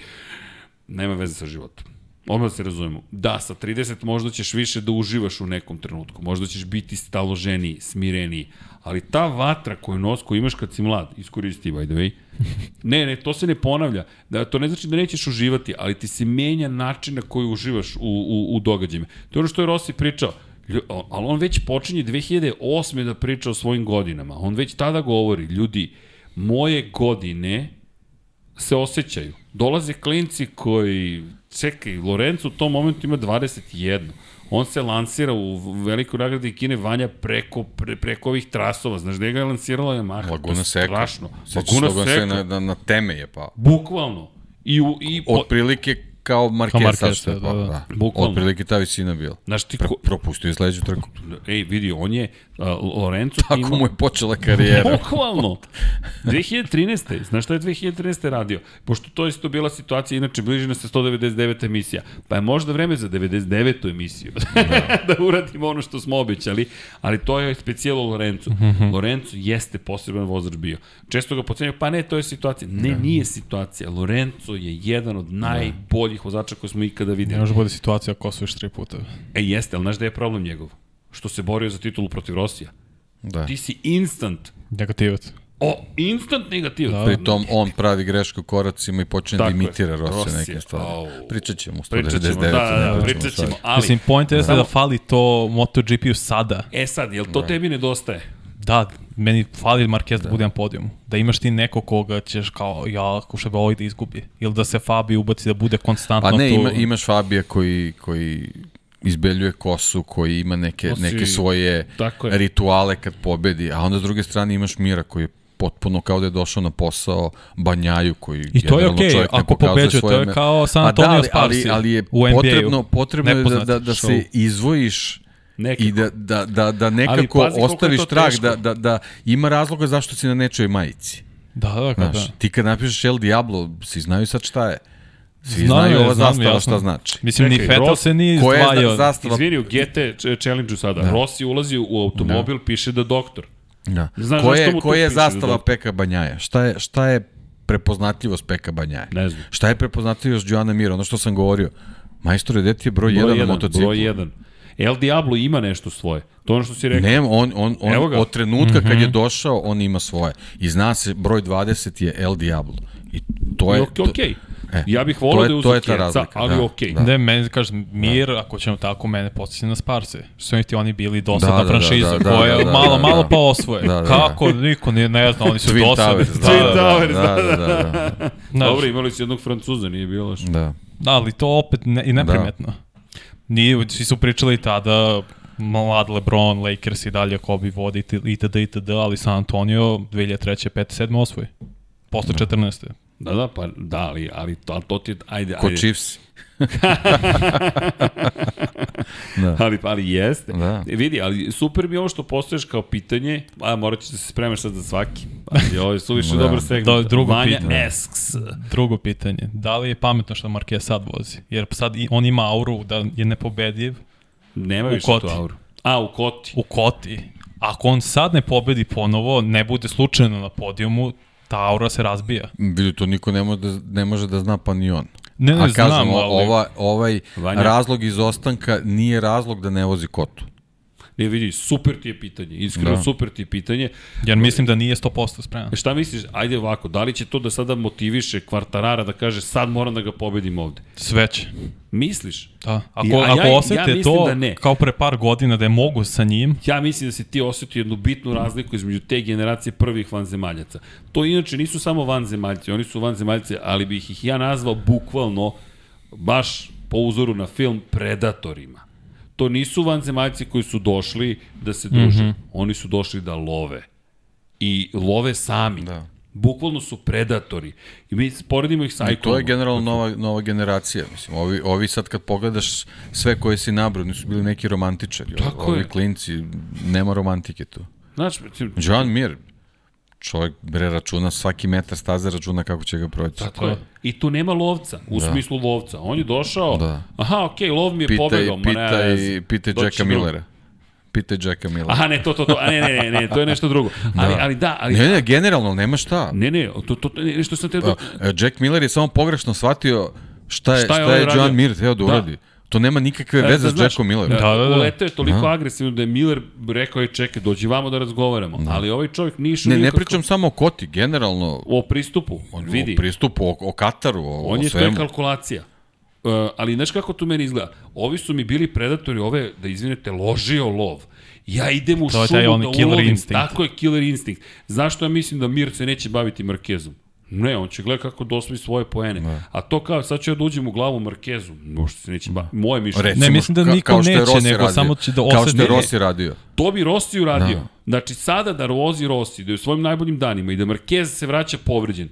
Nema veze sa životom. Odmah da se razumemo. Da, sa 30 možda ćeš više da uživaš u nekom trenutku. Možda ćeš biti staloženiji, smireniji. Ali ta vatra koju nos, koju imaš kad si mlad, iskoristi, by the way. [laughs] Ne, ne, to se ne ponavlja. Da, to ne znači da nećeš uživati, ali ti se menja način na koji uživaš u, u, u događajima. To je ono što je Rossi pričao. Ali on već počinje 2008. da priča o svojim godinama. On već tada govori, ljudi, moje godine se osjećaju. Dolaze klinci koji, čekaj, Lorenzo u tom momentu ima 21. On se lansira u velikoj nagradi Kine Vanja preko, pre, preko ovih trasova. Znaš gde ga je lansirala Yamaha? Laguna je Seca. strašno. Laguna Seca. se na, na, na teme je pao. Bukvalno. I, u, i po, Otprilike kao Marquez, Kao Marquez, sad što je da, pao. da. Da. Bukvalno. Otprilike ta visina bila. znaš ti ko, propustio je sledeću trku. ej, vidi, on je, uh, Lorenzo Tako ima- mu je počela karijera. [laughs] Bukvalno. 2013. Znaš šta je 2013. radio? Pošto to je isto bila situacija, inače bliži nas se 199. emisija. Pa je možda vreme za 99. emisiju. [laughs] da uradimo ono što smo obećali. Ali to je specijalo Lorenzo. Lorenzo jeste poseban vozač bio. Često ga pocenjaju, pa ne, to je situacija. Ne, nije situacija. Lorenzo je jedan od najboljih vozača koje smo ikada Ne videli. može bude situacija ako osvojiš tri puta. E, jeste, ali znaš da je problem njegov? Što se borio za titulu protiv Rosija. Da. Ti si instant Negativac. O, instant negativ. Da. Pritom on pravi greške u koracima i počne da Tako je. imitira Rossi Rosija, nekim stvarima. Pričat ćemo. Pričat ćemo, 199, da, da, ne pričat ćemo, ali... Mislim, point je Samo- da fali to MotoGP-u sada. E sad, jel to tebi nedostaje? Da, meni fali Marquez da, bude na podijum. Da imaš ti neko koga ćeš kao, ja, ko što ovaj da izgubi. Ili da se Fabi ubaci da bude konstantno Pa ne, tu. ima, imaš Fabija koji, koji izbeljuje kosu, koji ima neke, Nosi- neke svoje rituale kad pobedi, a onda s druge strane imaš Mira koji je potpuno kao da je došao na posao Banjaju koji I to je okej, čovjek ne ako pobeđuje, to je kao San Pa da, Antonio ali, ali, Sparsi ali je potrebno, potrebno je da, da, da se show. Nekako. i da, da, da, da nekako pazi ostaviš trag, da, da, da ima razloga zašto si na nečoj majici. Da, da, kada. Znaš, ti kad napišeš El Diablo, svi znaju sad šta je. Svi Znaju, znaju ova znam, zastava jasno. šta znači. Mislim, Čekaj, ni Ross- se nije Koja je izdvajao. za- zastava? Izvini, u GT challenge-u sada. Da. Rossi ulazi u automobil, piše da doktor. Da. Znaš Ko zašto je, mu ko to je da zastava doktor? Peka Banjaja? Šta je, šta je prepoznatljivost Peka Banjaja? Ne znam. Šta je prepoznatljivost Joana Mira? Ono što sam govorio. Majstore, gde ti je broj 1 Broj na jedan, motociklu? broj jedan. El Diablo ima nešto svoje. To je ono što si rekao. Ne, on, on, on Evo ga. od trenutka kad Mhm. je došao, on ima svoje. I zna se, broj 20 je El Diablo. I to je... Ok, okej. E, Ja bih volao je- da je to uzeo je ta Keca, razlika, ali da, okej. da. Ne, meni kažem, mir, ako ćemo tako, mene podsjeća na Sparse. Što su ti oni bili dosadna Da, da, franšiza, da, da, koja da, da, malo, da, malo da. pa osvoje. Da, da, da. Kako, niko ne, ne zna, oni su Twin dosadni. Towers. Da, Twin da, da. Towers, da, da, da, da, Znaš, Dobro, imali su jednog Francuza, nije bilo loše. da. Da, ali to opet ne, i neprimetno. Nije, svi su pričali tada mlad LeBron, Lakers i dalje Kobe vodi itd. itd. ali San Antonio 2003. 5. 7. osvoji. Posle 14. Da, da, pa da, ali, ali to, ali to ti je, ajde, Ko ajde. Chiefs. Da. Ali, ali jeste. Da. E, Vidi, ali super mi je ovo što postoješ kao pitanje, a morat ćeš da se spremaš sad za svaki. Ali ovo je suviše Da. dobar segment. Da, drugo Vanja pitanje. Esks. Drugo pitanje, da li je pametno što Marquez sad vozi? Jer sad i- on ima auru da je nepobediv Nema više tu auru. A, u koti. u koti. Ako on sad ne pobedi ponovo, ne bude slučajno na podijumu, ta aura se razbija. Vidi, to niko ne može da, ne može da zna, pa ni on. Ne, ne, A kažem, znam, ali... ova, ovaj Vanja. razlog izostanka nije razlog da ne vozi kotu. Ne vidi, super ti je pitanje. Iskreno, Da. super ti je pitanje. Jer mislim da nije 100% spreman. E, Šta misliš, ajde ovako, da li će to da sada motiviše kvartarara da kaže sad moram da ga pobedim ovde? Sve će. Misliš? Da. Ako, Ja- ako ja- ja osete mislim to da ne. kao pre par godina da je mogu sa njim, Ja mislim da se ti osetio jednu bitnu razliku između te generacije prvih vanzemaljaca. To inače nisu samo vanzemaljci, oni su vanzemaljci, ali bih ih ja nazvao bukvalno, baš po uzoru na film, predatorima. To nisu vanzemaljci koji su došli da se druže. Mm -hmm. Oni su došli da love. I love sami. Da. Bukvalno su predatori. I mi poredimo ih sa I to je generalno nova, nova generacija. Mislim, ovi, ovi sad kad pogledaš sve koje si nabrao, nisu bili neki romantičari. Tako ovi je. klinci, nema romantike tu. Znaš, Joan Mir, čovjek bre računa svaki metar staze računa kako će ga proći. Tako je. I tu nema lovca, u da. smislu lovca. On je došao, Da. aha, okej, lov mi je Pitaj, pobegao. pitaj, ne, pitaj Jacka Millera. Pitaj Jacka Millera. Aha, ne, to, to, to, a ne, ne, ne, ne, to je nešto drugo. Ali, ali da, ali... Ne, ne, generalno, nema šta. Ne, ne, to, to, to ne, što sam te... E, Jack Miller je samo pogrešno shvatio šta je, Šta šta je je, ovaj šta je? Joan Mir teo da Da. To nema nikakve Da, veze da s Jackom Millerom. Da, da, da. Uleteo je toliko Da. agresivno da je Miller rekao je čekaj, dođi vamo da razgovaramo. Ali ovaj čovjek nije išao Ne, ne pričam samo o Koti, generalno o pristupu. on, Vidi, o pristupu, o, o Kataru, o, on o je to je svemu. kalkulacija. Uh, ali znaš kako to meni izgleda? Ovi su mi bili predatori ove, da izvinete, ložio lov. Ja idem u To šumu da ulovim. instinkt. Tako je killer instinkt. Zašto ja mislim da Mir se neće baviti Markezom? Ne, on će gledati kako da osvoji svoje poene. Ne. A to kao, sad ću ja da uđem u glavu Markezu. Možda se neće baviti. Moje mišljenje. Recimo, Ne, mislim da ka- niko je neće, Rossi nego radio. samo će da Kao što je Rossi radio. To bi Rossi uradio. Da. Znači, sada da vozi Rossi, da je u svojim najboljim danima i da Marquez se vraća povređen,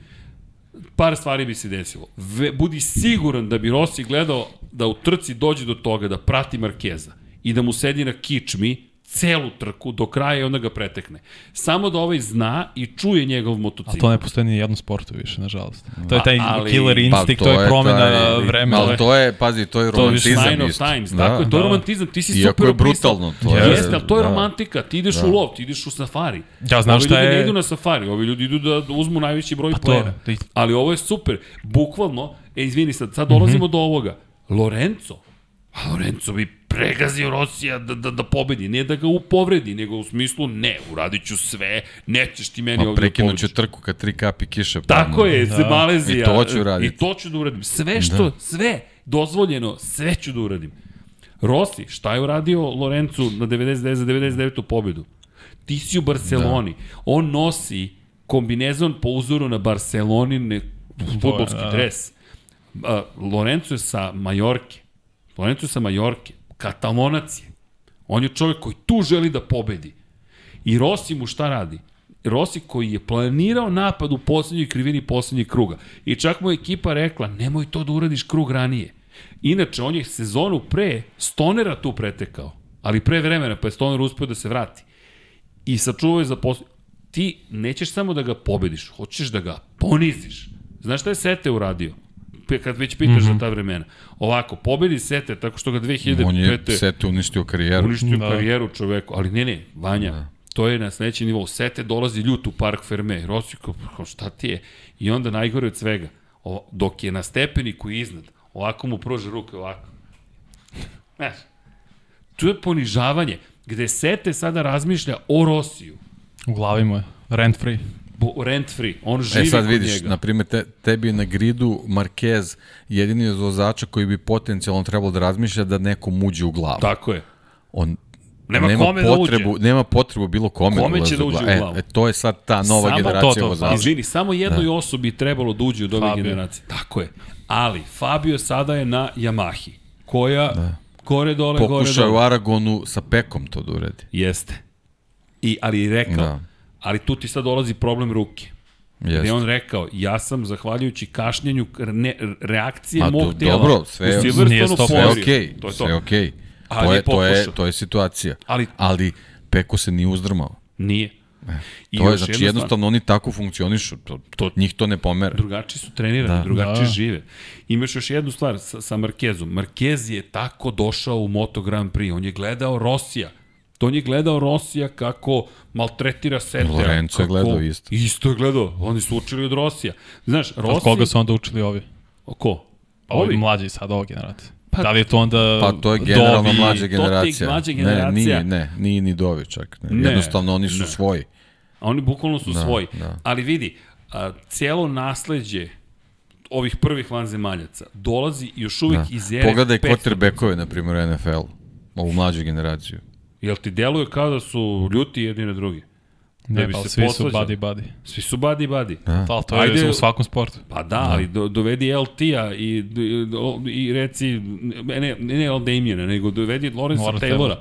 par stvari bi se desilo. Ve, budi siguran da bi Rossi gledao da u trci dođe do toga da prati Markeza i da mu sedi na kičmi celu trku do kraja i onda ga pretekne. Samo da ovaj zna i čuje njegov A motocikl. to ne postoji ni jednom sportu više, nažalost. To je Pa, taj ali- killer instinkt, to je promena taj- vremena. Ali to je, pazi, to je To je romantizam sign of times, da, tako je, to je da. romantizam, ti si Iako super je brutalno, to je- Jeste, ali to je da. romantika, ti ideš Da. u lov, ti ideš u safari. Ja znam ovi šta ljudi je- ne idu na safari, ovi ljudi idu da, da uzmu najveći broj Pa to, poena. da Ali ovo je super, bukvalno, e izvini sad, sad dolazimo do ovoga. Lorenzo, a Lorenzo bi pregazio Rosija da, da, da pobedi, ne da ga upovredi, nego u smislu ne, uradit ću sve, nećeš ti meni Ma ovdje da ću pobediš. trku kad tri kapi kiše padnu. Tako je, da. Malezija. I to ću uraditi. I to ću da uradim. Sve što, da. sve, dozvoljeno, sve ću da uradim. Rossi, šta je uradio Lorencu na 99 za 99. pobedu? Ti si u Barceloni. Da. On nosi kombinezon po uzoru na Barcelonine futbolski da. dres. Uh, Lorenzo je sa Majorke. Lorenzo je sa Majorke. Katalonac je. On je čovjek koji tu želi da pobedi. I Rossi mu šta radi? Rossi koji je planirao napad u poslednjoj krivini poslednjeg kruga. I čak mu je ekipa rekla, nemoj to da uradiš krug ranije. Inače, on je sezonu pre Stonera tu pretekao. Ali pre vremena, pa je Stoner uspio da se vrati. I sačuvao je za posle... ti nećeš samo da ga pobediš, hoćeš da ga poniziš. Znaš šta je Sete uradio? Kad već pitaš mm -hmm. za ta vremena. Ovako, pobedi Sete tako što ga On je 2005. Sete uništio karijeru. uništio Da. karijeru čoveku. Ali ne, ne, Vanja, to je na sledeći nivou. Sete dolazi ljut u Park Ferme. Rossi kao, kao, šta ti je? I onda najgore od svega. O, dok je na stepeniku iznad, ovako mu pruže ruke, ovako. Znaš, tu je ponižavanje, gde Sete sada razmišlja o Rosiju. U glavi mu je. Rent free. Bo, rent free. On živi E sad kod vidiš, njega. na primjer, te, tebi je na gridu Marquez jedini od vozača koji bi potencijalno trebalo da razmišlja da nekom uđe u glavu. Tako je. On Nema kome da potrebu, uđe. Nema potrebu bilo kome, Kome da će da uđe u E, glavu? E, to je sad ta nova Samo generacija to, to, vozača. Izvini, samo jednoj da. osobi trebalo da uđe ove Fabio. generacije. Tako je. Ali, Fabio sada je na Yamahi, koja da. gore dole, gore Pokušao je u dole. Aragonu sa Pekom to da uredi. Jeste. I, ali je rekao, da. Ali tu ti sad dolazi problem ruke. Gde Jeste. je on rekao, ja sam, zahvaljujući kašnjenju ne, reakcije Ma, mog to- tela, dobro, sve- u Nije Silverstonu sto- Sve je okej, To je to. sve je okej. Ali To je je, to, je, to je situacija. Ali- ali Peko se nije uzdrmao. Nije. I to je, znači jednostavno oni tako funkcionišu, to, To- to, njih to ne pomera. drugačiji su trenirani, da. Drugačije da. Da. žive. Imaš još jednu stvar sa, sa Markezom. Markez je tako došao u Moto Grand Prix. On je gledao Rosija. On je gledao Rosija kako maltretira Setera. Lorenzo je gledao isto. Isto je gledao. Oni su učili od Rosija. Znaš, Od Rossi... koga su onda učili ovi? Ko? Pa ovi Ovi? mlađi sad, ova generacija. Pa- da li je to onda Pa to je generalno Dovi, mlađa to generacija. mlađa Ne, generacija. nije, ne, nije ni Dovi čak. Ne. Ne, Jednostavno oni su ne. svoji. A oni bukvalno su da, svoji. da. Ali vidi, a, cijelo nasledđe ovih prvih vanzemaljaca dolazi još uvijek da. iz ere Pogledaj 500. quarterbackove, na primjer, u NFL. Ovu mlađu generaciju. Jel ti deluje kao da su ljuti jedni na drugi? Da Ne, bi pa se svi su posvađali. buddy buddy. Svi su badi badi. Da. Pa, to je Ajde- u svakom sportu. Pa da, ali do, dovedi LT-a i, i, i reci, ne, ne, ne L. Damiena, nego dovedi Lorenza Lawrence Taylora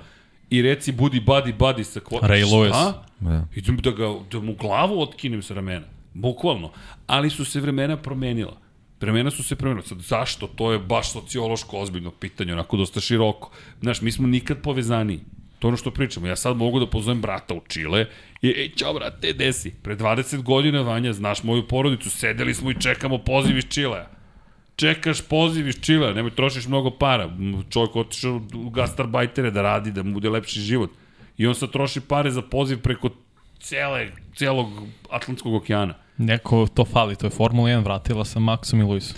i reci budi badi badi sa kvota. Ray Lewis. Šta? Da. Idem da, ga, da mu glavu otkinem sa ramena. Bukvalno. Ali su se vremena promenila. Vremena su se promenila. Sad, zašto? To je baš sociološko ozbiljno pitanje, onako dosta široko. Znaš, mi smo nikad povezaniji. To je ono što pričamo. Ja sad mogu da pozovem brata u Čile i, ej, čao brate, desi. Pre 20 godina, Vanja, znaš moju porodicu, sedeli smo i čekamo poziv iz Čilea. Čekaš poziv iz Čilea, nemoj trošiš mnogo para. Čovjek otišao u gastarbajtere da radi, da mu bude lepši život. I on sad troši pare za poziv preko cele, celog Atlantskog okeana. Neko to fali, to je Formula 1 vratila sa Maxom i Luisom.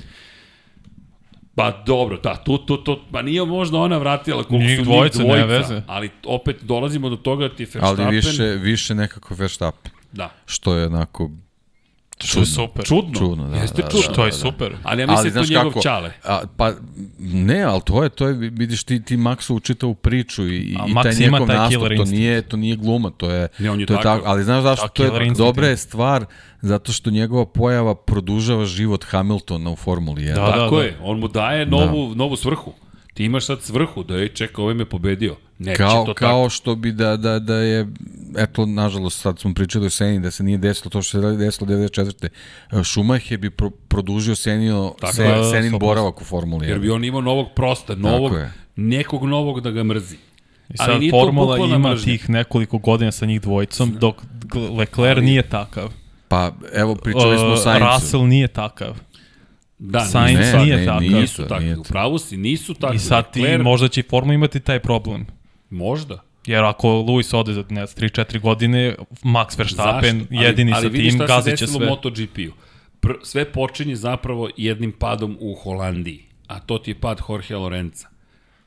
Pa dobro, da, tu, tu, tu, pa nije možda ona vratila koliko Njih su dvojica, njih dvojica, veze. ali opet dolazimo do toga da ti Verstappen, Ali više, više nekako Verstappen. da, Što je onako Što je super. čudno, čudno. Da, jeste da, čudno. da, To je da. super. Ali ja mislim da je to njegov kako, čale. A, pa ne, ali to je, to je, vidiš ti, ti Maxu čitavu priču i, i taj njegov taj nastup, killer to instinct. nije, to nije gluma, to je, Ne, on je to je takav. tako, ali znaš zašto, Da, to je instinct dobra je stvar, zato što njegova pojava produžava život Hamiltona u Formuli 1. Da, Tako da. je, on mu daje novu, da. novu svrhu. Ti imaš sad svrhu da je čeka, ovaj me pobedio. Neće kao, to kao tako. što bi da, da, da je, eto, nažalost, sad smo pričali o Seni, da se nije desilo to što se desilo 94. Schumacher bi pro, produžio Senio, Tako se, je, Senin 100%. boravak u Formuli 1. Jer bi on imao novog prosta, novog, nekog novog da ga mrzi. I Ali sad to Formula ima mržnja. tih nekoliko godina sa njih dvojicom, dok Leclerc Ali- nije takav. Pa, evo, pričali smo o Uh, Sainzu. Russell nije takav. Da, Sainz Ne, nije ne, takav. nisu takvi. nije U to. pravu si, nisu takvi. I sad ti, Leclerc- možda će i Formula imati taj problem. Možda. Jer ako Lewis ode za ne, 3-4 godine, Max Verstappen Zašto? Ali- jedini ali sa vidiš tim, šta se gazit će desilo sve. u MotoGP-u. Pr sve počinje zapravo jednim padom u Holandiji, a to ti je pad Jorge Lorenza.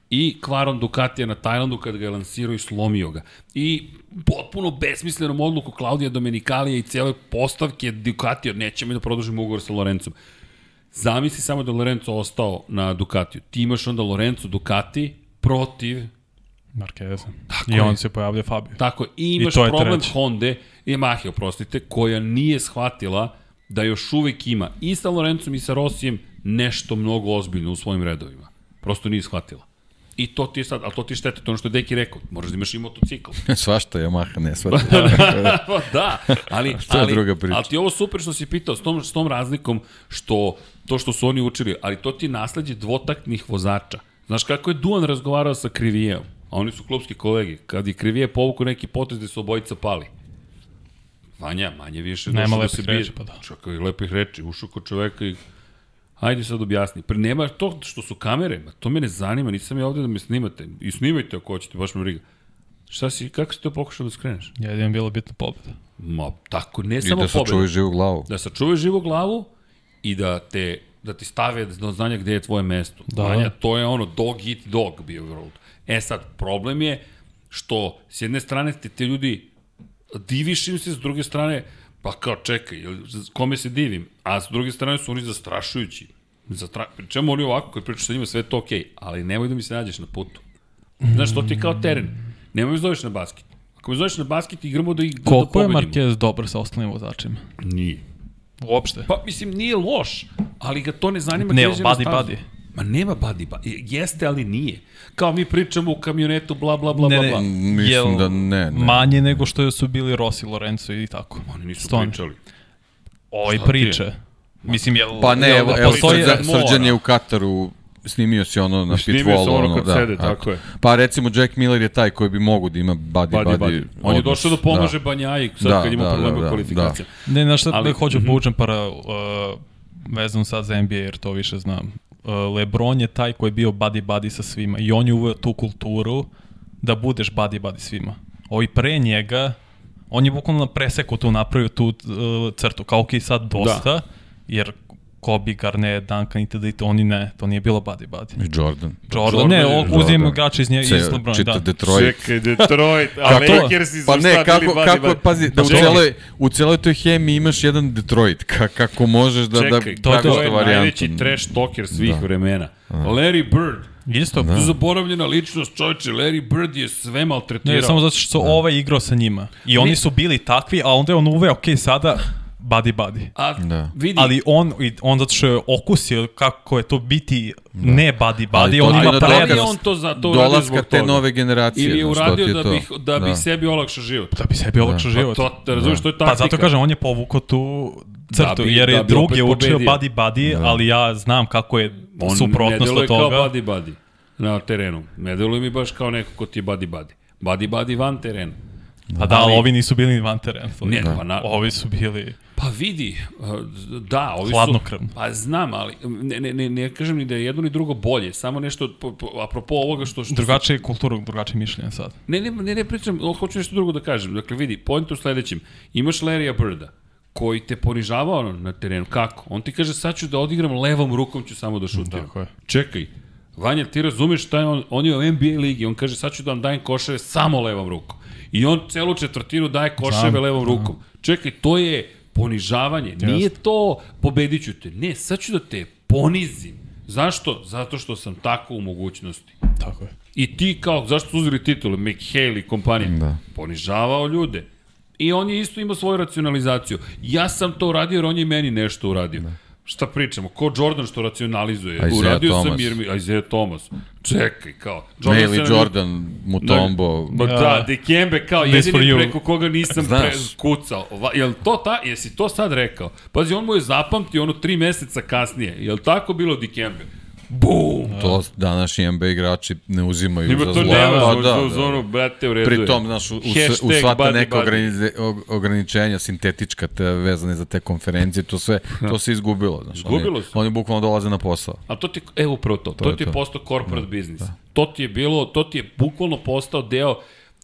I kvarom Ducatija na Tajlandu kad ga je lansirao i slomio ga. I potpuno besmislenom odluku Klaudija Domenikalija i cijele postavke Ducatija, nećemo da produžimo ugovor sa Lorencom. Zamisli samo da je Lorenzo ostao na Ducatiju. Ti imaš onda Lorenzo Ducati protiv Marquez. Tako I je. on se pojavlja Fabio. Tako, je. i imaš je problem treće. Honda i Yamaha, oprostite, koja nije shvatila da još uvek ima i sa Lorencom i sa Rosijem nešto mnogo ozbiljno u svojim redovima. Prosto nije shvatila. I to ti je sad, ali to ti je šteta, to je ono što je Deki rekao, moraš da imaš i motocikl. [laughs] Svašta Yamaha ne shvata. [laughs] Pa da, ali, je ali, druga priča. ali ti je ovo super što si pitao, s tom, s tom razlikom što to što su oni učili, ali to ti je nasledđe dvotaktnih vozača. Znaš kako je Duan razgovarao sa Krivijevom, a oni su klubski kolegi, kad je Krivije povukao neki potez gde su obojica pali. Vanja, manje više Nema da lepih se bije. reči, pa da. Čekaj, lepih reči, ušao kod čoveka i Ajde sad objasni. Pre nema to što su kamere, ma to me ne zanima, nisam ja ovde da me snimate. I snimajte ako hoćete, baš me briga. Šta si, kako si to pokušao da skreneš? Jedino bila bitna pobeda. Ma, tako, ne I samo da pobeda. sačuvaj živu glavu. Da sačuvaš živu glavu i da te da ti stave do znanja gde je tvoje mesto. Da. Vanja, to je ono dog eat dog bio world. E sad, problem je što s jedne strane te, te ljudi diviš im se, s druge strane, pa kao čekaj, kome se divim? A s druge strane su oni zastrašujući. Zastra... Čemu oni ovako, kad pričaš sa njima, sve je to okej, okay, ali nemoj da mi se nađeš na putu. Znaš, to ti je kao teren. Nemoj me zoveš na basket. Ako me zoveš na basket, igramo da ih da, Koliko da je pobedimo. Marquez dobar sa ostalim vozačima? Nije. Uopšte. Pa, mislim, nije loš, ali ga to ne zanima Ne, stazu. buddy. Ma nema buddy buddy. Jeste, ali nije. Kao mi pričamo u kamionetu, bla, bla, bla, Ne, bla, ne, bla. Mislim Jel da ne, ne. Manje nego što su bili Rossi, Lorenzo i tako. Oni nisu Stone. pričali. Šta ti je? priče. Mislim, jel... Pa ne, jel evo, da evo postoji- Srđan. Srđan je u Kataru snimio si ono na Snimio pitwallu. sam ono ono, kad da, sede, a- tako je. Pa recimo Jack Miller je taj koji bi mogu da ima buddy, Buddy, buddy, buddy. On je došao da pomaže Banjaji sad Da, kad ima da, probleme da, u da, kvalifikacijama. Ne, znaš šta Ali- Ali, hoću mm povučem para uh, vezano sad za NBA jer to više znam. Uh, Lebron je taj koji je bio buddy buddy sa svima i on je uveo tu kulturu da budeš buddy buddy svima. Ovi pre njega, on je bukvalno na preseku tu napravio tu uh, crtu. Kao ok, sad dosta, da. jer Kobe, Garnett, Duncan itd. oni ne, to nije bilo buddy buddy. I Jordan. Jordan, Jordan ne, uzimamo igrače iz nje, iz čita da. Detroit. Čekaj, Detroit, a Kako? Lakersi su Pa ne, kako, buddy kako, buddy? pazi, da u celoj, u celoj toj hemiji imaš jedan Detroit, ka, kako možeš da, Čekaj, da to, je to. to je varijantu. najveći trash talker svih Da. vremena. Larry Bird, Isto, da. zaboravljena ličnost, čovječe, Larry Bird je sve maltretirao. Ne, samo zato što su ovaj igrao sa njima. I oni su bili takvi, a onda je on uveo, ok, sada buddy buddy. A Da. vidi, Ali on, i- on zato što je okusio kako je to biti ne buddy Ali buddy, to on ima da li dokaz- je prednost. on to za to uradio zbog te toga? nove generacije. Ili je uradio je da to. bi, da bi sebi olakšao život. Da bi sebi olakšao Pa život. to, da razumiješ, to je taktika. Pa zato kažem, on je povukao tu crtu, bi- jer je da drugi opet učio pobedio. buddy buddy, ali ja znam kako je On ne suprotnost deluje od kao toga. buddy buddy na terenu. Ne deluje mi baš kao neko ko ti je buddy buddy. Buddy buddy van terena. A da, ali Ali- ovi nisu bili van terena. Ne, pa na, Ovi su bili... Pa vidi, uh, da, ovi Hladnokrvno. su... Pa znam, ali ne, ne, ne, ne kažem ni da je jedno ni drugo bolje, samo nešto, po, po, apropo ovoga što... što Drugačije kulturu, drugačije mišljenje sad. Ne, ne, ne, ne pričam, hoću nešto drugo da kažem. Dakle, vidi, point u sledećem. Imaš Larrya Birda, koji te ponižavao na terenu. Kako? On ti kaže, sad ću da odigram levom rukom, ću samo da šutiram. Tako je. Čekaj, Vanja, ti razumeš šta je on, on je u NBA ligi, on kaže sad ću da vam dajem koševe samo levom rukom. I on celu četvrtinu daje koševe Znam. levom rukom. Čekaj, to je ponižavanje. Nije to pobedit ću te. Ne, sad ću da te ponizim. Zašto? Zato što sam tako u mogućnosti. Tako je. I ti kao, zašto su uzeli titule, McHale i kompanija? Da. Ponižavao ljude. I on je isto imao svoju racionalizaciju. Ja sam to uradio jer on je meni nešto uradio. Da. Šta pričamo? Ko Jordan što racionalizuje? Isaiah uradio sam Thomas. jer mi... Isaiah Thomas. Čekaj, kao. Ne, ili se- Jordan, Mutombo. Ma da, Da. Dikembe kao jedini preko koga nisam Znaš. pre, kucao. Va, jel to ta, jesi to sad rekao? Pazi, on mu je zapamtio ono tri meseca kasnije. Jel tako bilo Dikembe? Bum! To današnji NBA igrači ne uzimaju Ima za to zlo. nema, Pa da, da. ono, brate, u redu. Pri tom, znaš, u, u, u sva ta buddy neka ogranize, ograničenja sintetička te vezane za te konferencije, to sve, to se izgubilo. Znaš, Izgubilo oni, se. oni bukvalno dolaze na posao. A to ti, evo upravo to, to, je ti je to. postao corporate biznis. To ti je bilo, to ti je bukvalno postao deo,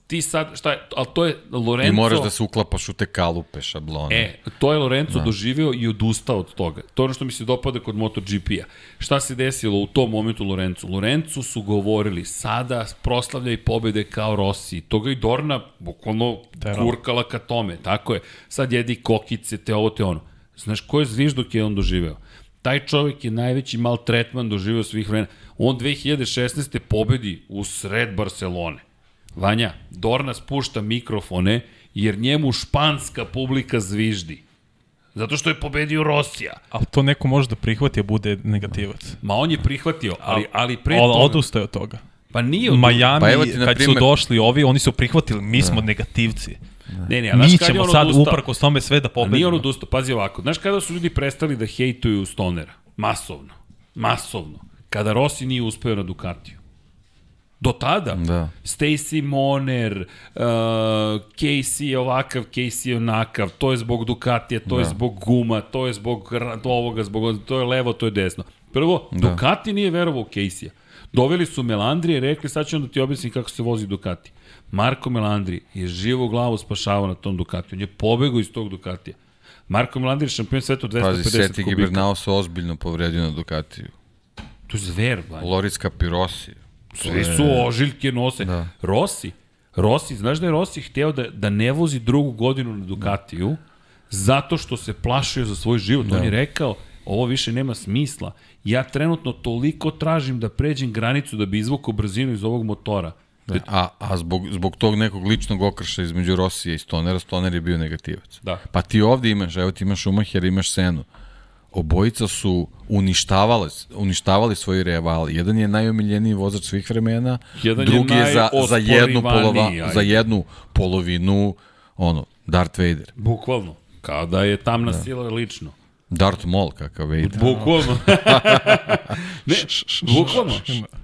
ti sad, šta je, ali to je Lorenzo... I moraš da se uklapaš u te kalupe, šablone. E, to je Lorenzo da. doživeo i odustao od toga. To je ono što mi se dopada kod MotoGP-a. Šta se desilo u tom momentu Lorenzu? Lorenzu su govorili, sada proslavljaj pobede kao Rossi. Toga i Dorna bukvalno kurkala ka tome. Tako je. Sad jedi kokice, te ovo, te ono. Znaš, ko je zvižduk je on doživeo? Taj čovjek je najveći maltretman doživeo svih vremena. On 2016. pobedi u sred Barcelone. Vanja, Dorna spušta mikrofone jer njemu španska publika zviždi. Zato što je pobedio Rosija. Ali to neko može da prihvati, a bude negativac. Ma on je prihvatio, ali, ali pre toga... odustaje od toga. Pa nije od... Miami, Pa evo ti, na kad primer- su došli ovi, oni su prihvatili, mi smo negativci. Ne, ne, a Mi ćemo on sad odustao? uprkos tome sve da A nije on pobedimo. odustao, pazi ovako. Znaš kada su ljudi prestali da hejtuju Stonera? Masovno. Masovno. Kada Rossi nije uspeo na Ducatiju. Do tada. Da. Stacy Moner, uh, Casey je ovakav, Casey je onakav, to je zbog Ducatija, to da. je zbog guma, to je zbog ovoga, zbog, to je levo, to je desno. Prvo, da. Ducati nije verovao u Casey-a. Doveli su Melandrije, rekli sad ću da ti objasnim kako se vozi Ducati. Marko Melandri je živo glavu spašavao na tom Ducatiju. On je pobegao iz tog Ducatija. Marko Melandri je šampion sveta od 250 Pazi, Seti kubika. Gibernao se ozbiljno povredio na Ducatiju. To je zver, banje. Loris Capirosi. Svi su ožiljke nose. Da. Rossi, Rossi, znaš da je Rossi hteo da, da ne vozi drugu godinu na Ducatiju, zato što se plašio za svoj život. Da. On je rekao, ovo više nema smisla. Ja trenutno toliko tražim da pređem granicu da bi izvukao brzinu iz ovog motora. Da. A, a zbog, zbog tog nekog ličnog okrša između Rosija i Stonera, Stoner je bio negativac. Da. Pa ti ovde imaš, evo ti imaš Schumacher, imaš Senu. Obojica su uništavali, uništavali svoji rivali. Jedan je najomiljeniji vozač svih vremena, Jedan je drugi je, za, za, jednu polova, za jednu polovinu ono, Darth Vader. Bukvalno. Kao da je tamna da. sila lično. Darth Maul kakav Vader. [laughs] Bukvalno. [laughs] ne, bukvalno.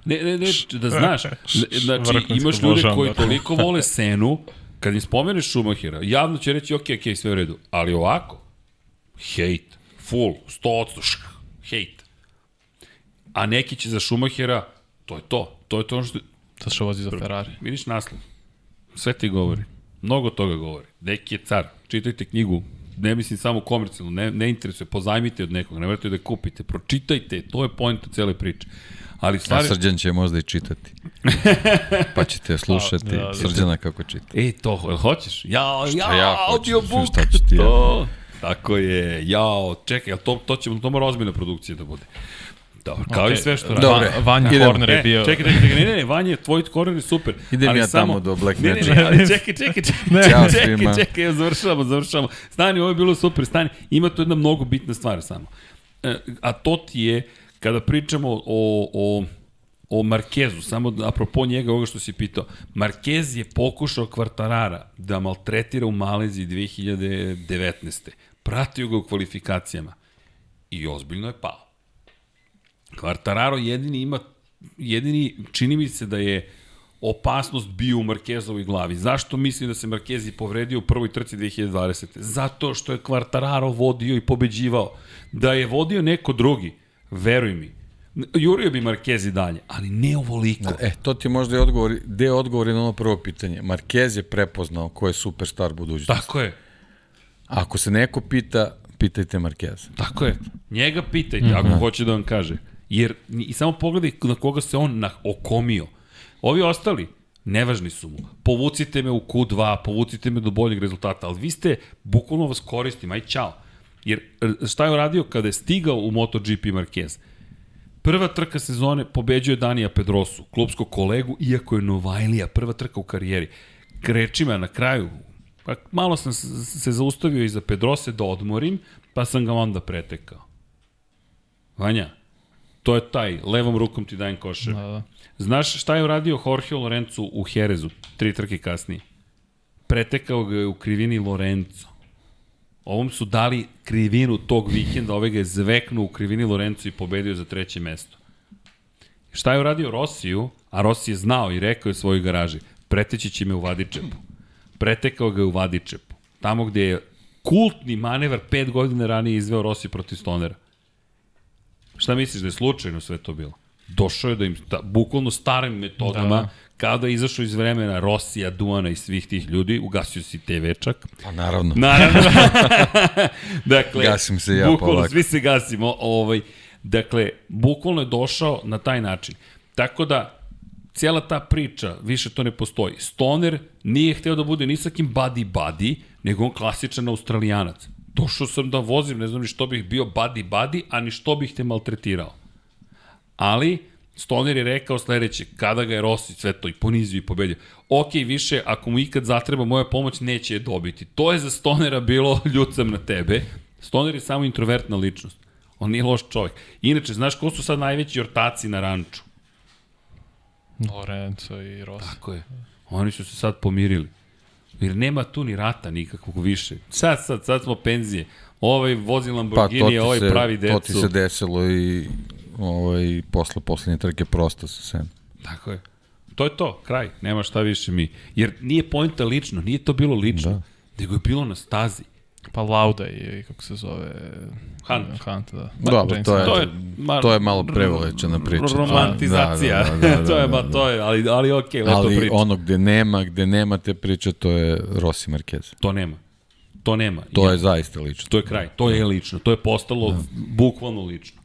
Ne, ne, ne, da znaš. [laughs] Ne, Znači, imaš ljude koji da. toliko vole Senu, kad im spomeneš Schumachera, javno će reći, ok, ok, sve u redu. Ali ovako, hejt, full, 100%, šh, hejt. A neki će za Schumachera, to je to. To je to ono što... To što vozi za Ferrari. Vidiš naslov. Sve ti govori. Mnogo toga govori. Neki je car. Čitajte knjigu. Ne mislim samo komercijalno, ne, ne interesuje. Pozajmite od nekog, ne morate da kupite. Pročitajte, to je point cele priče. Ali A stvari... Srđan će možda i čitati. [laughs] Pa ćete slušati Da, da, Srđana kako čita. E, to, hoćeš? Šta jao, ja hoću? audiobook. Šta ću ti ja? Tako je. Jao, čekaj, to, to, će, to mora ozbiljna produkcija da bude. Dobro, kao Okej. i sve što radi. Dobre. Vanja idemo. Horner je E, bio... čekaj, čekaj, čekaj, ne, ne, ne, Vanja, tvoj korner je super. Idem ali ja samo, tamo do Black ne, ne, ne, Matcha. ali čekaj, čekaj, čekaj, Ćao čekaj, svima. čekaj, čekaj, završavamo, završavamo. Stani, ovo je bilo super, stani. Ima tu jedna mnogo bitna stvar samo. E, a to ti je, kada pričamo o, o, o Markezu, samo da, apropo njega, ovoga što si pitao, Markez je pokušao Kvartarara da maltretira u Maleziji 2019. Pratio ga u kvalifikacijama i ozbiljno je pao. Kvartararo jedini ima, jedini, čini mi se da je opasnost bio u Markezovoj glavi. Zašto mislim da se Markezi povredio u prvoj trci 2020. Zato što je Kvartararo vodio i pobeđivao. Da je vodio neko drugi, veruj mi, jurio bi Markezi dalje, ali ne ovoliko. E, to ti je možda i odgovor, deo odgovor na ono prvo pitanje. Marquez je prepoznao ko je superstar budućnosti. Tako je, Ako se neko pita, pitajte Marquez. tako je. Njega pitajte, ako hoće da vam kaže. Jer, i samo pogledaj na koga se on na, okomio. Ovi ostali, nevažni su mu. Povucite me u Q2, povucite me do boljeg rezultata, ali vi ste, bukvalno vas koristim, aj čao. Jer e, šta je uradio kada je stigao u MotoGP Marquez? Prva trka sezone pobeđuje Danija Pedrosu, klubskog kolegu, iako je Novajlija, prva trka u karijeri. Krečima na kraju, pa malo sam se zaustavio iza Pedrose da odmorim, pa sam ga onda pretekao. Vanja, to je taj, levom rukom ti dajem košer. Da, da. Znaš šta je uradio Jorge Lorenzo u Jerezu, tri trke kasnije? Pretekao ga je u krivini Lorenzo. Ovom su dali krivinu tog vikenda, ove ga je zveknuo u krivini Lorenzo i pobedio za treće mesto. Šta je uradio Rosiju, a Rossi je znao i rekao je svojoj garaži, preteći će me u Vadičepu. Pretekao ga je u Vadičepu. Tamo gde je kultni manevar pet godina ranije izveo Rossi protiv Stonera. Šta misliš da je slučajno sve to bilo? Došao je da im, ta, bukvalno starim metodama, Da. da. kada je izašao iz vremena Rosija, Duana i svih tih ljudi, ugasio si TV-čak, Pa naravno. Naravno. [laughs] dakle, Gasim se ja bukvalno, polako. svi se gasimo. Ovaj, dakle, bukvalno je došao na taj način. Tako da, cijela ta priča, više to ne postoji. Stoner nije hteo da bude ni sa kim buddy buddy, nego on klasičan australijanac. Došao sam da vozim, ne znam ni što bih bio buddy buddy, a ni što bih te maltretirao. Ali, Stoner je rekao sledeće, kada ga je Rossi sve to i ponizio i pobedio. Ok, više, ako mu ikad zatreba moja pomoć, neće je dobiti. To je za Stonera bilo [laughs] ljucam na tebe. Stoner je samo introvertna ličnost. On nije loš čovjek. Inače, znaš ko su sad najveći ortaci na ranču? Lorenzo i Rossi. Tako je. Oni su se sad pomirili. Jer nema tu ni rata nikakvog više. Sad, sad, sad smo penzije. Ovaj vozi Pa Lamborghini, ti, ovaj se, pravi decu. to ti se desilo i ovaj, posle poslednje trke prosto sa sen. Tako je. to je to, kraj, nema šta više mi. Jer nije pojenta lično, nije to bilo lično, da. nego je bilo na stazi. Pa Lauda i kako se zove... Hunt. Hunt, da. Dobro, to je, To je, ma, to je malo prevolećena priča. Romantizacija. Da, da, da, da, [laughs] to je, da, ma da. to je, ali, ali okej, okay, lepo Ali priča. ono gde nema, gde nema te priče, to je Rossi Marquez. To nema. To nema. To Ja- je zaista lično. To je kraj. To je lično. To je postalo da. bukvalno lično.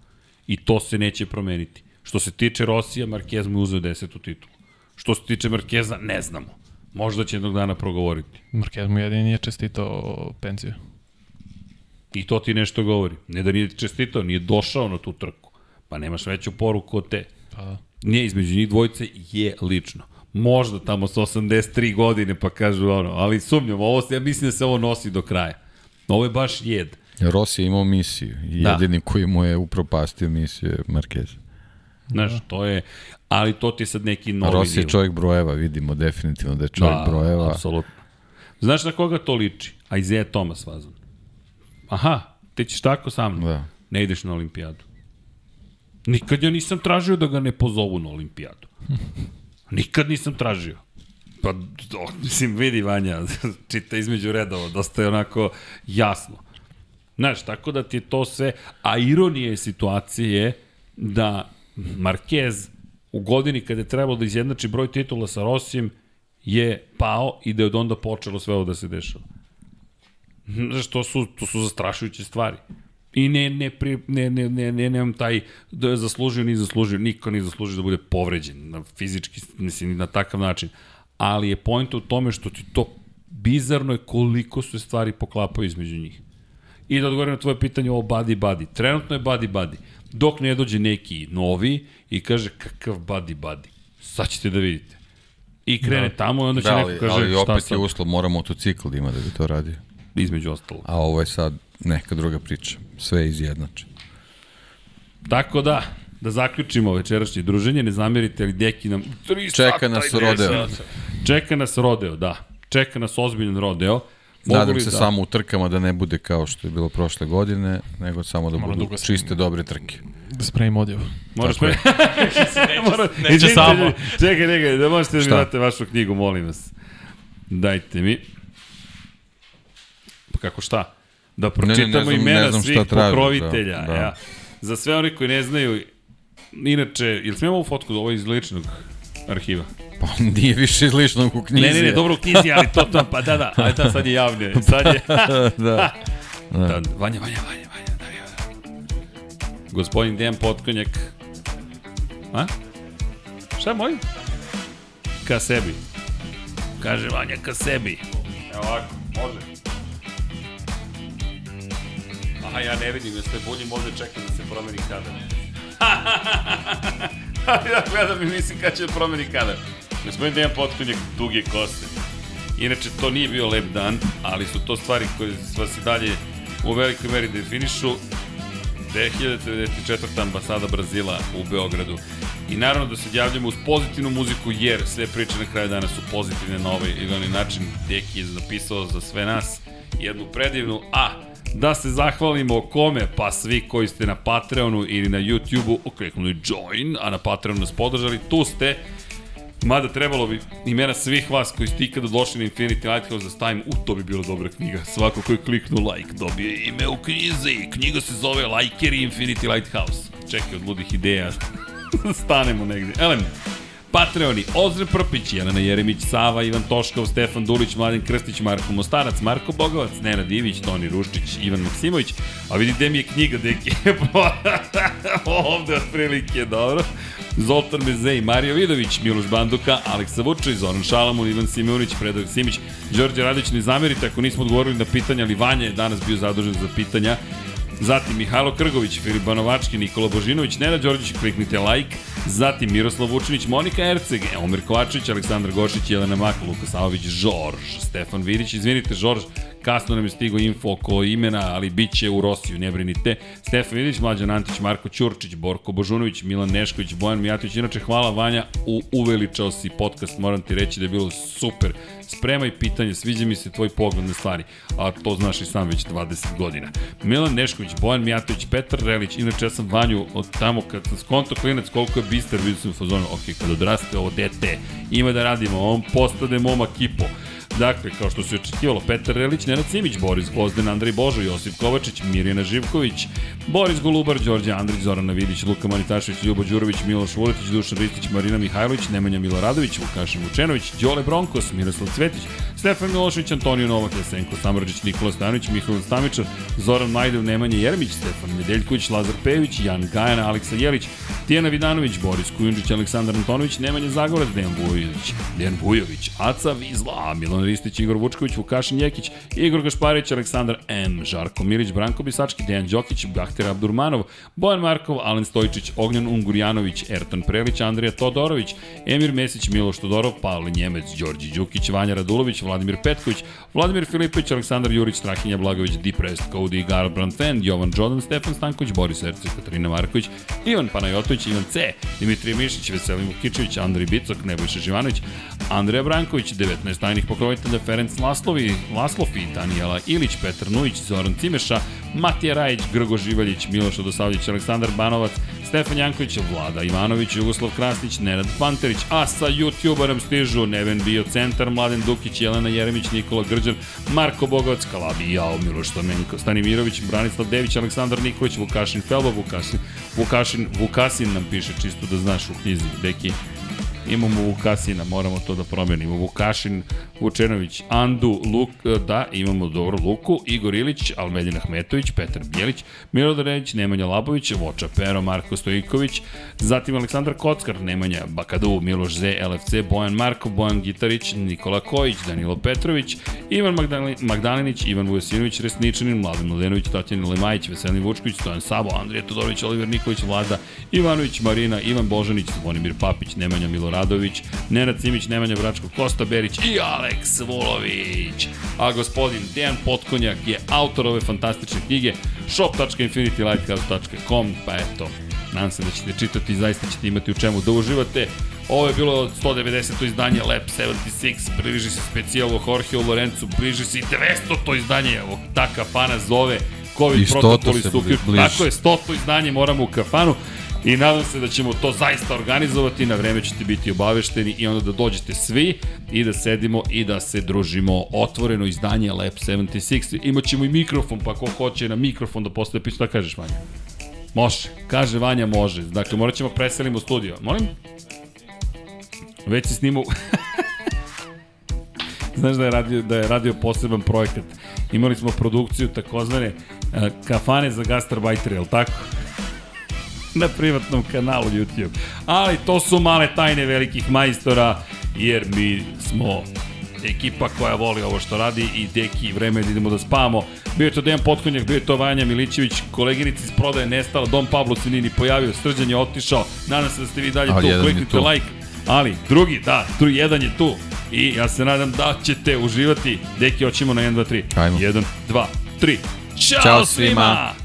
I to se neće promeniti. Što se tiče Rosija, Marquez mu je uzeo desetu titulu. Što se tiče Markeza, ne znamo. Možda će jednog dana progovoriti. Marquez mu jedini nije čestitao penziju. I to ti nešto govori. Ne da nije čestitao, nije došao na tu trku. Pa nemaš veću poruku od te. Pa da. Nije između njih dvojice je lično. Možda tamo sa 83 godine pa kažu ono, ali sumnjam, ovo se, ja mislim da se ovo nosi do kraja. Ovo je baš jed. Rossi je imao misiju. Da. Jedini koji mu je upropastio misiju je Marquez. Znaš, to je, ali to ti je sad neki novi Rossi je nivo. čovjek brojeva, vidimo definitivno da je čovjek da, brojeva. apsolutno. Znaš na koga to liči? A Isaiah Thomas vazan. Aha, ti ćeš tako sa mnom. Da. Ne ideš na olimpijadu. Nikad ja nisam tražio da ga ne pozovu na olimpijadu. Nikad nisam tražio. Pa, do, mislim, vidi Vanja, [laughs] čita između redova, dosta je onako jasno. Znaš, tako da ti je to sve, a ironija situacije je da Marquez u godini kada je trebalo da izjednači broj titula sa Rosijem je pao i da je od onda počelo sve ovo da se dešava. Znaš, to su, to su zastrašujuće stvari. I ne, ne, pri, ne, ne, ne, ne, nemam taj da je zaslužio, ni zaslužio, niko ni zaslužio da bude povređen na fizički, mislim, na takav način. Ali je point u tome što ti to bizarno je koliko se stvari poklapaju između njih. I da odgovorim na tvoje pitanje o buddy buddy. Trenutno je buddy buddy. Dok ne dođe neki novi i kaže kakav buddy buddy. Sad ćete da vidite. I krene da. tamo i onda će Da, neko ali, kaže ali šta opet sad, je uslov, mora motocikl da ima da bi to radio. između ostalog. A ovo je sad neka druga priča. Sve je izjednače. Tako da, da zaključimo večerašnje druženje, ne zamerite ali deki nam... Tri Čeka nas rodeo. Čeka nas rodeo, da. Čeka nas ozbiljan rodeo. Nadam se da... samo u trkama da ne bude kao što je bilo prošle godine, nego samo da Mora budu čiste dobre trke. Da spremim je. Mora... [laughs] neće Izvinite, [laughs] samo. Čekaj, čekaj, da možete da mi date vašu knjigu, molim vas. Dajte mi. Pa kako šta? Da Ne, ne, ne pročitamo znam- imena ne znam šta svih tražiš, pokrovitelja. da, da. Ja. Za sve oni koji ne znaju, inače, ili smijemo ovu fotku ovo iz ličnog arhiva? Pa nije više iz ličnog u knjizi. Ne, ne, ne, dobro u knjizi, ali to tam, pa da, da, [laughs] ali da, sad je javlje, sad je, [laughs] da. da, Vanja, Vanja, Vanja, Vanja, da, da. Gospodin Dejan Potkonjak, a? Šta je moj? Ka sebi. Kaže Vanja, ka sebi. Evo ovako, može. Aha, ja ne vidim, jeste bolji može čekati da se promeni kadar. [laughs] ja gledam i mislim kad će da promeni kadar. Gospodin Dejan Potkonjak, duge kose. Inače, to nije bio lep dan, ali su to stvari koje vas i dalje u velikoj meri definišu. 2094. ambasada Brazila u Beogradu. I naravno da se javljamo uz pozitivnu muziku, jer sve priče na kraju dana su pozitivne na ovaj ili onaj način. Deki je napisao za sve nas jednu predivnu, a da se zahvalimo kome, pa svi koji ste na Patreonu ili na YouTubeu okreknuli join, a na Patreonu nas podržali, tu ste. Mada trebalo bi imena svih vas koji ste ikada došli na Infinity Lighthouse da stavim, u to bi bila dobra knjiga. Svako ko je kliknu like dobije ime u knjizi. Knjiga se zove Likeri Infinity Lighthouse. Čekaj, od ludih ideja. [laughs] Stanemo negde. Elem, Patreoni, Ozre Prpić, Jelena Jeremić, Sava, Ivan Toškov, Stefan Dulić, Mladen Krstić, Marko Mostarac, Marko Bogovac, Nenad Divić, Toni Ruščić, Ivan Maksimović, a vidi gde mi je knjiga, deki. [laughs] Ovde otprilike, dobro. Zoltan Mezej, Mario Vidović, Miloš Banduka, Aleksa Vučević, Zoran Šalamun, Ivan Simeonić, Predrag Simić, Đorđe Radić, ne zamerite ako nismo odgovorili na pitanja, ali Vanja je danas bio zadužen za pitanja. Zatim Mihajlo Krgović, Filip Banovački, Nikola Božinović, Nena Đorđević, kliknite like. Zatim Miroslav Vučinić, Monika Erceg, Omer Kovačević, Aleksandar Gošić, Jelena Mak, Luka Savović, Žorž, Stefan Vidić. Izvinite, Žorž, kasno nam je stigo info oko imena, ali bit će u Rosiju, ne brinite. Stefan Vidić, Mlađan Antić, Marko Ćurčić, Borko Božunović, Milan Nešković, Bojan Mijatović. Inače, hvala Vanja, u, uveličao si podcast, moram ti reći da je bilo super. Spremaj pitanje, sviđa mi se tvoj pogled na stvari, a to znaš i sam već 20 godina. Milan Nešković, Bojan Mijatović, Petar Relić, inače ja sam Vanju od tamo kad sam skonto klinac koliko je bister, vidio sam u fazonu, ok, kad odraste ovo dete, ima da radimo, on postade momak kipo. Dakle, kao što se očekivalo, Petar Relić, Nenad Simić, Boris Gvozden, Andrej Božo, Josip Kovačić, Mirjana Živković, Boris Golubar, Đorđe Andrić, Zoran Navidić, Luka Manitašević, Ljubo Đurović, Miloš Vuletić, Dušan Ristić, Marina Mihajlović, Nemanja Miloradović, Vukašin Vučenović, Đole Bronkos, Miroslav Cvetić, Stefan Milošević, Antonio Novak, Jesenko Samrđić, Nikola Stanović, Mihajlo Stamičar, Zoran Majdev, Nemanja Jeremić, Stefan Nedeljković, Lazar Pejović, Jan Gajana, Aleksa Jelić, Tijana Vidanović, Boris Kujundžić, Aleksandar Antonović, Nemanja Zagorac, Dejan Vujović, Dejan Vujović, Aca Vizla, Milan Ristić, Igor Vučković, Vukašin Jekić, Igor Gašparić, Aleksandar M, Žarko Milić, Branko Bisački, Dejan Đokić, Bahter Abdurmanov, Bojan Markov, Alen Stojičić, Ognjan Ungurjanović, Ertan Prelić, Andrija Todorović, Emir Mesić, Miloš Todorov, Pavle Njemec, Đorđi Đukić, Vanja Radulović, Vladimir Petković, Vladimir Filipović, Aleksandar Jurić, Strahinja Blagović, Depressed, Cody Garbrand Fan, Jovan Jordan, Stefan Stanković, Boris Erce, Katarina Marković, Ivan Panajotović, Ivan C, Dimitrije Mišić, Veselin Vukičević, Andrij Bicok, Nebojša Živanović, Andreja Branković, 19 tajnih pokrovitelja Ferenc Laslovi, Laslofi, Danijela Ilić, Petar Nujić, Zoran Cimeša, Matija Rajić, Grgo Živaljić, Miloš Odosavljić, Aleksandar Banovac, Stefan Janković, Vlada Ivanović, Jugoslav Krasnić, Nenad Panterić, a sa YouTubera nam stižu Neven Bio Centar, Mladen Dukić, Jelena Jeremić, Nikola Grđan, Marko Bogovac, Kalabi Jao, Miloš Stamenko, Stanimirović, Branislav Dević, Aleksandar Nikolić, Vukašin Felba, Vukašin, Vukašin, Vukasin nam piše čisto da znaš u knjizi, Deki, imamo Vukasina, moramo to da promenimo. Vukašin, Vučenović, Andu, Luk, da, imamo dobro Luku, Igor Ilić, Almedin Ahmetović, Petar Bjelić, Milodar Redić, Nemanja Labović, Voča Pero, Marko Stojiković, zatim Aleksandar Kockar, Nemanja Bakadu, Miloš Z, LFC, Bojan Markov, Bojan Gitarić, Nikola Kojić, Danilo Petrović, Ivan Magdalini, Magdalinić, Ivan Vujosinović, Resničanin, Mladen Mladenović, Tatjana Lemajić, Veselin Vučković, Stojan Sabo, Andrija Todorović, Oliver Nikolić, Vlada, Ivanović, Marina, Ivan Božanić, Zvonimir Papić, Nemanja Miloradović, Nenad Simić, Nemanja Bračko, Kosta Berić i Aleks Vulović. A gospodin Dejan Potkonjak je autor ove fantastične knjige shop.infinitylighthouse.com pa eto, nadam se da ćete čitati i zaista ćete imati u čemu da uživate. Ovo je bilo 190. izdanje Lab 76, bliži se specijalo Jorge Lorenzu, bliži se i 200. izdanje, ovog ta kafana zove, COVID protokoli su bliži. Tako je, 100. izdanje moramo u kafanu i nadam se da ćemo to zaista organizovati, na vreme ćete biti obavešteni i onda da dođete svi i da sedimo i da se družimo. Otvoreno izdanje Lab 76, imaćemo i mikrofon, pa ko hoće na mikrofon da postaje pitanje, šta kažeš Vanja? Može, kaže Vanja može, dakle morat ćemo preselimo studio. Molim? Već se snimao... [laughs] Znaš da je radio, da je radio poseban projekat. Imali smo produkciju takozvane uh, kafane za gastarbajtere, jel tako? Na privatnom kanalu YouTube. Ali to su male tajne velikih majstora, jer mi smo ekipa koja voli ovo što radi i deki vreme da idemo da spavamo. Bio je to Dejan Potkonjak, bio je to Vanja Milićević, koleginica iz prodaje nestala, Dom Pablo se nije ni pojavio, Srđan je otišao, nadam se da ste vi dalje Ali tu, kliknite tu. like, ali drugi, da, tu jedan je tu i ja se nadam da ćete uživati. Deki, hoćemo na 1, 2, 3. Ajmo. 1, 2, 3. Ćao, Ćao svima! svima!